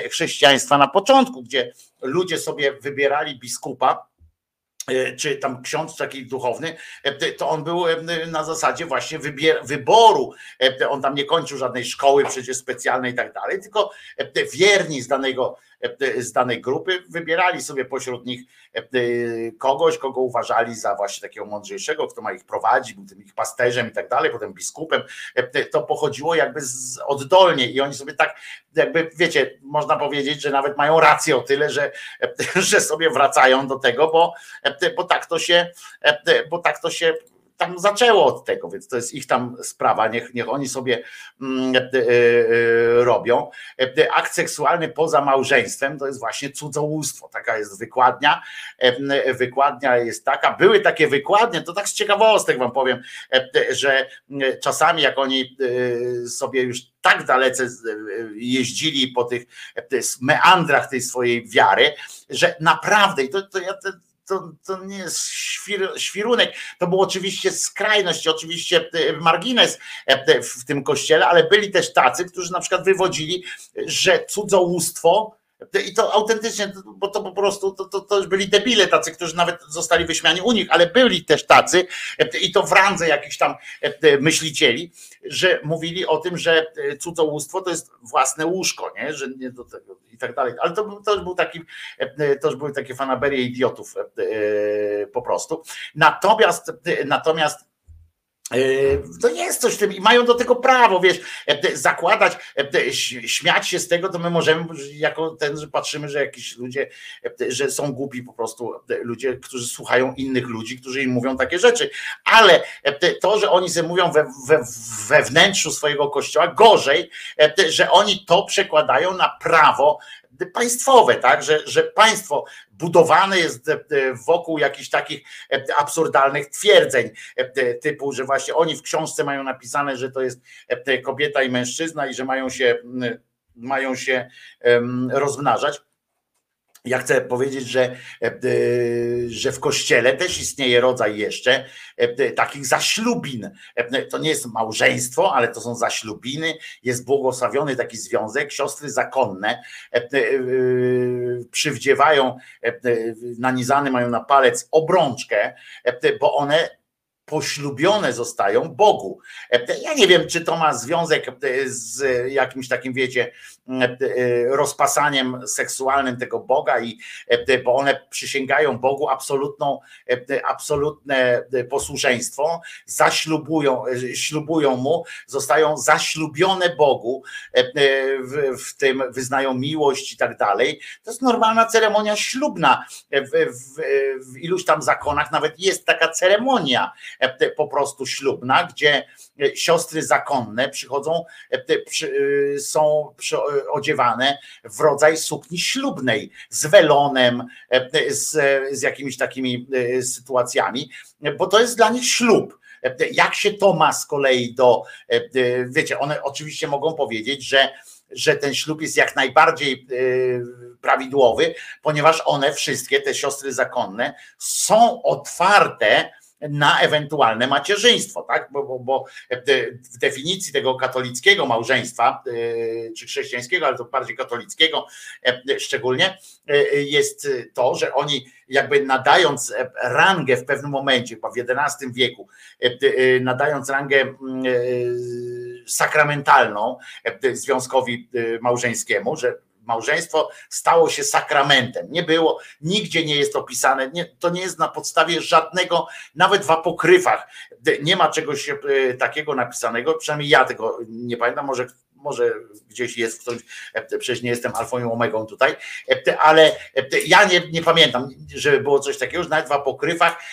chrześcijaństwa na początku, gdzie ludzie sobie wybierali biskupa, czy tam ksiądz taki duchowny, to on był na zasadzie właśnie wybier- wyboru. On tam nie kończył żadnej szkoły przecież specjalnej i tak dalej, tylko wierni z danego z danej grupy, wybierali sobie pośród nich kogoś, kogo uważali za właśnie takiego mądrzejszego, kto ma ich prowadzić, był tym ich pasterzem i tak dalej, potem biskupem. To pochodziło jakby z, oddolnie i oni sobie tak, jakby wiecie, można powiedzieć, że nawet mają rację o tyle, że, że sobie wracają do tego, bo, bo tak to się, bo tak to się tam zaczęło od tego, więc to jest ich tam sprawa, niech, niech oni sobie mm, e, e, e, robią. Akt seksualny poza małżeństwem to jest właśnie cudzołóstwo, taka jest wykładnia. Wykładnia jest taka, były takie wykładnie, to tak z ciekawostek wam powiem, że czasami jak oni sobie już tak dalece jeździli po tych meandrach tej swojej wiary, że naprawdę, i to, to ja to, to nie jest świr, świrunek, to był oczywiście skrajność, oczywiście e, margines e, w tym kościele, ale byli też tacy, którzy na przykład wywodzili, że cudzołóstwo i to autentycznie, bo to po prostu to, to, to byli debile tacy, którzy nawet zostali wyśmiani u nich, ale byli też tacy i to w randze jakichś tam myślicieli, że mówili o tym, że cudzołóstwo to jest własne łóżko, nie? że nie do tego i tak dalej. Ale to, to był taki, to już były takie fanaberie idiotów po prostu. Natomiast, natomiast to jest coś w tym. I mają do tego prawo, wiesz, zakładać, śmiać się z tego, to my możemy, jako ten, że patrzymy, że jakieś ludzie, że są głupi po prostu ludzie, którzy słuchają innych ludzi, którzy im mówią takie rzeczy, ale to, że oni sobie mówią we, we, we wnętrzu swojego kościoła, gorzej, że oni to przekładają na prawo państwowe, tak, że, że państwo budowane jest e, wokół jakichś takich e, absurdalnych twierdzeń, e, typu, że właśnie oni w książce mają napisane, że to jest kobieta i mężczyzna i że mają się, mają się rozmnażać. Ja chcę powiedzieć, że, że w kościele też istnieje rodzaj jeszcze takich zaślubin. To nie jest małżeństwo, ale to są zaślubiny. Jest błogosławiony taki związek. Siostry zakonne przywdziewają, nanizany mają na palec obrączkę, bo one poślubione zostają Bogu. Ja nie wiem, czy to ma związek z jakimś takim, wiecie, rozpasaniem seksualnym tego Boga i bo one przysięgają Bogu absolutną, absolutne posłuszeństwo, zaślubują, ślubują mu, zostają zaślubione Bogu, w, w tym wyznają miłość i tak dalej. To jest normalna ceremonia ślubna. W, w, w iluś tam zakonach nawet jest taka ceremonia po prostu ślubna, gdzie siostry zakonne przychodzą, są odziewane w rodzaj sukni ślubnej z welonem, z, z jakimiś takimi sytuacjami, bo to jest dla nich ślub. Jak się to ma z kolei do, wiecie, one oczywiście mogą powiedzieć, że że ten ślub jest jak najbardziej prawidłowy, ponieważ one wszystkie, te siostry zakonne, są otwarte na ewentualne macierzyństwo, tak? Bo, bo, bo w definicji tego katolickiego małżeństwa, czy chrześcijańskiego, ale to bardziej katolickiego szczególnie, jest to, że oni jakby nadając rangę w pewnym momencie, w XI wieku, nadając rangę sakramentalną związkowi małżeńskiemu, że małżeństwo stało się sakramentem. Nie było, nigdzie nie jest opisane, nie, to nie jest na podstawie żadnego, nawet w apokryfach nie ma czegoś e, takiego napisanego, przynajmniej ja tego nie pamiętam, może może gdzieś jest ktoś, e, przecież nie jestem alfą i omegą tutaj, e, ale ja nie, nie pamiętam, żeby było coś takiego, że nawet w apokryfach,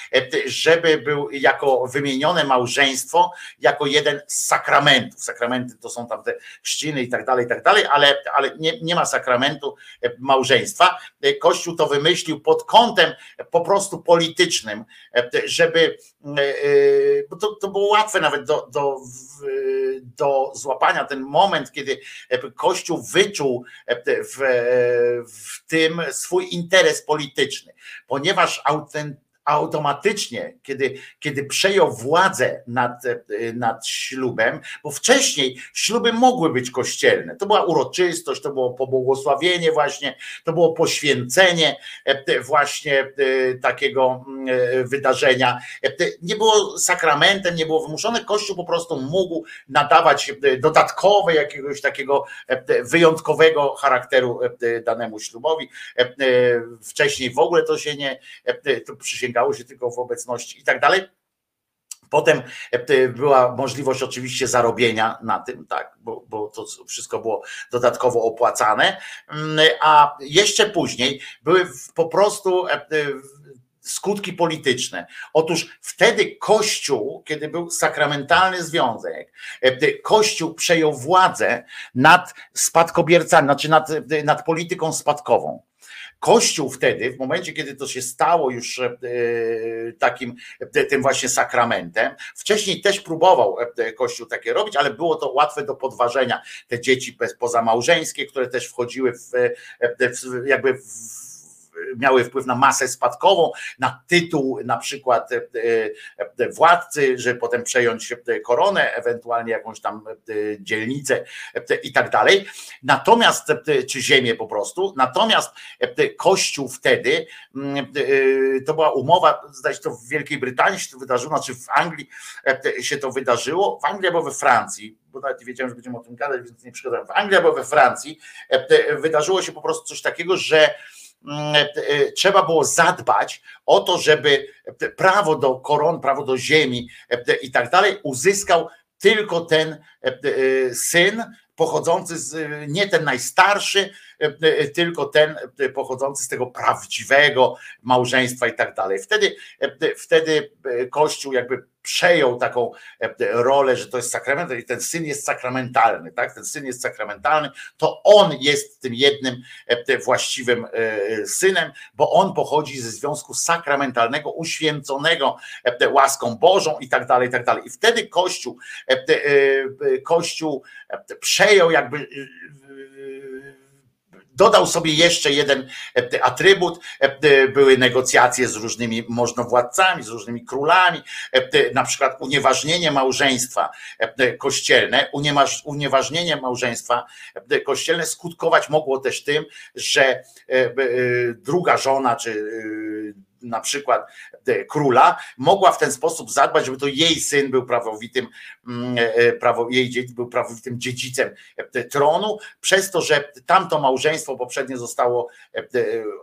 żeby był jako wymienione małżeństwo, jako jeden z sakramentów. Sakramenty to są tam te chrzciny i tak dalej, i tak dalej, ale, ale nie, nie ma sakramentu małżeństwa. Kościół to wymyślił pod kątem po prostu politycznym, żeby, bo to, to było łatwe nawet do, do, do złapania ten moment, kiedy e, Kościół wyczuł e, w, w tym swój interes polityczny, ponieważ autentycznie automatycznie, kiedy, kiedy przejął władzę nad, e, nad ślubem, bo wcześniej śluby mogły być kościelne. To była uroczystość, to było pobłogosławienie właśnie, to było poświęcenie e, właśnie e, takiego mm, wydarzenia. Nie było sakramentem, nie było wymuszone. Kościół po prostu mógł nadawać dodatkowe jakiegoś takiego wyjątkowego charakteru danemu ślubowi. Wcześniej w ogóle to się nie, to przysięgało przestrzegało się tylko w obecności i tak dalej. Potem e, była możliwość oczywiście zarobienia na tym, tak, bo, bo to wszystko było dodatkowo opłacane, mm, a jeszcze później były po prostu e, e, skutki polityczne. Otóż wtedy Kościół, kiedy był sakramentalny związek, Kościół przejął władzę nad spadkobiercami, znaczy nad, nad polityką spadkową. Kościół wtedy, w momencie, kiedy to się stało już e, takim e, tym właśnie sakramentem, wcześniej też próbował e, Kościół takie robić, ale było to łatwe do podważenia. Te dzieci pozamałżeńskie, które też wchodziły w, jakby w miały wpływ na masę spadkową, na tytuł na przykład e, e, władcy, żeby potem przejąć koronę, ewentualnie jakąś tam e, dzielnicę i tak dalej. Natomiast, czy ziemię po prostu, natomiast Kościół wtedy, mm, to była umowa, się to w Wielkiej Brytanii się to wydarzyło, znaczy w Anglii się to wydarzyło, w Anglii albo we Francji, bo nawet nie wiedziałem, że będziemy o tym gadać, więc nie przeszkadzałem. W Anglii albo we Francji wydarzyło się po prostu coś takiego, że e, e, trzeba było zadbać o to, żeby prawo do koron, prawo do ziemi e, i tak dalej uzyskał tylko ten syn pochodzący z, nie ten najstarszy, tylko ten pochodzący z tego prawdziwego małżeństwa i tak dalej. Wtedy, wtedy Kościół jakby przejął taką e, rolę, że to jest sakrament i ten syn jest sakramentalny, tak? Ten syn jest sakramentalny, to on jest tym jednym e, właściwym e, synem, bo on pochodzi ze związku sakramentalnego, uświęconego łaską Bożą i tak dalej, i tak dalej. I wtedy Kościół, Kościół przejął jakby Dodał sobie jeszcze jeden e, atrybut, e, były negocjacje z różnymi możnowładcami, z różnymi królami, e, na przykład unieważnienie małżeństwa kościelne, unieważnienie małżeństwa kościelne skutkować mogło też tym, że druga żona czy na przykład e, króla, mogła w ten sposób zadbać, żeby to jej syn był prawowitym, mm, e, prawo, jej dzieci był prawowitym dziedzicem e, tronu, przez to, że tamto małżeństwo poprzednie zostało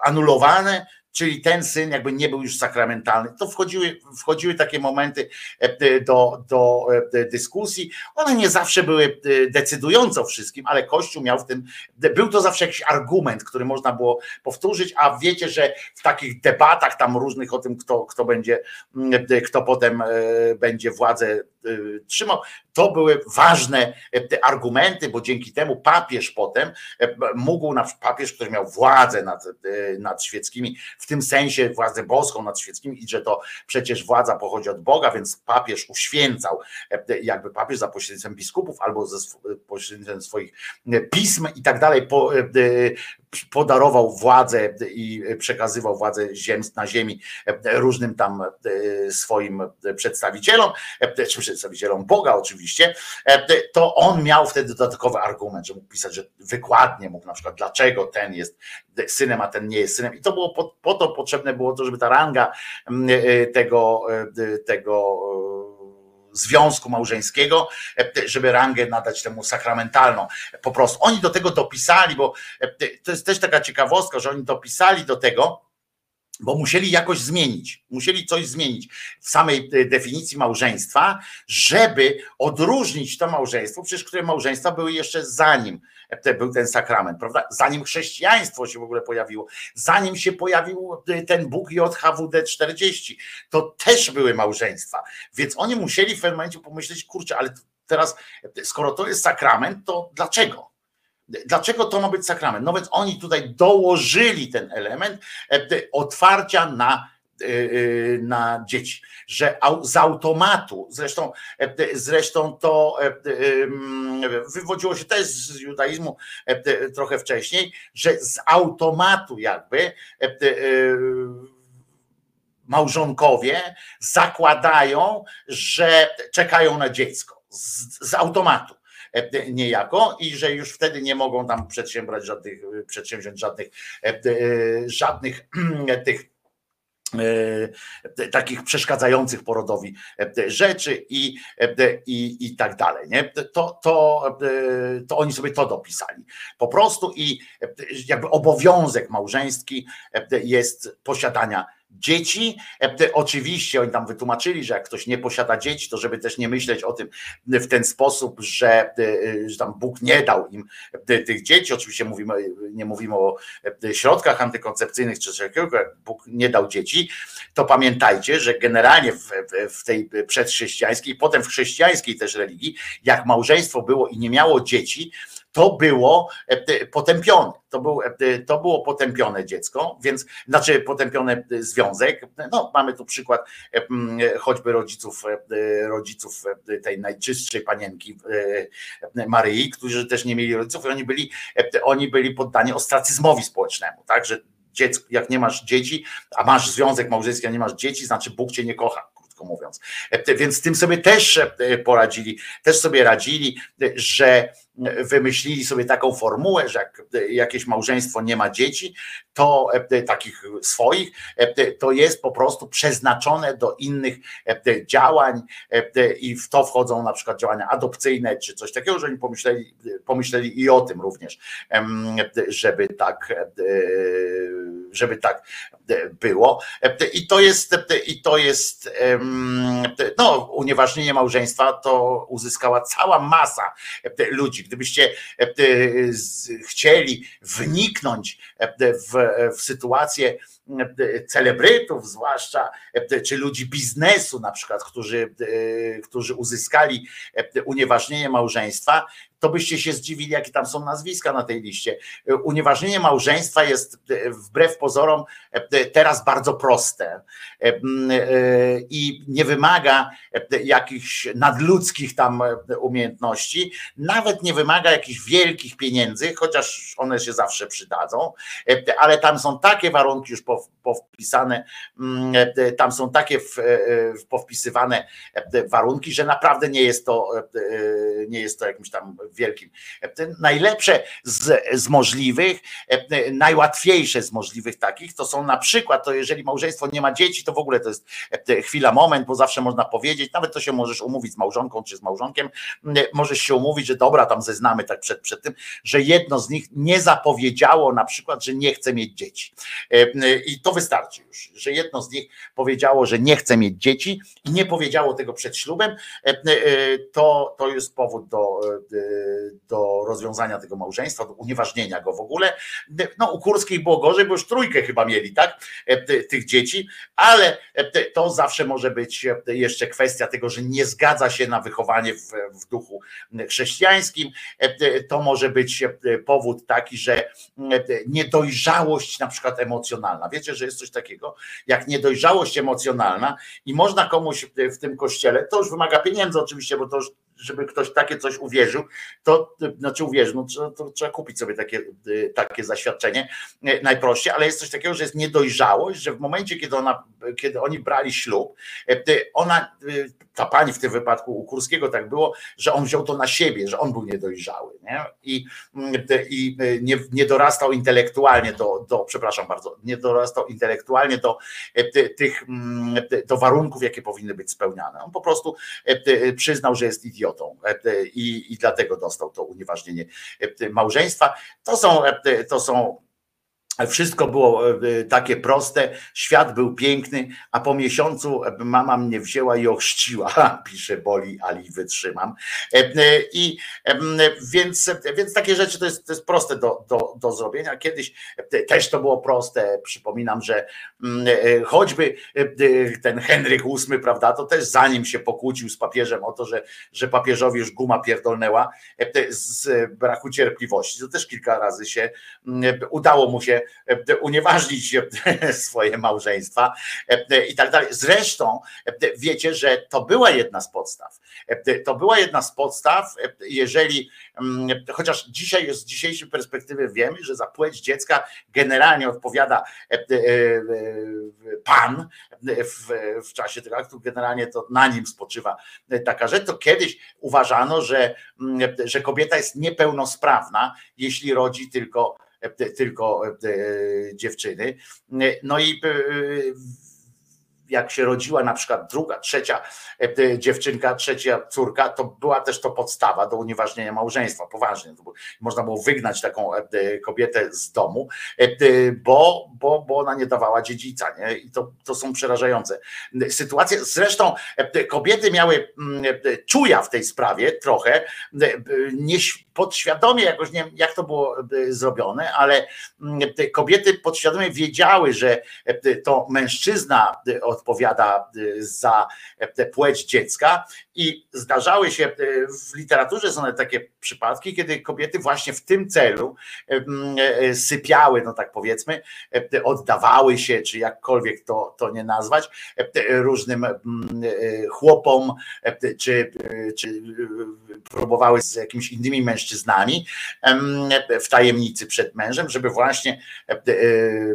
anulowane, czyli ten syn jakby nie był już sakramentalny. To wchodziły, wchodziły takie momenty e, do, do e, dyskusji. One nie zawsze były e, decydujące o wszystkim, ale Kościół miał w tym, był to zawsze jakiś argument, który można było powtórzyć, a wiecie, że w takich debatach tam różnych o tym, kto, kto będzie, kto potem będzie władzę trzymał, to były ważne argumenty, bo dzięki temu papież potem mógł, papież, który miał władzę nad, nad świeckimi, w w tym sensie władzę boską nad świeckimi i że to przecież władza pochodzi od Boga, więc papież uświęcał, jakby papież za pośrednictwem biskupów albo ze pośrednictwem swoich pism i tak dalej po, podarował władzę i przekazywał władzę na ziemi różnym tam swoim przedstawicielom, czy przedstawicielom Boga oczywiście, to on miał wtedy dodatkowy argument, że mógł pisać, że wykładnie mógł na przykład, dlaczego ten jest synem, a ten nie jest synem. I to było po, po to potrzebne było to, żeby ta ranga tego, tego związku małżeńskiego, żeby rangę nadać temu sakramentalną. Po prostu oni do tego dopisali, bo to jest też taka ciekawostka, że oni dopisali do tego, bo musieli jakoś zmienić, musieli coś zmienić w samej definicji małżeństwa, żeby odróżnić to małżeństwo, przecież które małżeństwa były jeszcze zanim był ten sakrament, prawda? Zanim chrześcijaństwo się w ogóle pojawiło, zanim się pojawił ten Bóg JHWD 40, to też były małżeństwa. Więc oni musieli w pewnym momencie pomyśleć, kurczę, ale teraz, skoro to jest sakrament, to dlaczego? Dlaczego to ma być sakrament? No więc oni tutaj dołożyli ten element otwarcia na na dzieci, że z automatu, zresztą, e, zresztą to e, wywodziło się też z judaizmu e, trochę wcześniej, że z automatu jakby małżonkowie zakładają, że czekają na dziecko z, z automatu niejako i że już wtedy nie mogą tam przedsiębrać żadnych, przedsięwziąć żadnych, żadnych tych E, takich przeszkadzających porodowi e, rzeczy i, e, i, i tak dalej. Nie? To, to, to oni sobie to dopisali. Po prostu i jakby obowiązek małżeński jest posiadania dzieci. E, oczywiście oni tam wytłumaczyli, że jak ktoś nie posiada dzieci, to żeby też nie myśleć o tym w ten sposób, że, e, że tam Bóg nie dał im e, tych dzieci. Oczywiście mówimy, nie mówimy o środkach antykoncepcyjnych czy czegoś, jak Bóg nie dał dzieci, to pamiętajcie, że generalnie w, w tej przedchrześcijańskiej, potem w chrześcijańskiej też religii, jak małżeństwo było i nie miało dzieci, to było e, potępione. To, był, e, to było potępione dziecko, więc znaczy potępiony związek. No, mamy tu przykład e, choćby rodziców, rodziców tej najczystszej panienki Maryi, którzy też nie mieli rodziców i oni byli, oni byli poddani ostracyzmowi społecznemu, tak, że dziecko, jak nie masz dzieci, a masz związek małżeński, a nie masz dzieci, znaczy Bóg cię nie kocha mówiąc. Więc z tym sobie też poradzili, też sobie radzili, że wymyślili sobie taką formułę, że jak jakieś małżeństwo nie ma dzieci, to e, takich swoich, e, to jest po prostu przeznaczone do innych e, działań i w to wchodzą na przykład działania adopcyjne czy coś takiego, że oni pomyśleli, pomyśleli i o tym również, żeby tak, żeby tak było. I to jest, i to jest no, unieważnienie małżeństwa to uzyskała cała masa ludzi, gdybyście e, chcieli wniknąć e, w, w sytuację e, celebrytów, zwłaszcza czy ludzi biznesu, na przykład, którzy, którzy uzyskali unieważnienie małżeństwa, to byście się zdziwili, jakie tam są nazwiska na tej liście. Unieważnienie małżeństwa jest wbrew pozorom teraz bardzo proste i nie wymaga jakichś nadludzkich tam umiejętności, nawet nie wymaga jakichś wielkich pieniędzy, chociaż one się zawsze przydadzą, ale tam są takie warunki już powpisane, tam są takie powpisywane warunki, że naprawdę nie jest to, nie jest to jakimś tam wielkim. Najlepsze z, z możliwych, najłatwiejsze z możliwych takich, to są na przykład, to jeżeli małżeństwo nie ma dzieci, to w ogóle to jest chwila, moment, bo zawsze można powiedzieć, nawet to się możesz umówić z małżonką czy z małżonkiem, możesz się umówić, że dobra, tam zeznamy tak przed, przed tym, że jedno z nich nie zapowiedziało na przykład, że nie chce mieć dzieci. I to wystarczy już, że jedno z nich powiedziało, że nie chce mieć dzieci i nie powiedziało tego przed ślubem, to, to jest powód do do rozwiązania tego małżeństwa, do unieważnienia go w ogóle. No u Kurskiej było gorzej, bo już trójkę chyba mieli, tak, tych dzieci, ale to zawsze może być jeszcze kwestia tego, że nie zgadza się na wychowanie w, w duchu chrześcijańskim. To może być powód taki, że niedojrzałość na przykład emocjonalna. Wiecie, że jest coś takiego jak niedojrzałość emocjonalna i można komuś w tym kościele, to już wymaga pieniędzy oczywiście, bo to już żeby ktoś takie coś uwierzył, to znaczy uwierzył, no, to, to trzeba kupić sobie takie, takie zaświadczenie najprościej, ale jest coś takiego, że jest niedojrzałość, że w momencie, kiedy, ona, kiedy oni brali ślub, ona, ta pani w tym wypadku u Kurskiego tak było, że on wziął to na siebie, że on był niedojrzały nie? i, i nie, nie dorastał intelektualnie do, do, przepraszam bardzo, nie dorastał intelektualnie do tych do warunków, jakie powinny być spełniane. On po prostu przyznał, że jest idiotą idiotą i, i dlatego dostał to unieważnienie małżeństwa. To są, to są wszystko było takie proste, świat był piękny, a po miesiącu mama mnie wzięła i ochrzciła, pisze Boli, ali wytrzymam. I więc, więc takie rzeczy to jest, to jest proste do, do, do zrobienia. Kiedyś też to było proste. Przypominam, że choćby ten Henryk VIII, prawda, to też zanim się pokłócił z papieżem o to, że, że papieżowi już guma pierdolnęła z braku cierpliwości. To też kilka razy się udało mu się unieważnić swoje małżeństwa i tak dalej. Zresztą wiecie, że to była jedna z podstaw. To była jedna z podstaw, jeżeli, chociaż dzisiaj z dzisiejszej perspektywy wiemy, że za płeć dziecka generalnie odpowiada pan w, czasie tego aktu, generalnie to na nim spoczywa taka rzecz, to kiedyś uważano, że, że kobieta jest niepełnosprawna, jeśli rodzi tylko tylko dziewczyny. No i jak się rodziła na przykład druga, trzecia dziewczynka, trzecia córka, to była też to podstawa do unieważnienia małżeństwa, poważnie. Można było wygnać taką kobietę z domu, bo, bo, bo ona nie dawała dziedzica. Nie? I to, to są przerażające sytuacje. Zresztą kobiety miały czuja w tej sprawie trochę, nie podświadomie, jakoś nie wiem, jak to było zrobione, ale kobiety podświadomie wiedziały, że to mężczyzna odpowiada za płeć dziecka i zdarzały się w literaturze są takie przypadki, kiedy kobiety właśnie w tym celu sypiały, no tak powiedzmy, oddawały się, czy jakkolwiek to, to nie nazwać, różnym chłopom, czy, czy próbowały z jakimiś innymi mężczyznami w tajemnicy przed mężem, żeby właśnie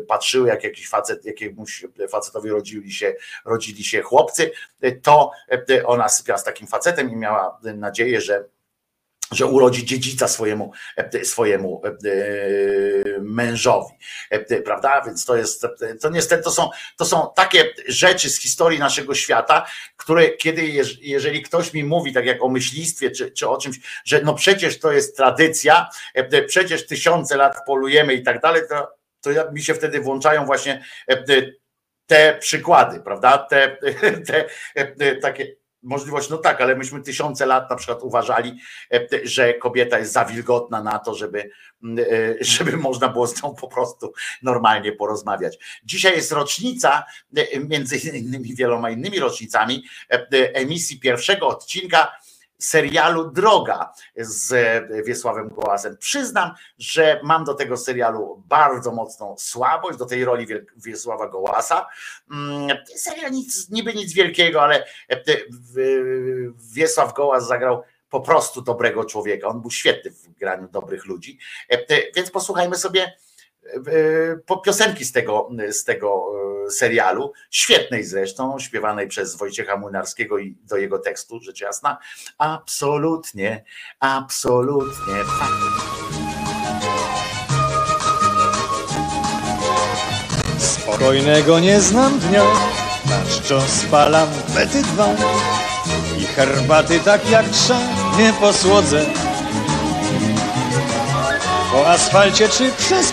patrzyły, jak jakiś facet, jakiemuś facetowi rodzili się, rodzili się chłopcy, to ona sypiała z takim facetem i miała nadzieję, że że urodzi dziedzica swojemu, swojemu mężowi, prawda? Więc to jest, to niestety to są, to są takie rzeczy z historii naszego świata, które kiedy, jeżeli ktoś mi mówi, tak jak o myślistwie, czy, czy o czymś, że no przecież to jest tradycja, przecież tysiące lat polujemy i tak dalej, to, to mi się wtedy włączają właśnie te przykłady, prawda? Te, te takie możliwość, no tak, ale myśmy tysiące lat na przykład uważali, że kobieta jest za wilgotna na to, żeby, żeby można było z nią po prostu normalnie porozmawiać. Dzisiaj jest rocznica, między innymi wieloma innymi rocznicami, emisji pierwszego odcinka serialu Droga z Wiesławem Gołasem. Przyznam, że mam do tego serialu bardzo mocną słabość, do tej roli Wiesława Gołasa. Serial nic, niby nic wielkiego, ale Wiesław Gołas zagrał po prostu dobrego człowieka. On był świetny w graniu dobrych ludzi. Więc posłuchajmy sobie piosenki z tego, z tego serialu, świetnej zresztą, śpiewanej przez Wojciecha Młynarskiego i do jego tekstu, rzecz jasna. Absolutnie, absolutnie. Spokojnego nie znam dnia, na czczo spalam bety dwa i herbaty tak jak trza nie posłodzę. Po asfalcie czy przez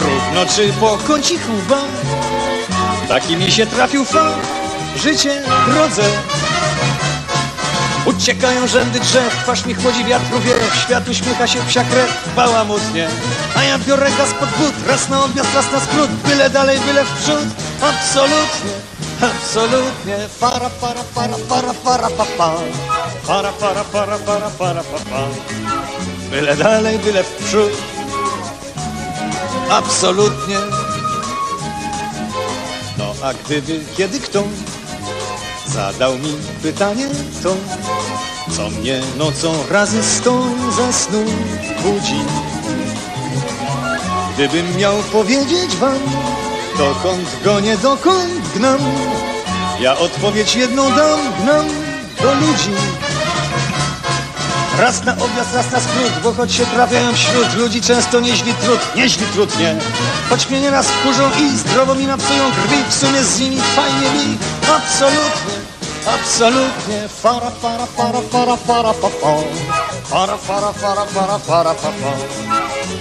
równo czy po kąciku ba, taki mi się trafił fakt, życie rodze. Uciekają rzędy drzew, twarz mi chłodzi wiatru wiew Świat uśmiecha się psia krew, bałamutnie A ja biorę gaz pod but, raz na odjazd, raz na skrót Byle dalej, byle w przód, absolutnie Absolutnie, para, para, para, para, para, pa, pa. Para, para, para, para, para, pa, pa. Byle dalej, byle w przód. Absolutnie. No a gdyby kiedy kto Zadał mi pytanie to Co mnie nocą razy sto ze snu budzi? Gdybym miał powiedzieć wam Dokąd gonię, dokąd gnam Ja odpowiedź jedną dam, gnam do ludzi Raz na objazd, raz na skrót, bo choć się trafiają wśród ludzi często nieźli trud, nieźli trud, nie. Choć mnie nieraz wkurzą i zdrowo mi napsują krwi, w sumie z nimi fajnie mi, absolutnie, absolutnie. Fara, fara, fara, fara, fara, pa, pa. Fara, fara, fara, fara, fara, pa.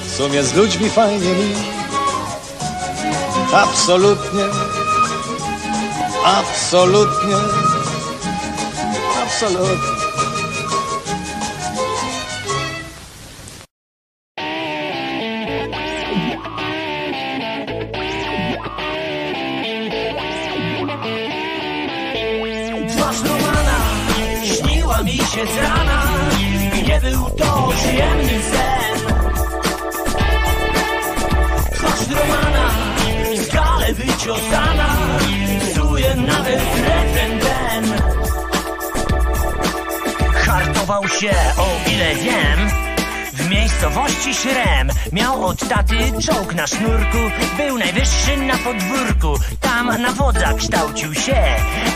W sumie z ludźmi fajnie mi, absolutnie, absolutnie, absolutnie. Przyjemny sen. Twarz Romana skale wyciosana psuje nawet refren ten. Hartował się, o ile wiem, w miejscowości Śrem Miał od taty czołg na sznurku Był najwyższy na podwórku Tam na wodza kształcił się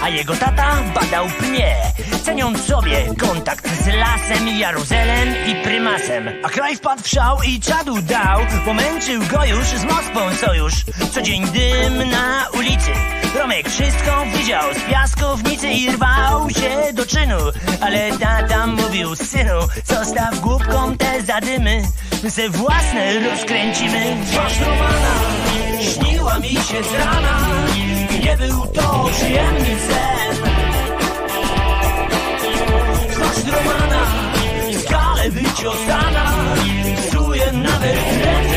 A jego tata badał pnie Ceniąc sobie kontakt z lasem Jaruzelem i prymasem. A kraj wpadł w szał i czadu dał Pomęczył go już z Moskwą sojusz Co dzień dym na ulicy. Romek wszystko widział z piaskownicy i rwał się do czynu. Ale tata mówił synu Zostaw głupkom te zadymy. Ze własne rozkręcimy Twarz Romana śniła mi się z rana. Nie był to przyjemny sen. Twarz Romana skale wyciosana Psuje nawet refren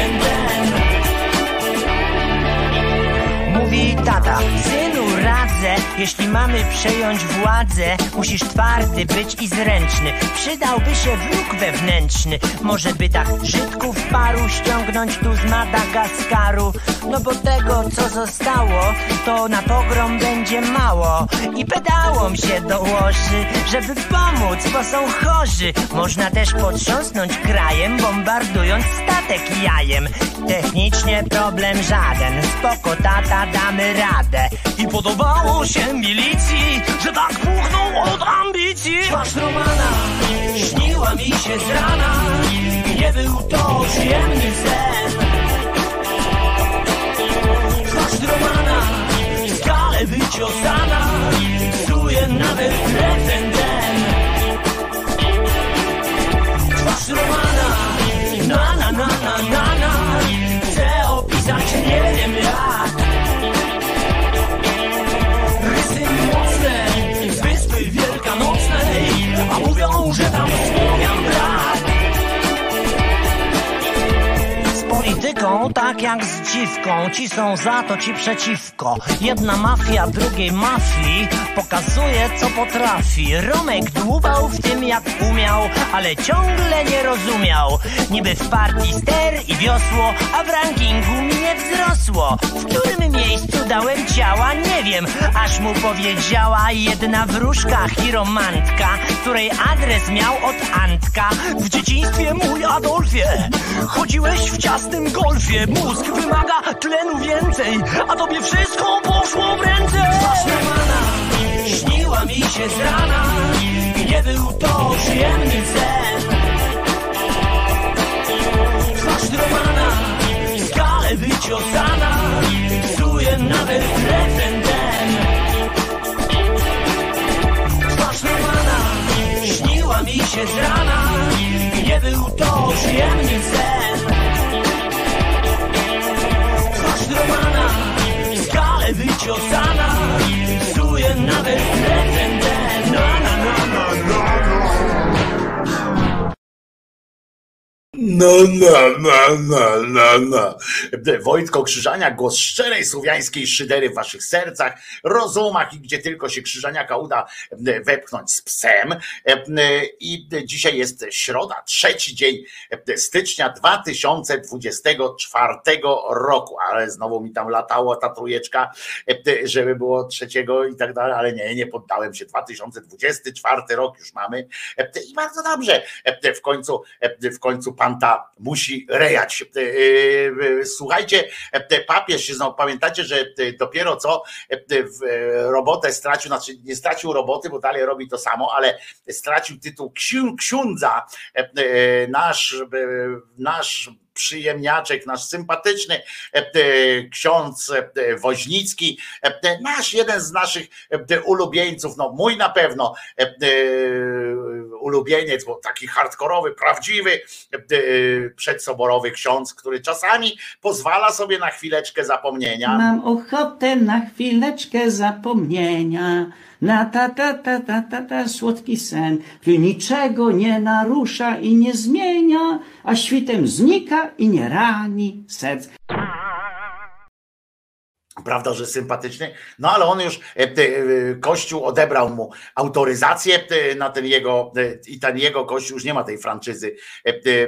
Mówi tata, synu radzę, jeśli mamy przejąć władzę, musisz twardy być i zręczny. Przydałby się wróg wewnętrzny, może by tak Żydków paru ściągnąć tu z Madagaskaru. No bo tego, co zostało, to na pogrom będzie mało. I pedałom się dołoży, żeby pomóc, bo są chorzy. Można też potrząsnąć krajem, bombardując statek jajem. Technicznie problem żaden, spoko tata damy radę. I podobało się milicji, że tak puchnął od ambicji. Twarz Romana śniła mi się z rana, nie był to przyjemny sen. Twarz Romana skale wyciosana, psuje nawet refren ten. Twarz Romana, tak jak z dziwką. Ci są za to, ci przeciwko. Jedna mafia drugiej mafii Pokazuje co potrafi. Romek dłubał w tym jak umiał Ale ciągle nie rozumiał. Niby w partii ster i wiosło A w rankingu mi nie wzrosło. W którym miejscu dałem ciała nie wiem. Aż mu powiedziała jedna wróżka Chiromantka Której adres miał od Antka. W dzieciństwie mój Adolfie Chodziłeś w ciasnym golfie Mózg wymaga tlenu więcej A tobie wszystko poszło w ręce. Twarz śniła mi się z rana Nie był to przyjemny sen. Twarz skale wyciosana Psuje nawet refren ten Twarz Romana śniła mi się z rana Nie był to przyjemny sen Romana skale wyciosana Psuje nawet refren no, no, no, no, no, no. Wojtko Krzyżania, głos szczerej słowiańskiej szydery w waszych sercach, rozumach i gdzie tylko się Krzyżaniaka uda wepchnąć z psem. I dzisiaj jest środa, trzeci dzień stycznia 2024 roku, ale znowu mi tam latało ta trójeczka, żeby było trzeciego i tak dalej, ale nie, nie poddałem się. 2024 rok już mamy i bardzo dobrze. W końcu, w końcu pan ta musi rejać. Słuchajcie, papież się znowu, pamiętacie, że dopiero co robotę stracił, znaczy nie stracił roboty, bo dalej robi to samo, ale stracił tytuł księdza, nasz, nasz przyjemniaczek, nasz sympatyczny ksiądz Woźnicki, nasz jeden z naszych ulubieńców, no mój na pewno ulubieniec, bo taki hardkorowy, prawdziwy przedsoborowy ksiądz, który czasami pozwala sobie na chwileczkę zapomnienia. Mam ochotę na chwileczkę zapomnienia. Na ta ta ta ta ta ta słodki sen, który niczego nie narusza i nie zmienia, a świtem znika i nie rani serc. Prawda, że sympatyczny, no ale on już, Kościół odebrał mu autoryzację na ten jego, i ten jego Kościół już nie ma tej franczyzy.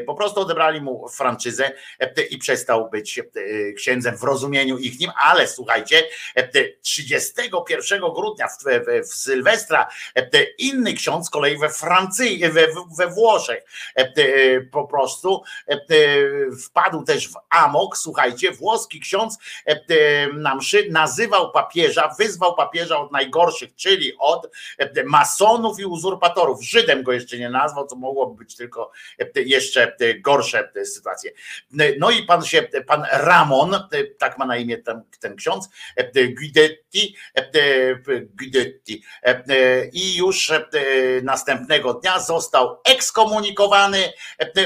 Po prostu odebrali mu franczyzę i przestał być księdzem w rozumieniu ich nim, ale słuchajcie, 31 grudnia w, Sylwestra inny ksiądz z kolei we Francji, we Włoszech po prostu wpadł też w amok, słuchajcie, włoski ksiądz na mszy nazywał papieża, wyzwał papieża od najgorszych, czyli od masonów i uzurpatorów. Żydem go jeszcze nie nazwał, co mogłoby być tylko jeszcze gorsze sytuacje. No i pan się, pan Ramon, tak ma na imię ten, ten ksiądz, Guidetti, Guidetti i już następnego dnia został ekskomunikowany,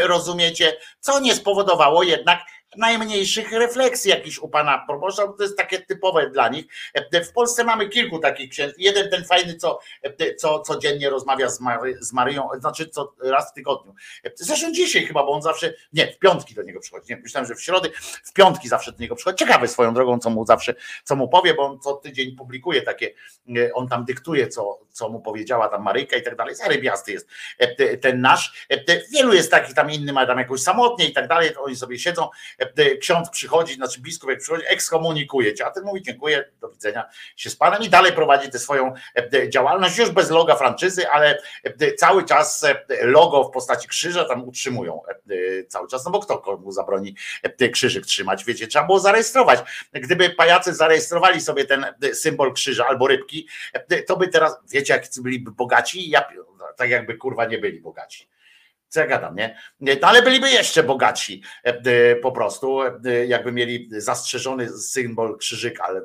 rozumiecie, co nie spowodowało jednak najmniejszych refleksji jakichś u pana proboszcza, bo to jest takie typowe dla nich. W Polsce mamy kilku takich księży. Jeden ten fajny, co, co codziennie rozmawia z, Mary, z Maryją, znaczy co raz w tygodniu. Zresztą dzisiaj chyba, bo on zawsze, nie, w piątki do niego przychodzi. Nie, myślałem, że w środy, w piątki zawsze do niego przychodzi. Ciekawe swoją drogą, co mu zawsze, co mu powie, bo on co tydzień publikuje takie, on tam dyktuje, co, co mu powiedziała tam Maryjka i tak dalej. Zarybiasty jest ten nasz. Wielu jest takich, tam inny ma tam jakoś samotnie i tak dalej, oni sobie siedzą ksiądz przychodzi, znaczy biskup jak przychodzi, ekskomunikuje cię, a ten mówi dziękuję, do widzenia się z panem i dalej prowadzi tę swoją działalność, już bez loga franczyzy, ale cały czas logo w postaci krzyża tam utrzymują cały czas, no bo kto komu zabroni krzyżyk trzymać, wiecie, trzeba było zarejestrować. Gdyby pajacy zarejestrowali sobie ten symbol krzyża albo rybki, to by teraz, wiecie jak byliby bogaci? Ja, tak jakby kurwa nie byli bogaci co ja gadam, nie? No, ale byliby jeszcze bogatsi po prostu, jakby mieli zastrzeżony symbol krzyżyk, ale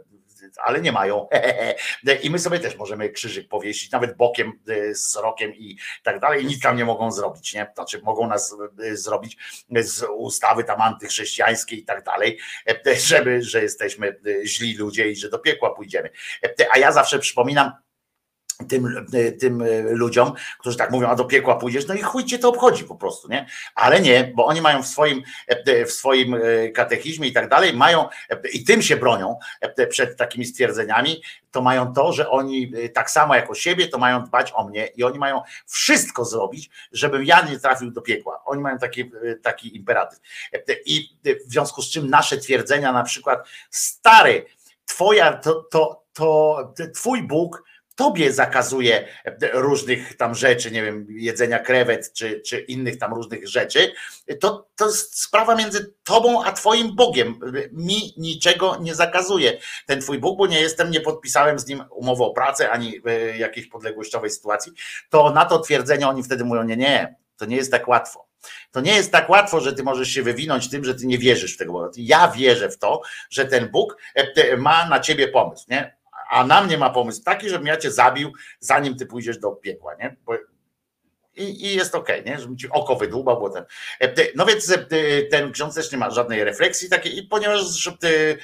ale nie mają. I my sobie też możemy krzyżyk powiesić, nawet bokiem z rokiem i tak dalej. Nic tam nie mogą zrobić, nie? Znaczy mogą nas zrobić z ustawy tam antychrześcijańskiej i tak dalej, żeby, że jesteśmy źli ludzie i że do piekła pójdziemy. A ja zawsze przypominam, tym, tym ludziom, którzy tak mówią, a do piekła pójdziesz, no i chuj cię to obchodzi po prostu, nie? Ale nie, bo oni mają w swoim, w swoim katechizmie i tak dalej, mają i tym się bronią przed takimi stwierdzeniami, to mają to, że oni tak samo jak o siebie, to mają dbać o mnie i oni mają wszystko zrobić, żebym ja nie trafił do piekła. Oni mają taki, taki imperatyw. I w związku z czym nasze twierdzenia, na przykład, stary, twoja, to, to, to twój Bóg tobie zakazuje różnych tam rzeczy, nie wiem, jedzenia krewet czy, czy innych tam różnych rzeczy, to, to jest sprawa między tobą a twoim Bogiem. Mi niczego nie zakazuje ten twój Bóg, bo nie jestem, nie podpisałem z nim umowy o pracę ani jakiejś podległościowej sytuacji. To na to twierdzenie oni wtedy mówią, nie, nie, to nie jest tak łatwo. To nie jest tak łatwo, że ty możesz się wywinąć tym, że ty nie wierzysz w tego. Ja wierzę w to, że ten Bóg ma na ciebie pomysł, nie? A na mnie ma pomysł taki, żebym ja cię zabił, zanim ty pójdziesz do piekła, nie? Bo i, i jest okej, nie? Żeby ci oko wydłubał, bo ten. e, No więc e, ten ksiądz też nie ma żadnej refleksji takiej, i ponieważ e,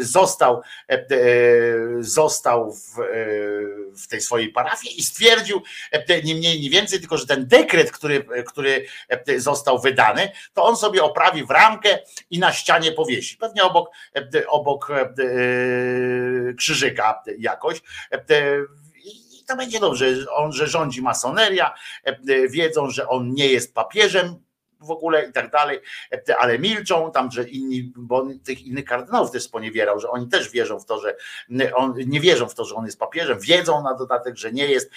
został, został w, w tej swojej parafii i stwierdził nie mniej, nie więcej, tylko że ten dekret, który, który został wydany, to on sobie oprawi w ramkę i na ścianie powiesi. Pewnie obok, obok krzyżyka jakoś. To będzie dobrze. On, że rządzi masoneria, e, wiedzą, że on nie jest papieżem w ogóle i tak dalej, ale milczą tam, że inni, bo tych innych kardynałów też sponiewierał, że oni też wierzą w to, że on nie wierzą w to, że on jest papieżem, wiedzą na dodatek, że nie jest,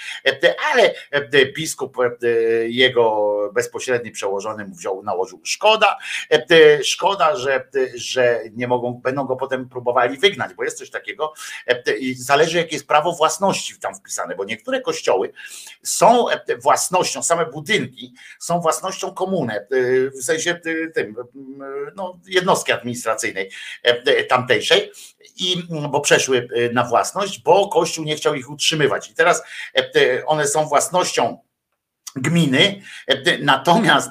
ale biskup jego bezpośredni przełożony mu wziął, nałożył. Szkoda, szkoda, że, że nie mogą, będą go potem próbowali wygnać, bo jest coś takiego i zależy jakie jest prawo własności tam wpisane, bo niektóre kościoły są własnością, same budynki są własnością komuny, w sensie y, tym, y, no, jednostki administracyjnej tamtejszej, i, bo przeszły na własność, bo Kościół nie chciał ich utrzymywać. I teraz one są własnością gminy, natomiast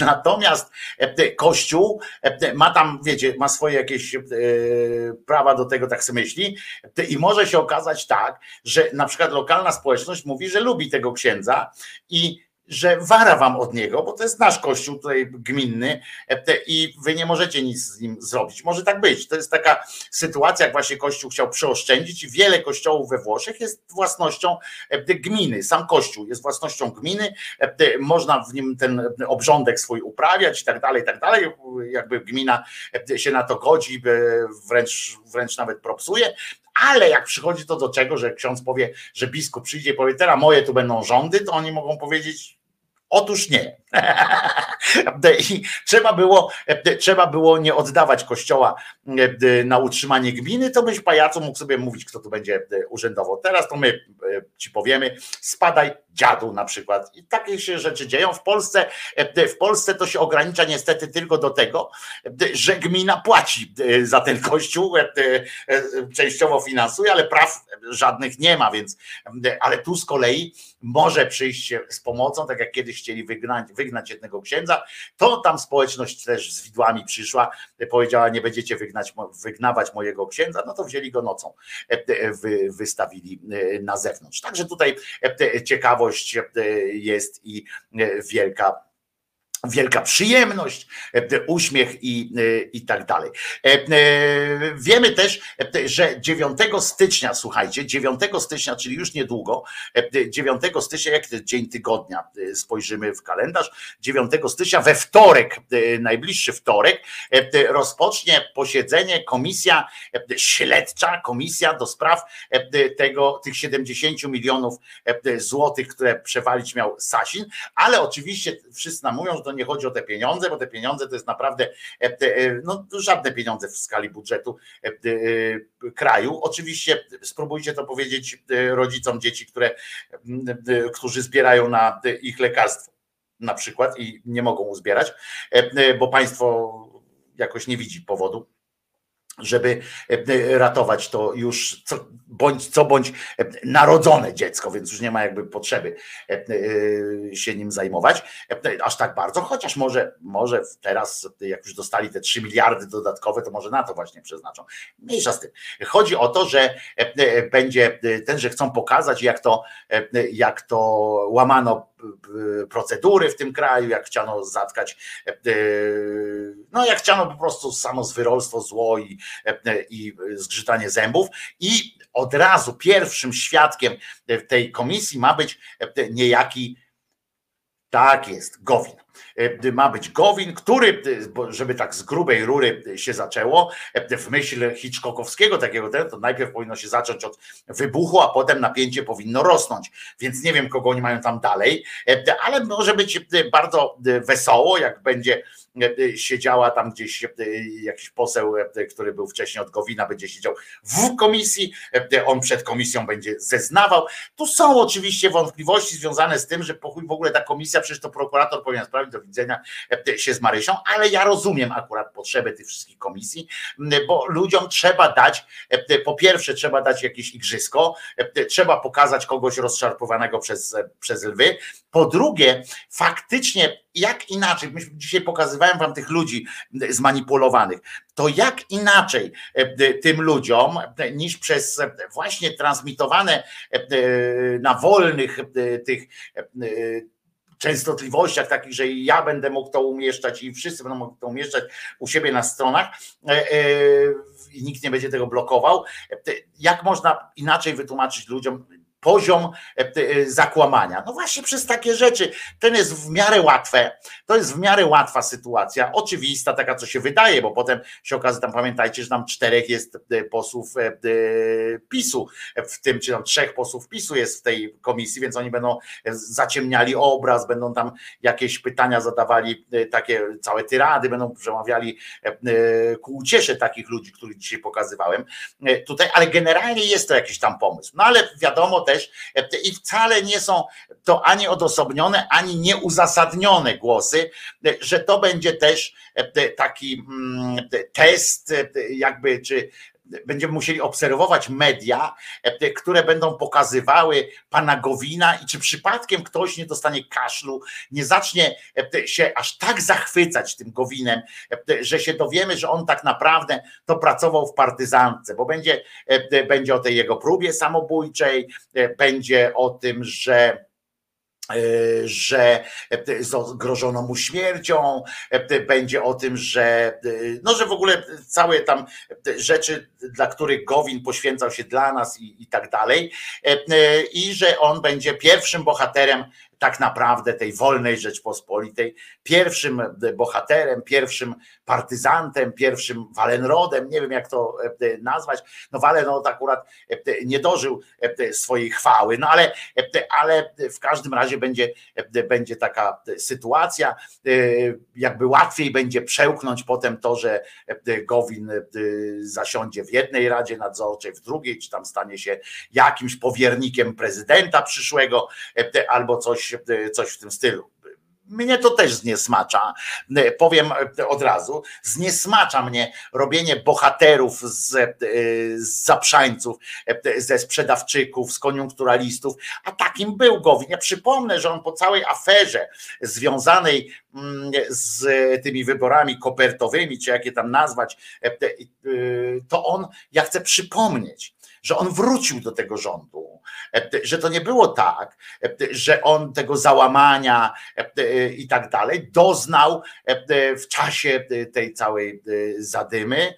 natomiast Kościół ma tam, wiecie, ma swoje jakieś e, prawa do tego, tak sobie myśli i może się okazać tak, że na przykład lokalna społeczność mówi, że lubi tego księdza i że wara wam od niego, bo to jest nasz kościół tutaj gminny e, i wy nie możecie nic z nim zrobić. Może tak być. To jest taka sytuacja, jak właśnie kościół chciał przeoszczędzić wiele kościołów we Włoszech jest własnością e, gminy. Sam kościół jest własnością gminy, e, można w nim ten obrządek swój uprawiać i tak dalej, i tak dalej. Jakby gmina się na to godzi, wręcz, wręcz nawet propsuje, ale jak przychodzi to do czego, że ksiądz powie, że biskup przyjdzie i powie, teraz moje tu będą rządy, to oni mogą powiedzieć, Otóż nie. Trzeba było, trzeba było nie oddawać kościoła na utrzymanie gminy, to byś pajacu mógł sobie mówić, kto tu będzie urzędował. Teraz to my ci powiemy, spadaj dziadu na przykład. I takie się rzeczy dzieją. W Polsce, w Polsce to się ogranicza niestety tylko do tego, że gmina płaci za ten kościół, częściowo finansuje, ale praw żadnych nie ma, więc ale tu z kolei może przyjść z pomocą, tak jak kiedyś chcieli wygnać, wygnać jednego księdza, to tam społeczność też z widłami przyszła, powiedziała, nie będziecie wygnać, wygnawać mojego księdza, no to wzięli go nocą, wy, wystawili na zewnątrz. Także tutaj ciekawość jest i wielka wielka przyjemność, uśmiech i, i tak dalej. Wiemy też, że 9 stycznia, słuchajcie, 9 stycznia, czyli już niedługo, 9 stycznia, jak dzień tygodnia spojrzymy w kalendarz, 9 stycznia we wtorek, najbliższy wtorek, rozpocznie posiedzenie komisja śledcza, komisja do spraw tego, tych 70 milionów złotych, które przewalić miał Sasin, ale oczywiście wszyscy nam mówią, że to nie chodzi o te pieniądze, bo te pieniądze to jest naprawdę no, żadne pieniądze w skali budżetu kraju. Oczywiście spróbujcie to powiedzieć rodzicom dzieci, które, którzy zbierają na ich lekarstwo na przykład i nie mogą uzbierać, bo państwo jakoś nie widzi powodu żeby ratować to już co, bądź co bądź narodzone dziecko, więc już nie ma jakby potrzeby się nim zajmować aż tak bardzo, chociaż może, może teraz jak już dostali te 3 miliardy dodatkowe, to może na to właśnie przeznaczą. Mniejsza z tym. Chodzi o to, że będzie ten, że chcą pokazać jak to, jak to łamano procedury w tym kraju, jak chciano zatkać, no jak chciano po prostu samo zwyrolstwo, zło i, i zgrzytanie zębów i od razu pierwszym świadkiem tej komisji ma być niejaki, tak jest, Gowin. Ma być Gowin, który, żeby tak z grubej rury się zaczęło, w myśl Hitchcockowskiego takiego, to najpierw powinno się zacząć od wybuchu, a potem napięcie powinno rosnąć. Więc nie wiem, kogo oni mają tam dalej, ale może być bardzo wesoło, jak będzie siedziała tam gdzieś jakiś poseł, który był wcześniej od Gowina, będzie siedział w komisji, on przed komisją będzie zeznawał. Tu są oczywiście wątpliwości związane z tym, że w ogóle ta komisja, przecież to prokurator powinien sprawdzić, do widzenia się z Marysią, ale ja rozumiem akurat potrzebę tych wszystkich komisji, bo ludziom trzeba dać, po pierwsze trzeba dać jakieś igrzysko, trzeba pokazać kogoś rozczarpowanego przez, przez lwy, po drugie faktycznie jak inaczej, dzisiaj pokazywałem wam tych ludzi zmanipulowanych, to jak inaczej tym ludziom niż przez właśnie transmitowane na wolnych tych częstotliwościach takich, że ja będę mógł to umieszczać i wszyscy będą mogli to umieszczać u siebie na stronach e, e, i nikt nie będzie tego blokował. Jak można inaczej wytłumaczyć ludziom, poziom e, e, zakłamania. No właśnie przez takie rzeczy. Ten jest w miarę łatwe. To jest w miarę łatwa sytuacja, oczywista, taka co się wydaje, bo potem się okazuje, tam pamiętajcie, że tam czterech jest e, posłów PiSu w tym, czy tam trzech posłów PiSu jest w tej komisji, więc oni będą zaciemniali obraz, będą tam jakieś pytania zadawali, takie całe tyrady, będą przemawiali ku uciesze takich ludzi, których dzisiaj pokazywałem tutaj, ale generalnie jest to jakiś tam pomysł. No ale wiadomo też i wcale nie są to ani odosobnione, ani nieuzasadnione głosy, że to będzie też taki mm, test, jakby czy będziemy musieli obserwować media, które będą pokazywały pana Gowina i czy przypadkiem ktoś nie dostanie kaszlu, nie zacznie się aż tak zachwycać tym Gowinem, że się dowiemy, że on tak naprawdę to pracował w partyzantce, bo będzie, będzie o tej jego próbie samobójczej, będzie o tym, że E, że e, grożono mu śmiercią, e, będzie o tym, że no, że w ogóle całe tam rzeczy, dla których Gowin poświęcał się dla nas i, i tak dalej, i że on będzie pierwszym bohaterem tak naprawdę tej wolnej Rzeczpospolitej, pierwszym bohaterem, pierwszym partyzantem, pierwszym Walenrodem, nie wiem jak to e, nazwać, no Walenrod akurat e, nie dożył e, swojej chwały, no ale, ale w każdym razie będzie, będzie taka sytuacja, jakby łatwiej będzie przełknąć potem to, że Gowin zasiądzie w jednej Radzie Nadzorczej, w drugiej, czy tam stanie się jakimś powiernikiem prezydenta przyszłego, albo coś, coś w tym stylu. Mnie to też zniesmacza, powiem od razu, zniesmacza mnie robienie bohaterów z, z zaprzańców, ze sprzedawczyków, z koniunkturalistów, a takim był Gowin. Ja przypomnę, że on po całej aferze związanej mm, z tymi wyborami kopertowymi, czy jakie tam nazwać, to on, ja chcę przypomnieć, że on wrócił do tego rządu, że to nie było tak, że on tego załamania i tak dalej doznał w czasie tej całej zadymy,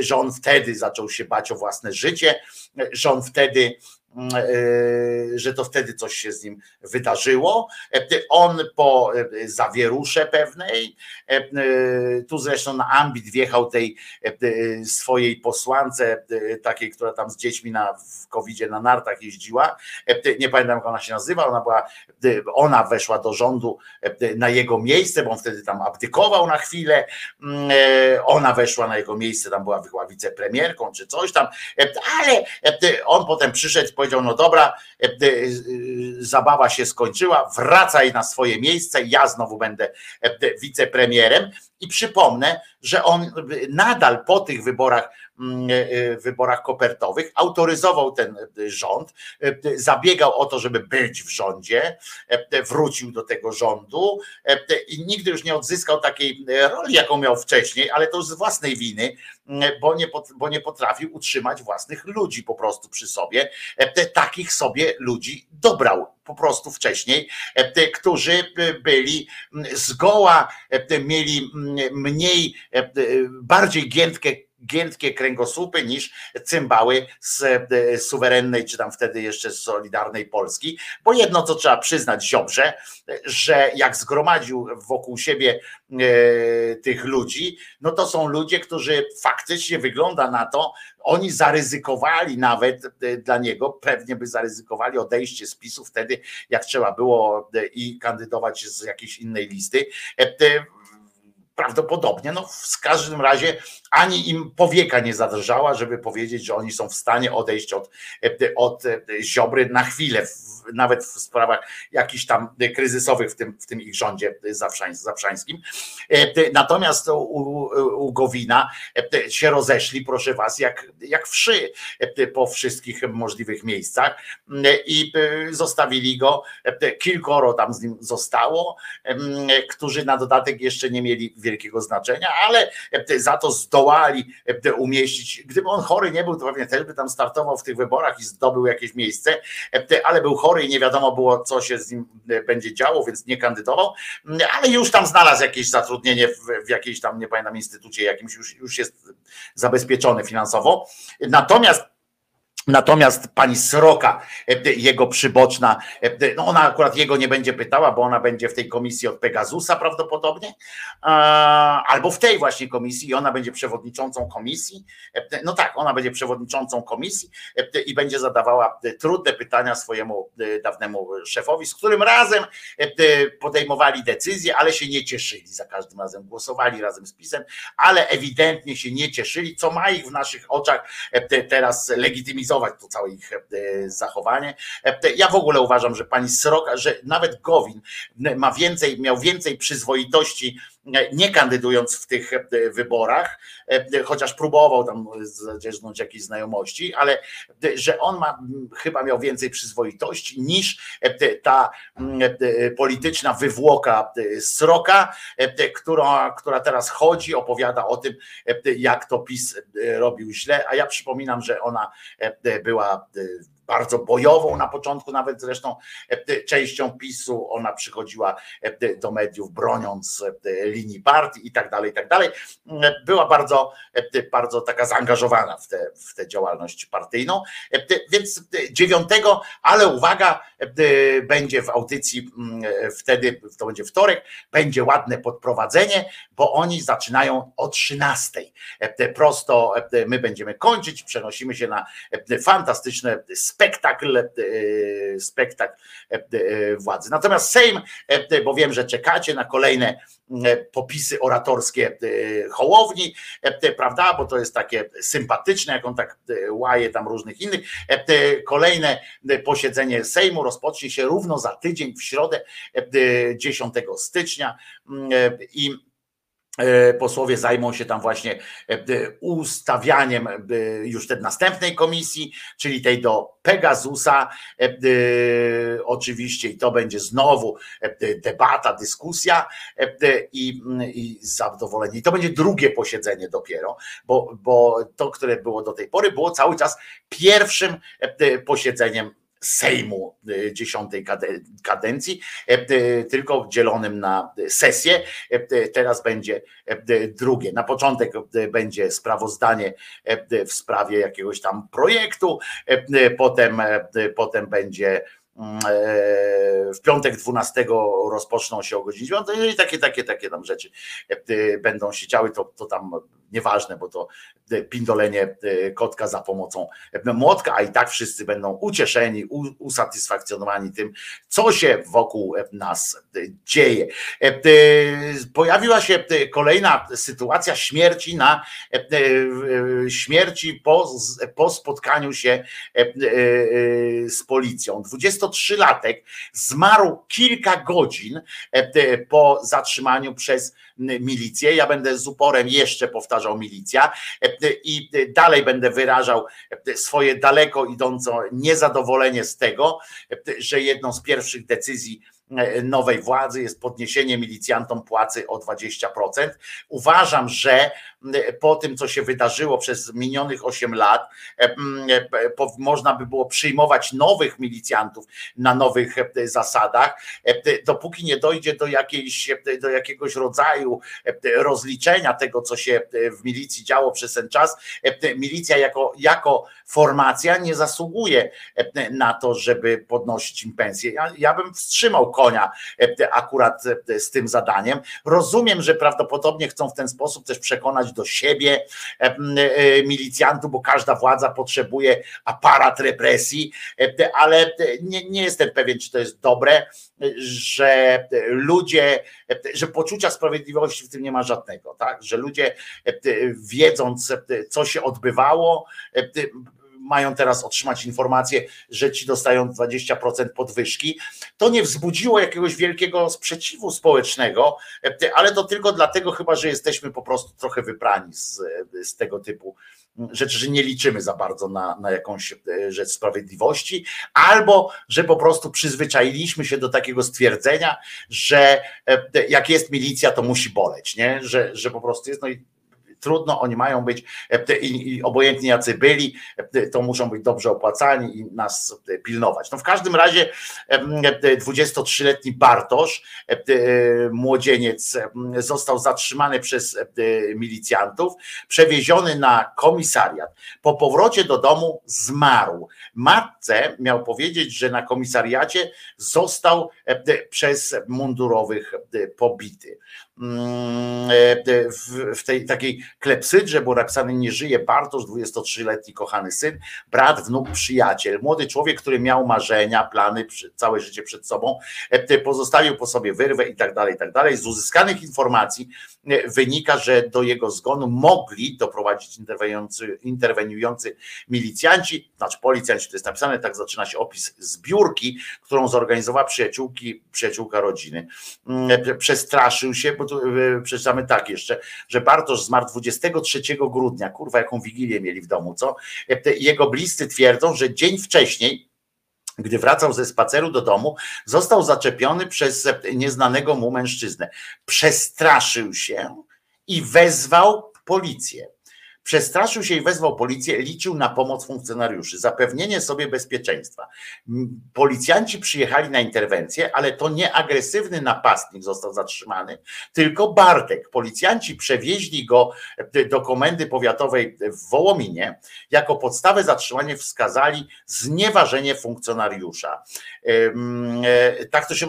że on wtedy zaczął się bać o własne życie, że on wtedy e, że to wtedy coś się z nim wydarzyło. E, on po e, zawierusze pewnej, tu zresztą na ambit wjechał tej swojej posłance, takiej, która tam z dziećmi na, w covid na nartach jeździła. Nie pamiętam, jak ona się nazywa. Ona była, ona weszła do rządu na jego miejsce, bo on wtedy tam abdykował na chwilę. Mm, ona weszła na jego miejsce, tam była, była wicepremierką czy coś tam, ale on potem przyszedł, powiedział, no dobra, e, e, zabawa się skończyła, wracaj na swoje miejsce, ja znowu będę e, wicepremierem. I przypomnę, że on nadal po tych wyborach, wyborach kopertowych. Autoryzował ten rząd, zabiegał o to, żeby być w rządzie, wrócił do tego rządu. I nigdy już nie odzyskał takiej roli, jaką miał wcześniej, ale to z własnej winy, bo nie, bo nie potrafił utrzymać własnych ludzi po prostu przy sobie. Takich sobie ludzi dobrał po prostu wcześniej, którzy byli zgoła, mieli mniej, bardziej giętkie giętkie kręgosłupy niż cymbały z e, suwerennej, czy tam wtedy jeszcze z Solidarnej Polski, bo jedno co trzeba przyznać Ziobrze, że jak zgromadził wokół siebie e, tych ludzi, no to są ludzie, którzy faktycznie wygląda na to, oni zaryzykowali nawet e, dla niego, pewnie by zaryzykowali odejście z PiSu wtedy, jak trzeba było i kandydować z jakiejś innej listy prawdopodobnie, no w każdym razie ani im powieka nie zadrżała, żeby powiedzieć, że oni są w stanie odejść od, od Ziobry na chwilę, nawet w sprawach jakichś tam kryzysowych w tym, w tym ich rządzie zaprzańskim. Natomiast u, u Gowina się rozeszli, proszę was, jak, jak wszy po wszystkich możliwych miejscach i zostawili go, kilkoro tam z nim zostało, którzy na dodatek jeszcze nie mieli wielkiego znaczenia, ale za to zdołali umieścić. Gdyby on chory nie był, to pewnie też by tam startował w tych wyborach i zdobył jakieś miejsce, ale był chory i nie wiadomo było, co się z nim będzie działo, więc nie kandydował, ale już tam znalazł jakieś zatrudnienie w, w jakiejś tam, nie pamiętam, instytucie jakimś, już, już jest zabezpieczony finansowo. Natomiast Natomiast pani Sroka, e, jego przyboczna, e, no ona akurat jego nie będzie pytała, bo ona będzie w tej komisji od Pegasusa prawdopodobnie, albo w tej właśnie komisji i ona będzie przewodniczącą komisji. E, no tak, ona będzie przewodniczącą komisji i będzie zadawała trudne pytania swojemu dawnemu szefowi, z którym razem podejmowali decyzje, ale się nie cieszyli za każdym razem. Głosowali razem z PiSem, ale ewidentnie się nie cieszyli, co ma ich w naszych oczach teraz legitymizować to całe ich e, zachowanie. E, ja w ogóle uważam, że pani Sroka, że nawet Gowin ma więcej, miał więcej przyzwoitości nie kandydując w tych e, wyborach, e, chociaż próbował tam zadzierżnąć jakieś znajomości, ale e, że on ma, chyba miał więcej przyzwoitości niż ta polityczna wywłoka sroka, która, która teraz chodzi, opowiada o tym, jak to PiS robił źle, a ja przypominam, że ona była bardzo bojową na początku, nawet zresztą e, częścią PiSu ona przychodziła e, do mediów broniąc e, linii partii i tak dalej, i tak dalej. Była bardzo, bardzo taka zaangażowana w tę w działalność partyjną. Więc dziewiątego, ale uwaga, będzie w audycji wtedy, to będzie wtorek, będzie ładne podprowadzenie, bo oni zaczynają o 13. Prosto my będziemy kończyć, przenosimy się na fantastyczne spektakl, e, spektakl e, e, władzy. Natomiast Sejm, bo wiem, że czekacie na kolejne popisy oratorskie Hołowni, prawda, bo to jest takie sympatyczne, jak on tak łaje tam różnych innych. Kolejne posiedzenie Sejmu rozpocznie się równo za tydzień w środę 10 stycznia i E, posłowie zajmą się tam właśnie e, ustawianiem e, już tej następnej komisji, czyli tej do Pegasusa. Oczywiście, i to będzie znowu debata, dyskusja i, i zadowolenie. I to będzie drugie posiedzenie dopiero, bo, bo to, które było do tej pory, było cały czas pierwszym posiedzeniem Sejmu y, dziesiątej kadencji, e, tylko dzielonym na sesję. E, teraz będzie e, drugie. Na początek będzie sprawozdanie w sprawie jakiegoś tam projektu, potem, potem będzie mm, w piątek 12 rozpoczną się o godzinie 9 no i takie, takie, takie tam rzeczy będą się działy, to, to tam nieważne, bo to e, pindolenie e, kotka za pomocą e, młotka, a i tak wszyscy będą ucieszeni, usatysfakcjonowani tym, co się wokół nas dzieje. Pojawiła się kolejna sytuacja śmierci na śmierci po, po spotkaniu się z policją. 23-latek zmarł kilka godzin po zatrzymaniu przez milicję. Ja będę z uporem jeszcze powtarzał milicja i dalej będę wyrażał swoje daleko idące niezadowolenie z tego, że jedną z pierwszych decyzji nowej władzy jest podniesienie milicjantom płacy o 20%. Uważam, że po tym, co się wydarzyło przez minionych 8 lat, można by było przyjmować nowych milicjantów na nowych zasadach, dopóki nie dojdzie do, jakiejś, do jakiegoś rodzaju rozliczenia tego, co się w milicji działo przez ten czas. Milicja jako, jako formacja nie zasługuje na to, żeby podnosić im pensję. Ja, ja bym wstrzymał konia akurat z tym zadaniem. Rozumiem, że prawdopodobnie chcą w ten sposób też przekonać do siebie milicjantów, bo każda władza potrzebuje aparat represji, ale nie, nie jestem pewien, czy to jest dobre, że ludzie, że poczucia sprawiedliwości w tym nie ma żadnego, tak? Że ludzie wiedząc, co się odbywało, mają teraz otrzymać informację, że ci dostają 20% podwyżki. To nie wzbudziło jakiegoś wielkiego sprzeciwu społecznego, ale to tylko dlatego chyba, że jesteśmy po prostu trochę wybrani z, z tego typu rzeczy, że nie liczymy za bardzo na, na jakąś rzecz sprawiedliwości, albo że po prostu przyzwyczailiśmy się do takiego stwierdzenia, że jak jest milicja, to musi boleć, nie? Że, że po prostu jest. No i trudno, oni mają być e, i, i obojętnie jacy byli, e, to muszą być dobrze opłacani i nas e, pilnować. No w każdym razie 23-letni Bartosz, młodzieniec, został zatrzymany przez milicjantów, przewieziony na komisariat. Po powrocie do domu zmarł. Matce miał powiedzieć, że na komisariacie został przez mundurowych pobity. Mm, e, w tej takiej klepsydrze było napisane nie żyje Bartosz, 23-letni kochany syn, brat, wnuk, przyjaciel, młody człowiek, który miał marzenia, plany, całe życie przed sobą, e, pozostawił po sobie wyrwę i tak dalej, i tak dalej. Z uzyskanych informacji e, wynika, że do jego zgonu mogli doprowadzić interweniujący, interweniujący milicjanci, znaczy policjanci, to jest napisane, tak zaczyna się opis zbiórki, którą zorganizowała przyjaciółki, przyjaciółka rodziny. Mm, przestraszył się, bo przeczytamy tak jeszcze, że Bartosz zmarł 23 grudnia, kurwa jaką wigilię mieli w domu, co? Jego bliscy twierdzą, że dzień wcześniej gdy wracał ze spaceru do domu, został zaczepiony przez nieznanego mu mężczyznę. Przestraszył się i wezwał policję. Przestraszył się i wezwał policję, liczył na pomoc funkcjonariuszy, zapewnienie sobie bezpieczeństwa. Policjanci przyjechali na interwencję, ale to nie agresywny napastnik został zatrzymany, tylko Bartek. Policjanci przewieźli go e, do komendy powiatowej w Wołominie. Jako podstawę zatrzymania wskazali znieważenie funkcjonariusza. E, tak to się,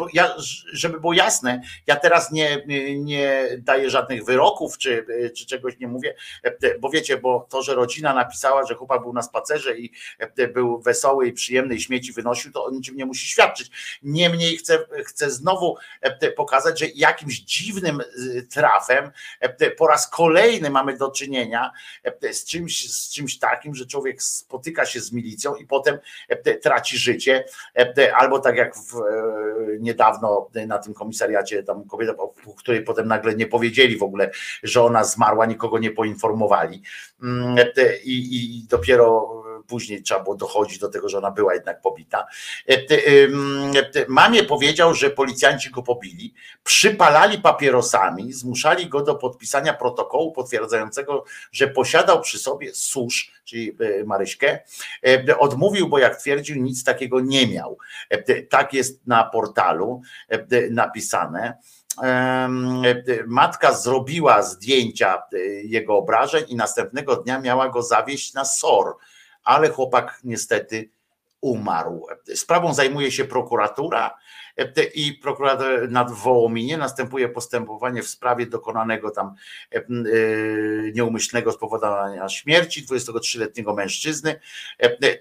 żeby było jasne, ja teraz nie, nie daję żadnych wyroków czy, czy czegoś nie mówię, e, bo wiecie, wiecie, bo to, że rodzina napisała, że chłopak był na spacerze i e, był wesoły i przyjemny i śmieci wynosił, to o niczym nie musi świadczyć. Niemniej chcę, chcę znowu e, pokazać, że jakimś dziwnym e, trafem po raz kolejny mamy do czynienia z czymś, z czymś takim, że człowiek spotyka się z milicją i potem traci życie, albo tak jak w, niedawno na tym komisariacie, tam kobieta, o której potem nagle nie powiedzieli w ogóle, że ona zmarła, nikogo nie poinformowali. Mm, i, i dopiero później trzeba było dochodzić do tego, że ona była jednak pobita. Mamie powiedział, że policjanci go pobili, przypalali papierosami, zmuszali go do podpisania protokołu potwierdzającego, że posiadał przy sobie susz, czyli e, Maryśkę. Odmówił, bo jak twierdził, nic takiego nie miał. Tak jest na portalu napisane matka zrobiła zdjęcia e, jego obrażeń i następnego dnia miała go zawieźć na SOR, ale chłopak niestety umarł. Sprawą zajmuje się prokuratura e, i prokurator nad Wołominie następuje postępowanie w sprawie dokonanego tam e, nieumyślnego spowodowania śmierci 23-letniego mężczyzny.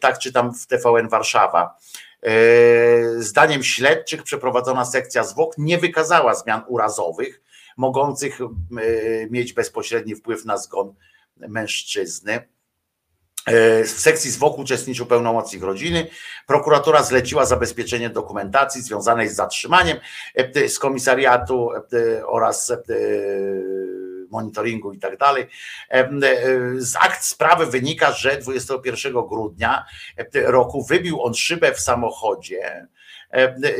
Tak czytam w TVN Warszawa. E, zdaniem śledczych przeprowadzona sekcja zwłok nie wykazała zmian urazowych, mogących e, mieć bezpośredni wpływ na zgon mężczyzny. E, w sekcji zwłok uczestniczył pełnomocnik rodziny. Prokuratura zleciła zabezpieczenie dokumentacji związanej z zatrzymaniem z komisariatu oraz monitoringu i tak dalej. E, z akt sprawy wynika, że 21 grudnia roku wybił on szybę w samochodzie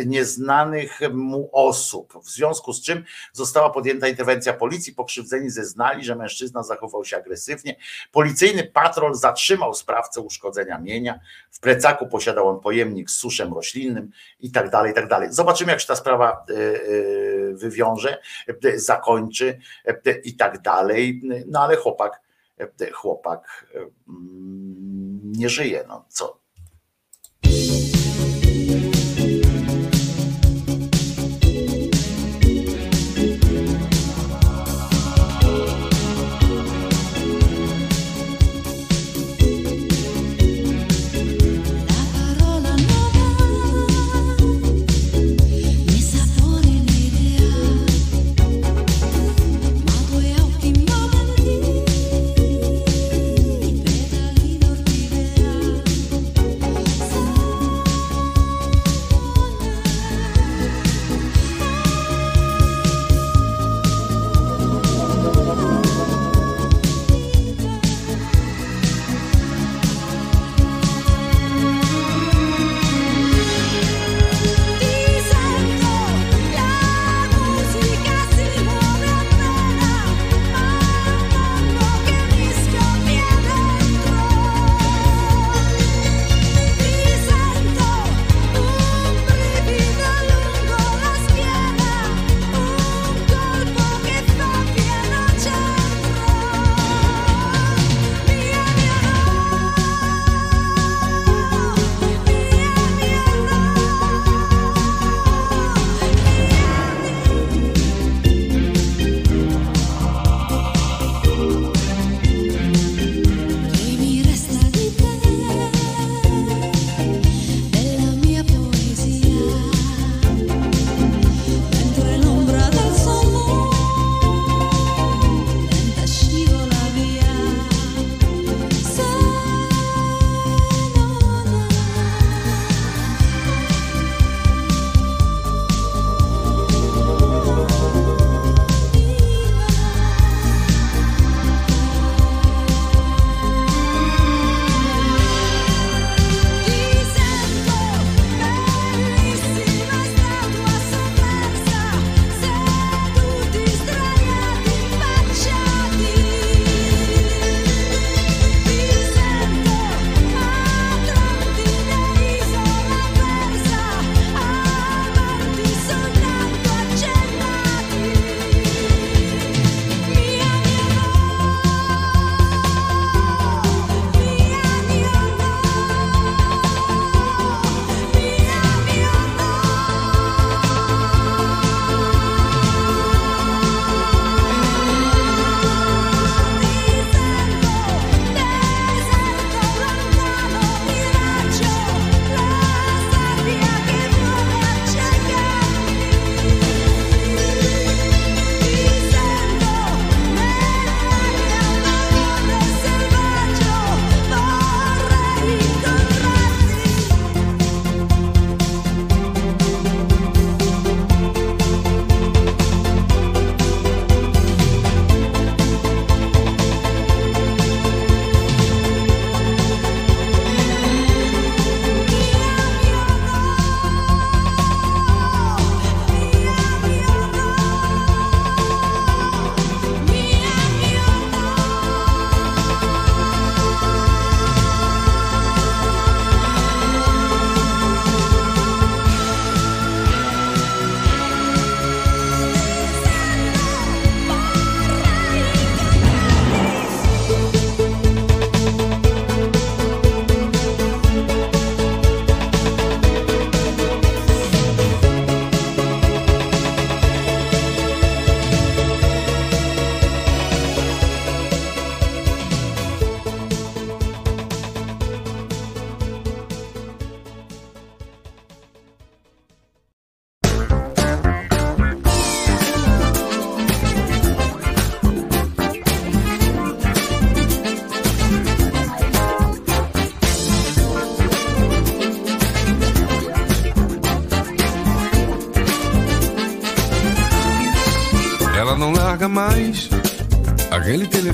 nieznanych mu osób. W związku z czym została podjęta interwencja policji. Pokrzywdzeni zeznali, że mężczyzna zachował się agresywnie. Policyjny patrol zatrzymał sprawcę uszkodzenia mienia. W plecaku posiadał on pojemnik z suszem roślinnym i tak dalej, i tak dalej. Zobaczymy, jak się ta sprawa e, e, wywiąże, e, zakończy i tak dalej. No ale chłopak, chłopak mm, nie żyje. No co?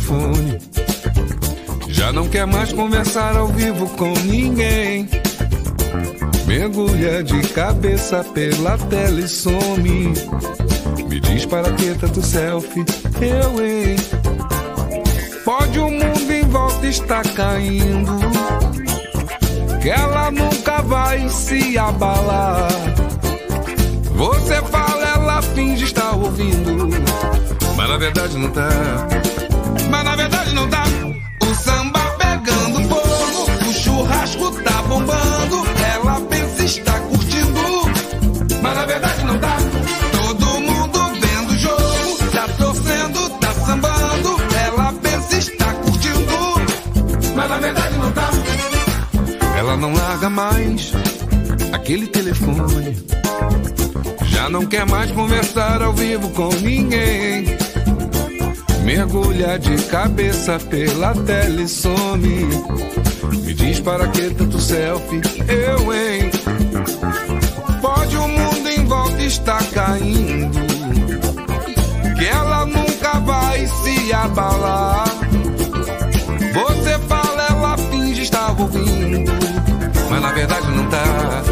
Telefone. Já não quer mais conversar ao vivo com ninguém. Mergulha de cabeça pela tela e some. Me diz para que tanto selfie, eu hein. Pode o mundo em volta estar caindo. Que ela nunca vai se abalar. Você fala, ela finge estar ouvindo. Mas na verdade não tá. Não tá. O samba pegando fogo, o churrasco tá bombando. Ela pensa estar curtindo. Mas na verdade não tá. Todo mundo vendo o jogo, tá torcendo, tá sambando. Ela pensa estar curtindo. Mas na verdade não tá. Ela não larga mais aquele telefone. Já não quer mais conversar ao vivo com ninguém. Mergulha de cabeça pela tela e some. Me diz para que tanto selfie, eu, hein? Pode o mundo em volta estar caindo. Que ela nunca vai se abalar. Você fala, ela finge estar ouvindo. Mas na verdade não tá.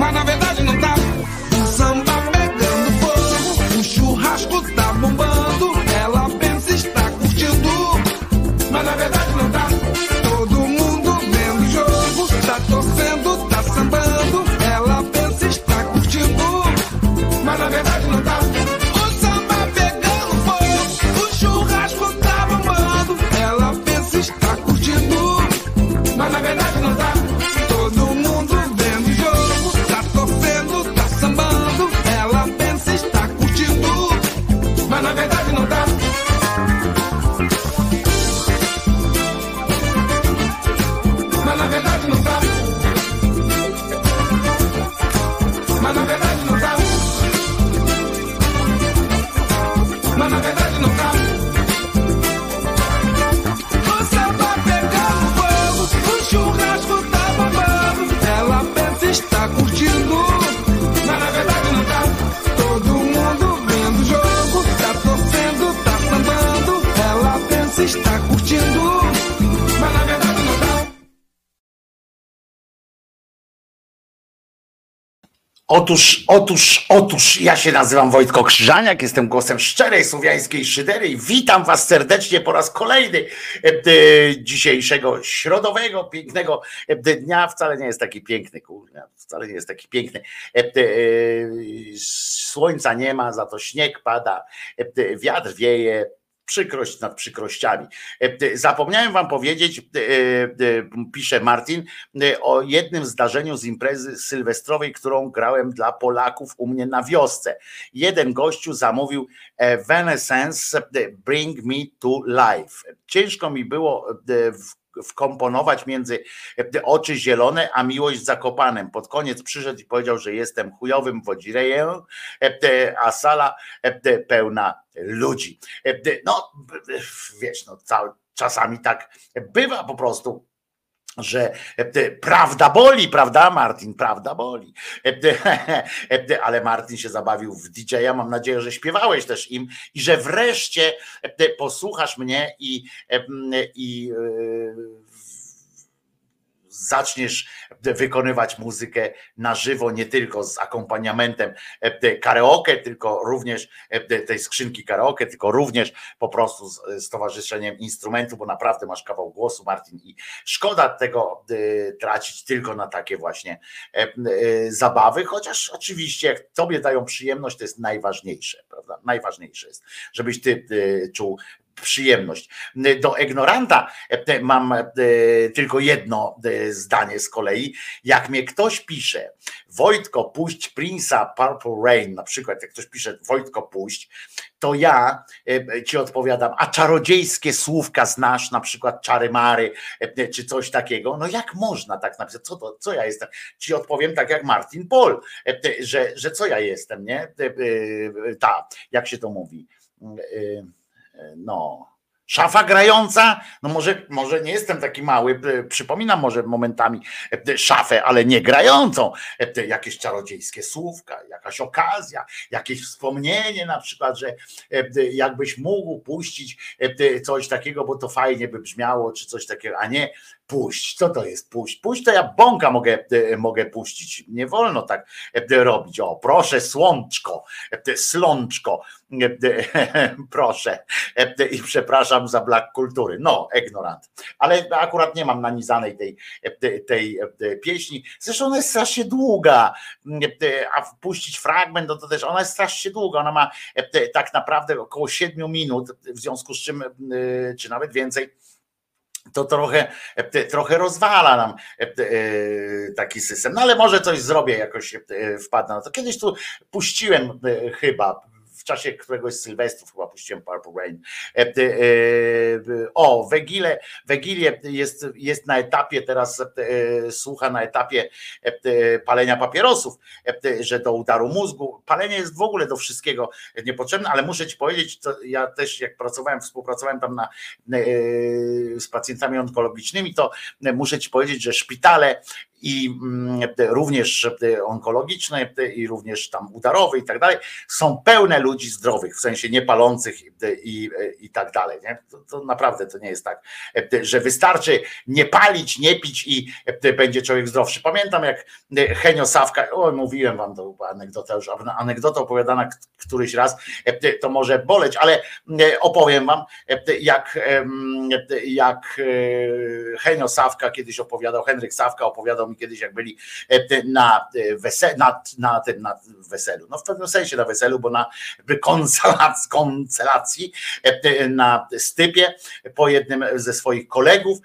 Mas na verdade não Otóż, otóż, otóż, ja się nazywam Wojtko Krzyżaniak, jestem głosem szczerej słowiańskiej szydery i witam was serdecznie po raz kolejny e, dzisiejszego środowego, pięknego e, dnia. Wcale nie jest taki piękny, kurwa, wcale nie jest taki piękny. E, Słońca nie ma, za to śnieg pada, wiatr wieje, przykrość nad przykrościami. E, Zapomniałem wam powiedzieć, e, e, pisze Martin, o jednym zdarzeniu z imprezy sylwestrowej, którą grałem dla Polaków u mnie na wiosce. Jeden gościu zamówił Evanescence Bring Me to Life. Ciężko mi było w wkomponować między e, oczy zielone, a miłość zakopanem. Pod koniec przyszedł i powiedział, że jestem chujowym wodzirejem, e, a sala e, pełna ludzi. No, wiesz, no, cały, czasami tak bywa po prostu że e, prawda boli, prawda, Martin? Prawda boli. E, Ale Martin się zabawił w DJ-a. Mam nadzieję, że śpiewałeś też im i że wreszcie e, posłuchasz mnie i, i zaczniesz wykonywać muzykę na żywo, nie tylko z akompaniamentem karaoke, tylko również tej skrzynki karaoke, tylko również po prostu z, z towarzyszeniem instrumentu, bo naprawdę masz kawał głosu, Martin, i szkoda tego tracić tylko na takie właśnie zabawy, chociaż oczywiście jak tobie dają przyjemność, to jest najważniejsze, prawda? Najważniejsze jest, żebyś ty czuł przyjemność. Do ignoranta e, mam e, tylko jedno e, zdanie z kolei. Jak mnie ktoś pisze, Wojtko, puść Prince'a Purple Rain, na przykład, jak ktoś pisze Wojtko, puść, to ja ci odpowiadam, a czarodziejskie słówka znasz, na przykład czary mary, czy coś takiego. No jak można tak napisać? Co, to, co ja jestem? Ci odpowiem tak jak Martin Paul, że, że co ja jestem, nie? Ta, jak się to mówi? No, Szafa grająca, no może, może nie jestem taki mały, e, przypominam może momentami e, szafę, ale nie grającą. E, jakieś czarodziejskie słówka, jakaś okazja, jakieś wspomnienie na przykład, że jakbyś mógł puścić coś takiego, bo to fajnie by brzmiało, czy coś takiego, a nie puść. Co to jest puść? Puść to ja bąka mogę, mogę puścić. Nie wolno tak robić. O, proszę, słonczko, slączko, proszę. I przepraszam za brak kultury. No, ignorant. Ale akurat nie mam nanizanej tej, tej pieśni. Zresztą ona jest strasznie długa, a wpuścić fragment, no to też ona jest strasznie długa. Ona ma tak naprawdę około 7 minut, w związku z czym, czy nawet więcej to trochę, trochę rozwala nam taki system. No ale może coś zrobię, jakoś wpadnę na to. Kiedyś tu puściłem chyba czasie któregoś Sylwestrów chyba puściłem Purple Rain. E, e, o, Wegile, Wegilię jest, jest na etapie teraz, e, słucha na etapie palenia papierosów, że do udaru mózgu. Palenie jest w ogóle do wszystkiego niepotrzebne, ale muszę ci powiedzieć, ja też jak pracowałem, współpracowałem tam na, z pacjentami onkologicznymi, to muszę ci powiedzieć, że szpitale i mm, również onkologiczne i również tam udarowe i tak dalej, są pełne ludzi zdrowych, w sensie niepalących i, i tak dalej. Nie? To, to, naprawdę to nie jest tak, że wystarczy nie palić, nie pić i będzie człowiek zdrowszy. Pamiętam jak Henio Sawka, o, mówiłem wam to anegdotę już, anegdota opowiadana któryś raz, to może boleć, ale opowiem wam, jak, jak Henio Sawka kiedyś opowiadał, Henryk Sawka opowiadał mi kiedyś, jak byli e, na, e, weselu, na, na, na weselu, no w pewnym sensie na weselu, bo na konselacji, konselacji na stypie po jednym ze swoich kolegów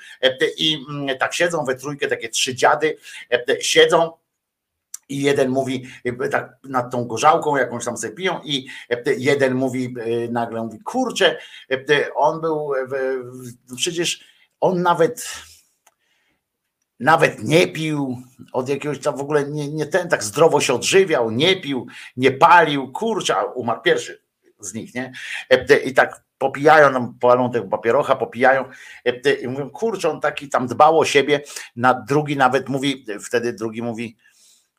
i mm, tak siedzą we trójkę, takie trzy dziady siedzą i jeden mówi tak nad tą gorzałką, jakąś tam sobie piją i jeden mówi nagle mówi, kurczę, on był przecież on nawet nawet nie pił, od jakiegoś tam w ogóle nie, nie ten, tak zdrowo się odżywiał, nie pił, nie palił, kurczę, umarł pierwszy z nich, nie? E, I tak popijają, nam palą tego papierocha, popijają. E, i mówią, kurczę, on taki tam dbał o siebie, na drugi nawet mówi, wtedy drugi mówi,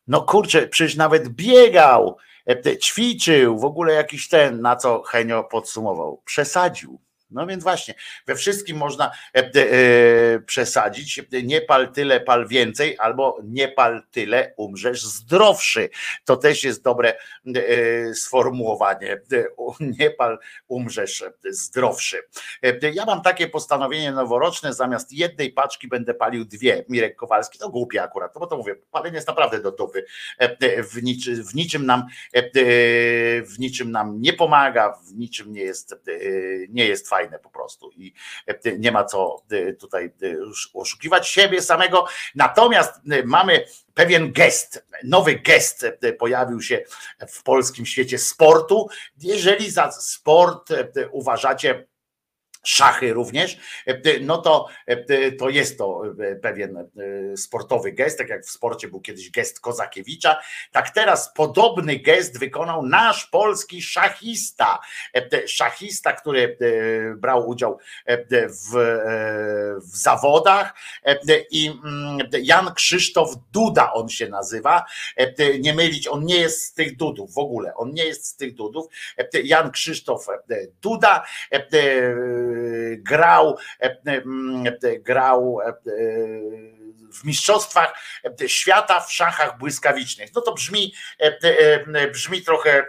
no kurczę, przecież nawet biegał, e, ćwiczył, w ogóle jakiś ten, na co Henio podsumował, przesadził. No więc właśnie, we wszystkim można e, e, przesadzić. Nie pal tyle, pal więcej, albo nie pal tyle, umrzesz zdrowszy. To też jest dobre e, sformułowanie. Nie pal, umrzesz zdrowszy. Ja mam takie postanowienie noworoczne, zamiast jednej paczki będę palił dwie. Mirek Kowalski, to głupie akurat, no bo to mówię, palenie jest naprawdę do dupy. W, w niczym nam w niczym nam nie pomaga, w niczym nie jest, nie jest fajne fajne po prostu i e, nie ma co e, tutaj e, oszukiwać siebie samego. Natomiast mamy pewien gest, nowy gest pojawił się w polskim świecie sportu. Jeżeli za sport uważacie szachy również, no to, to jest to pewien sportowy gest, tak jak w sporcie był kiedyś gest Kozakiewicza, tak teraz podobny gest wykonał nasz polski szachista, szachista, który brał udział w, w zawodach i mm, Jan Krzysztof Duda on się nazywa, nie mylić, on nie jest z tych Dudów w ogóle, on nie jest z tych Dudów, Jan Krzysztof Duda grał, grał w mistrzostwach świata w szachach błyskawicznych. No to brzmi, brzmi trochę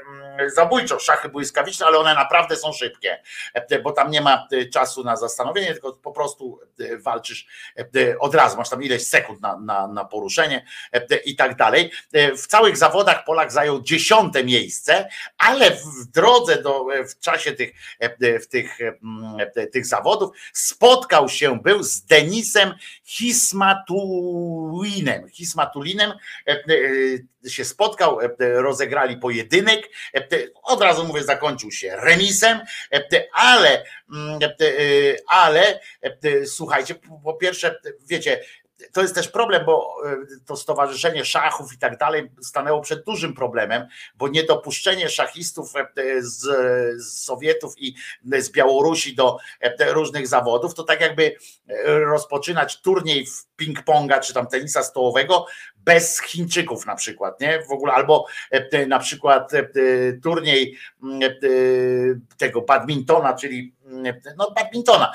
zabójczo, szachy błyskawiczne, ale one naprawdę są szybkie, bo tam nie ma czasu na zastanowienie, tylko po prostu walczysz od razu, masz tam ileś sekund na, na, na poruszenie i tak dalej. W całych zawodach Polak zajął dziesiąte miejsce, ale w drodze do, w czasie tych, w tych, tych zawodów spotkał się, był z Denisem Hismatulinem. Hismatulinem się spotkał, rozegrali pojedynek, od razu mówię, zakończył się remisem, ale, ale słuchajcie, po pierwsze, wiecie, to jest też problem, bo e, to Stowarzyszenie Szachów i tak dalej stanęło przed dużym problemem, bo niedopuszczenie szachistów e, z, z Sowietów i z Białorusi do różnych zawodów, to tak jakby rozpoczynać turniej w ping-ponga czy tam tenisa stołowego bez Chińczyków na przykład, nie? W ogóle albo na przykład turniej tego badmintona, czyli no badmintona,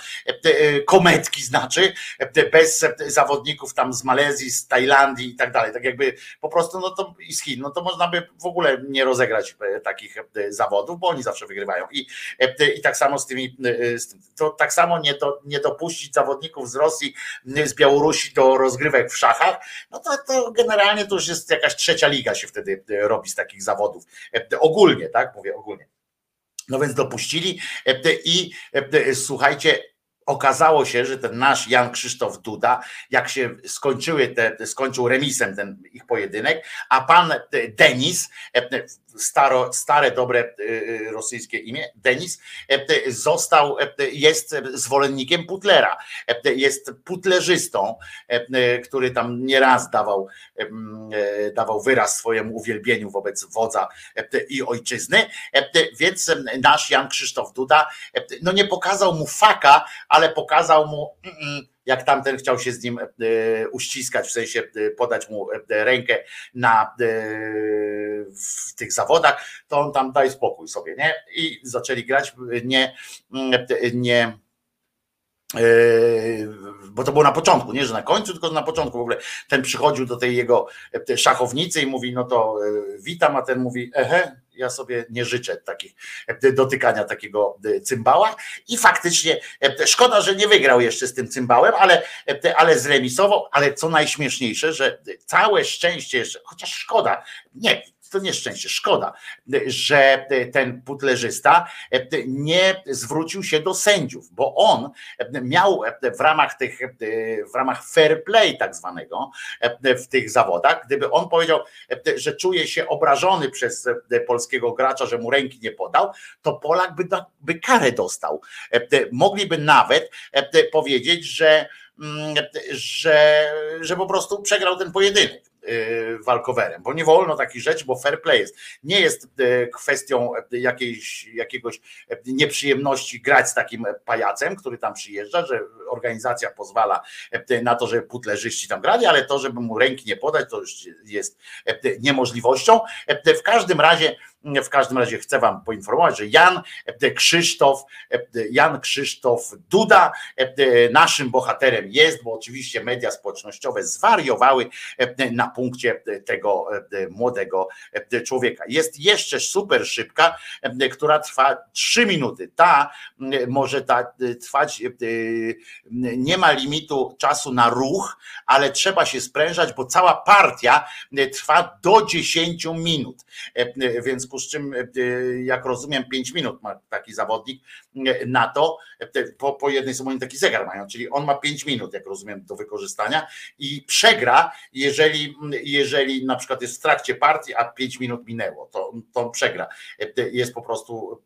kometki znaczy, bez zawodników tam z Malezji, z Tajlandii i tak dalej, tak jakby po prostu no to i z Chin, no to można by w ogóle nie rozegrać takich zawodów, bo oni zawsze wygrywają i, i tak samo z tymi, to tak samo nie, do, nie dopuścić zawodników z Rosji, z Białorusi do rozgrywek w szachach, no to, to generalnie to już jest jakaś trzecia liga się wtedy robi z takich zawodów, ogólnie, tak, mówię ogólnie. No więc dopuścili i słuchajcie, okazało się, że ten nasz Jan Krzysztof Duda, jak się skończyły te, skończył remisem ten ich pojedynek, a pan Denis, staro, stare, dobre rosyjskie imię, Denis, został, jest zwolennikiem Putlera, jest putlerzystą, który tam nieraz dawał, dawał wyraz swojemu uwielbieniu wobec wodza i ojczyzny, więc nasz Jan Krzysztof Duda, no nie pokazał mu faka, ale pokazał mu, jak tamten chciał się z nim e, uściskać, w sensie e, podać mu e, rękę na, w tych zawodach, to on tam daj spokój sobie, nie? I zaczęli grać, nie, nie bo to było na początku, nie że na końcu, tylko na początku w ogóle. Ten przychodził do tej jego szachownicy i mówi, no to witam, a ten mówi, ehe, ja sobie nie życzę takich e, dotykania takiego e, cymbała i faktycznie e, szkoda, że nie wygrał jeszcze z tym cymbałem, ale, ale zremisował, ale co najśmieszniejsze, że całe szczęście jeszcze, chociaż szkoda, nie, to nieszczęście, szkoda, że ten putlerzysta nie zwrócił się do sędziów, bo on miał w ramach tych, w ramach fair play tak zwanego w tych zawodach, gdyby on powiedział, że czuje się obrażony przez polskiego gracza, że mu ręki nie podał, to Polak by, by karę dostał. Mogliby nawet powiedzieć, że że, że po prostu przegrał ten pojedynek walkowerem, bo nie wolno takich rzeczy, bo fair play jest. Nie jest y, kwestią jakiejś, jakiegoś nieprzyjemności grać z takim pajacem, który tam przyjeżdża, że organizacja pozwala na to, żeby putlerzyści tam grali, ale to, żeby mu ręki nie podać, to już jest niemożliwością. W każdym razie w każdym razie chcę Wam poinformować, że Jan Krzysztof, Jan Krzysztof Duda naszym bohaterem jest, bo oczywiście media społecznościowe zwariowały na punkcie tego młodego człowieka. Jest jeszcze super szybka, która trwa 3 minuty. Ta może ta trwać, nie ma limitu czasu na ruch, ale trzeba się sprężać, bo cała partia trwa do 10 minut. Więc związku z czym, e, jak rozumiem, 5 minut ma taki zawodnik e, na to, e, po, po jednej stronie taki zegar mają, czyli on ma 5 minut, jak rozumiem, do wykorzystania i przegra, jeżeli, jeżeli na przykład jest w trakcie partii, a 5 minut minęło, to, to przegra. Jest po prostu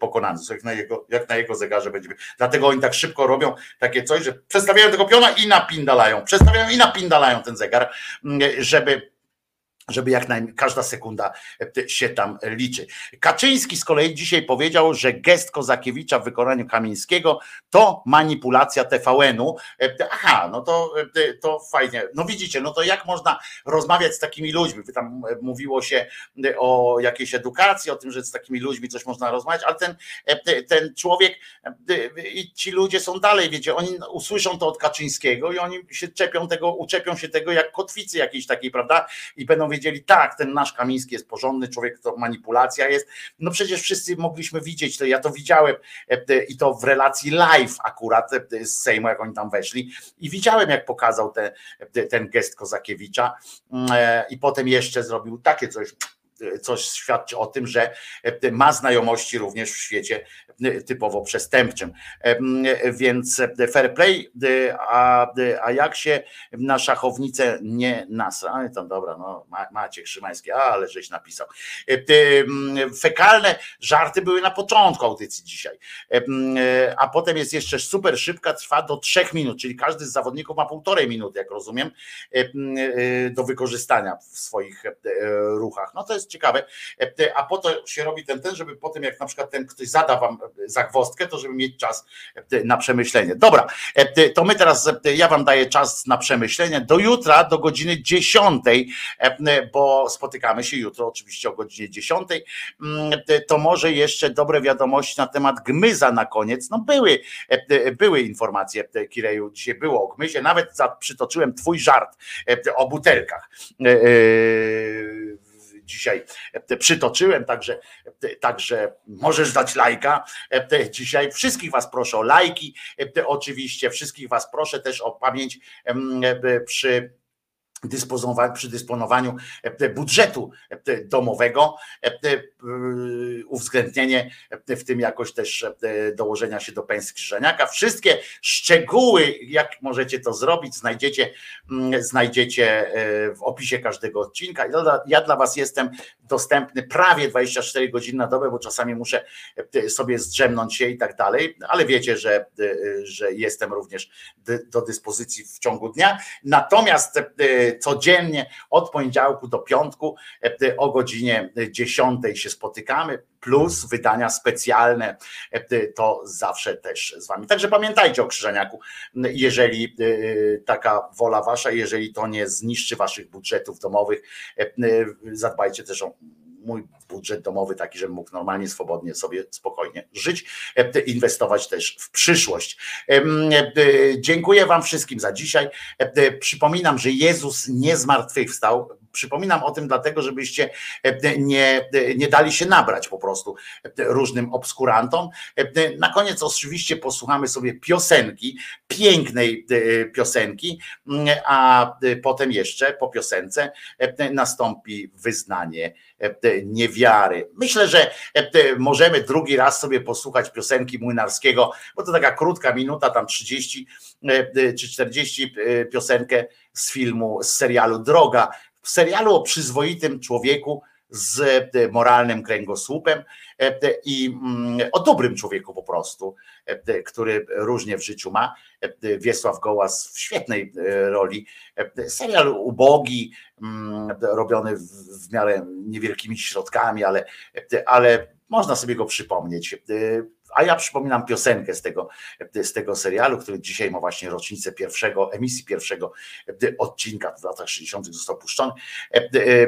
pokonany, jak na, jego, jak na jego zegarze będzie. Dlatego oni tak szybko robią takie coś, że przestawiają tego piona i napindalają, przestawiają i napindalają ten zegar, żeby żeby jak najmniej każda sekunda e, się tam liczy. Kaczyński z kolei dzisiaj powiedział, że gest Kozakiewicza w wykonaniu Kamińskiego to manipulacja TVN-u. E, aha, no to, e, to fajnie. No widzicie, no to jak można rozmawiać z takimi ludźmi? Tam mówiło się o jakiejś edukacji, o tym, że z takimi ludźmi coś można rozmawiać, ale ten, ten człowiek i ci ludzie są dalej, wiecie, oni usłyszą to od Kaczyńskiego i oni się czepią tego, uczepią się tego jak kotwicy jakiejś takiej, prawda? I będą powiedzieli, tak, ten nasz Kamiński jest porządny człowiek, to manipulacja jest. No przecież wszyscy mogliśmy widzieć, to ja to widziałem e, i to w relacji live akurat e, z Sejmu, jak oni tam weszli i widziałem, jak pokazał te, ten gest Kozakiewicza mm, e, i potem jeszcze zrobił takie coś coś świadczy o tym, że ma znajomości również w świecie typowo przestępczym. Więc fair play, a, a jak się na szachownicę nie nasa? To dobra, no Maciek Szymański, ale żeś napisał. Fekalne żarty były na początku audycji dzisiaj, a potem jest jeszcze super szybka, trwa do trzech minut, czyli każdy z zawodników ma półtorej minuty, jak rozumiem, do wykorzystania w swoich ruchach. No to jest ciekawe, a po to się robi ten, ten, żeby potem jak na przykład ten ktoś zada wam zagwozdkę, to żeby mieć czas na przemyślenie. Dobra, to my teraz, ja wam daję czas na przemyślenie do jutra, do godziny 10, bo spotykamy się jutro oczywiście o godzinie 10. To może jeszcze dobre wiadomości na temat Gmyza na koniec. No były, były informacje, Kireju, dzisiaj było o Gmyzie, nawet przytoczyłem twój żart o butelkach dzisiaj przytoczyłem, także, także możesz dać lajka. Dzisiaj wszystkich Was proszę o lajki, oczywiście wszystkich Was proszę też o pamięć przy przy dysponowaniu budżetu domowego, uwzględnienie w tym jakoś też dołożenia się do pensji Krzyżaniaka. Wszystkie szczegóły, jak możecie to zrobić, znajdziecie, znajdziecie w opisie każdego odcinka. Ja dla Was jestem dostępny prawie 24 godziny na dobę, bo czasami muszę sobie zdrzemnąć się i tak dalej, ale wiecie, że, że jestem również do dyspozycji w ciągu dnia. Natomiast codziennie od poniedziałku do piątku e, o godzinie 10 się spotykamy, plus wydania specjalne, e, to zawsze też z wami. Także pamiętajcie o Krzyżaniaku, jeżeli e, taka wola wasza, jeżeli to nie zniszczy waszych budżetów domowych, zadbajcie też o mój budżet domowy taki, żebym mógł normalnie, swobodnie sobie spokojnie żyć, e, inwestować też w przyszłość. E, dziękuję Wam wszystkim za dzisiaj. E, przypominam, że Jezus nie zmartwychwstał. Przypominam o tym dlatego, żebyście nie, nie dali się nabrać po prostu różnym obskurantom. Na koniec oczywiście posłuchamy sobie piosenki, pięknej piosenki, a potem jeszcze po piosence nastąpi wyznanie niewiary. Myślę, że możemy drugi raz sobie posłuchać piosenki Młynarskiego, bo to taka krótka minuta, tam 30 czy 40 piosenkę z filmu, z serialu Droga, w serialu o przyzwoitym człowieku z moralnym kręgosłupem i o dobrym człowieku po prostu, który różnie w życiu ma. Wiesław Gołas w świetnej roli. Serial ubogi, robiony w miarę niewielkimi środkami, ale, ale można sobie go przypomnieć. A ja przypominam piosenkę z tego, z tego serialu, który dzisiaj ma właśnie rocznicę pierwszego, emisji pierwszego odcinka w latach 60. został puszczony.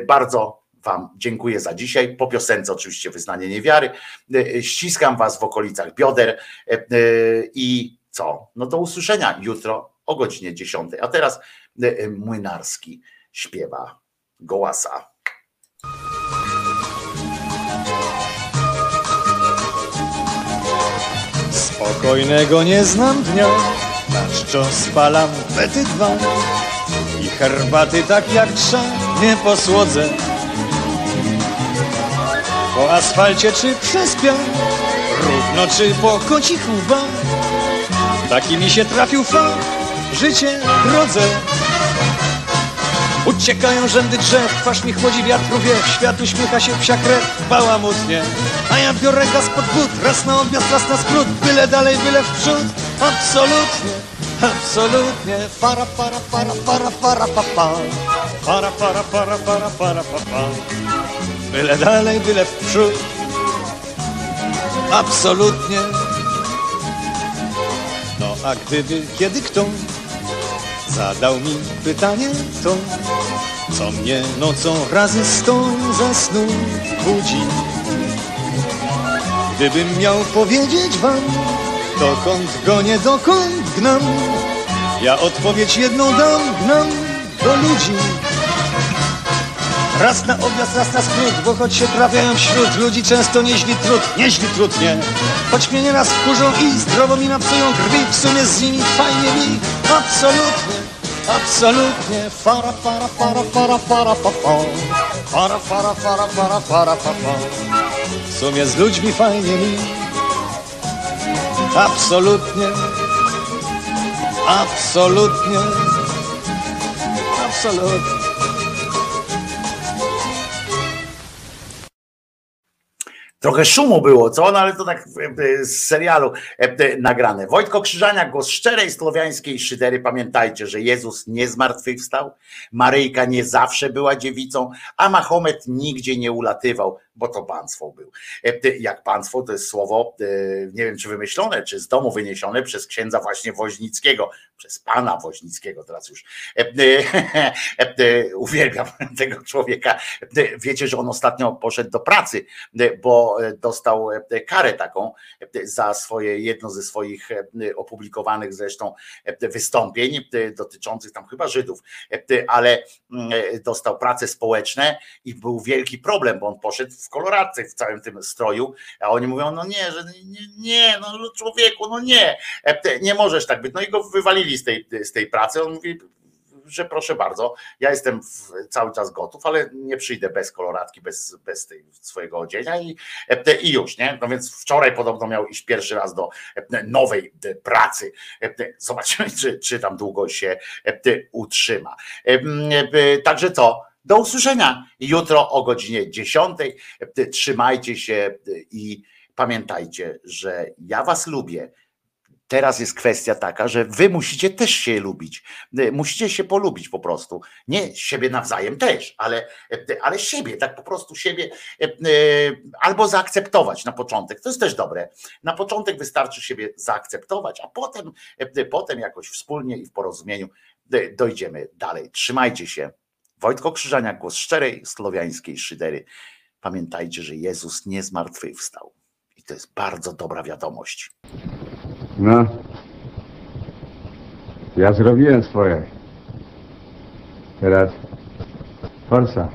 Bardzo Wam dziękuję za dzisiaj. Po piosence oczywiście wyznanie niewiary. Ściskam Was w okolicach bioder i co? No do usłyszenia jutro o godzinie 10. A teraz Młynarski śpiewa gołasa. Spokojnego nie znam dnia, na spalam bety dwa i herbaty tak jak trza nie posłodzę. Po asfalcie czy przez równo czy po kocich łbach, taki mi się trafił fakt, życie drodze. Uciekają rzędy drzew, twarz mi chłodzi wiatru wiew, świat uśmiecha się psia krew, bałamutnie. A ja biorę gaz pod but, raz na odjazd, raz na skrót, byle dalej, byle w przód. Absolutnie, absolutnie, para, para, para, para, para, pa, pa. Para, para, para, para, para, pa, pa. Byle dalej, byle w przód. Absolutnie. No a gdyby kiedy kto zadał mi pytanie to, co mnie nocą razy sto ze snu budzi. Gdybym miał powiedzieć wam, dokąd gonię, dokąd gnam, ja odpowiedź jedną dam, gnam do ludzi. Raz na objazd, raz na skrót, bo choć się trafiają wśród ludzi często nieźli trud, nieźli trud, nie. Choć mnie nieraz wkurzą i zdrowo mi napsują krwi, w sumie z nimi fajnie mi, absolutnie, absolutnie, para, para, para, para, para, pa, pa. Para, para, para, para, para, para, para. W sumie z ludźmi fajnie mi. Absolutnie. Absolutnie. Absolutnie. Trochę szumu było, co? No ale to tak e, e, z serialu e, nagrane. Wojtko Krzyżania, głos szczerej słowiańskiej szydery. Pamiętajcie, że Jezus nie zmartwychwstał, Maryjka nie zawsze była dziewicą, a Mahomet nigdzie nie ulatywał, bo to państwo był. E, Jak państwo to jest słowo, e, nie wiem czy wymyślone, czy z domu wyniesione przez księdza właśnie Woźnickiego, przez pana Woźnickiego teraz już. E, Uwielbiam tego człowieka. Wiecie, że on ostatnio poszedł do pracy, bo dostał karę taką za swoje, jedno ze swoich opublikowanych zresztą wystąpień dotyczących tam chyba Żydów, ale mm, dostał prace społeczne i był wielki problem, bo on poszedł w koloradce w całym tym stroju, a oni mówią, no nie, że nie, nie no człowieku, no nie, e, nie możesz tak być. No i go wywalili z tej, z tej pracy. On mówi, że proszę bardzo, ja jestem cały czas gotów, ale nie przyjdę bez koloratki, bez, bez tej swojego odzienia i, e, i już, nie? No więc wczoraj podobno miał iść pierwszy raz do e, nowej pracy. Zobaczymy, czy, czy tam długo się utrzyma. Także co? Do usłyszenia jutro o godzinie 10. Trzymajcie się i pamiętajcie, że ja Was lubię. Teraz jest kwestia taka, że wy musicie też się lubić. Musicie się polubić po prostu. Nie siebie nawzajem też, ale, ale siebie, tak po prostu siebie albo zaakceptować na początek. To jest też dobre. Na początek wystarczy siebie zaakceptować, a potem, potem jakoś wspólnie i w porozumieniu dojdziemy dalej. Trzymajcie się. Wojtko Krzyżania, głos szczerej słowiańskiej szydery. Pamiętajcie, że Jezus nie zmartwychwstał. I to jest bardzo dobra wiadomość. No. Ja zrobiłem swoje. Teraz forsa.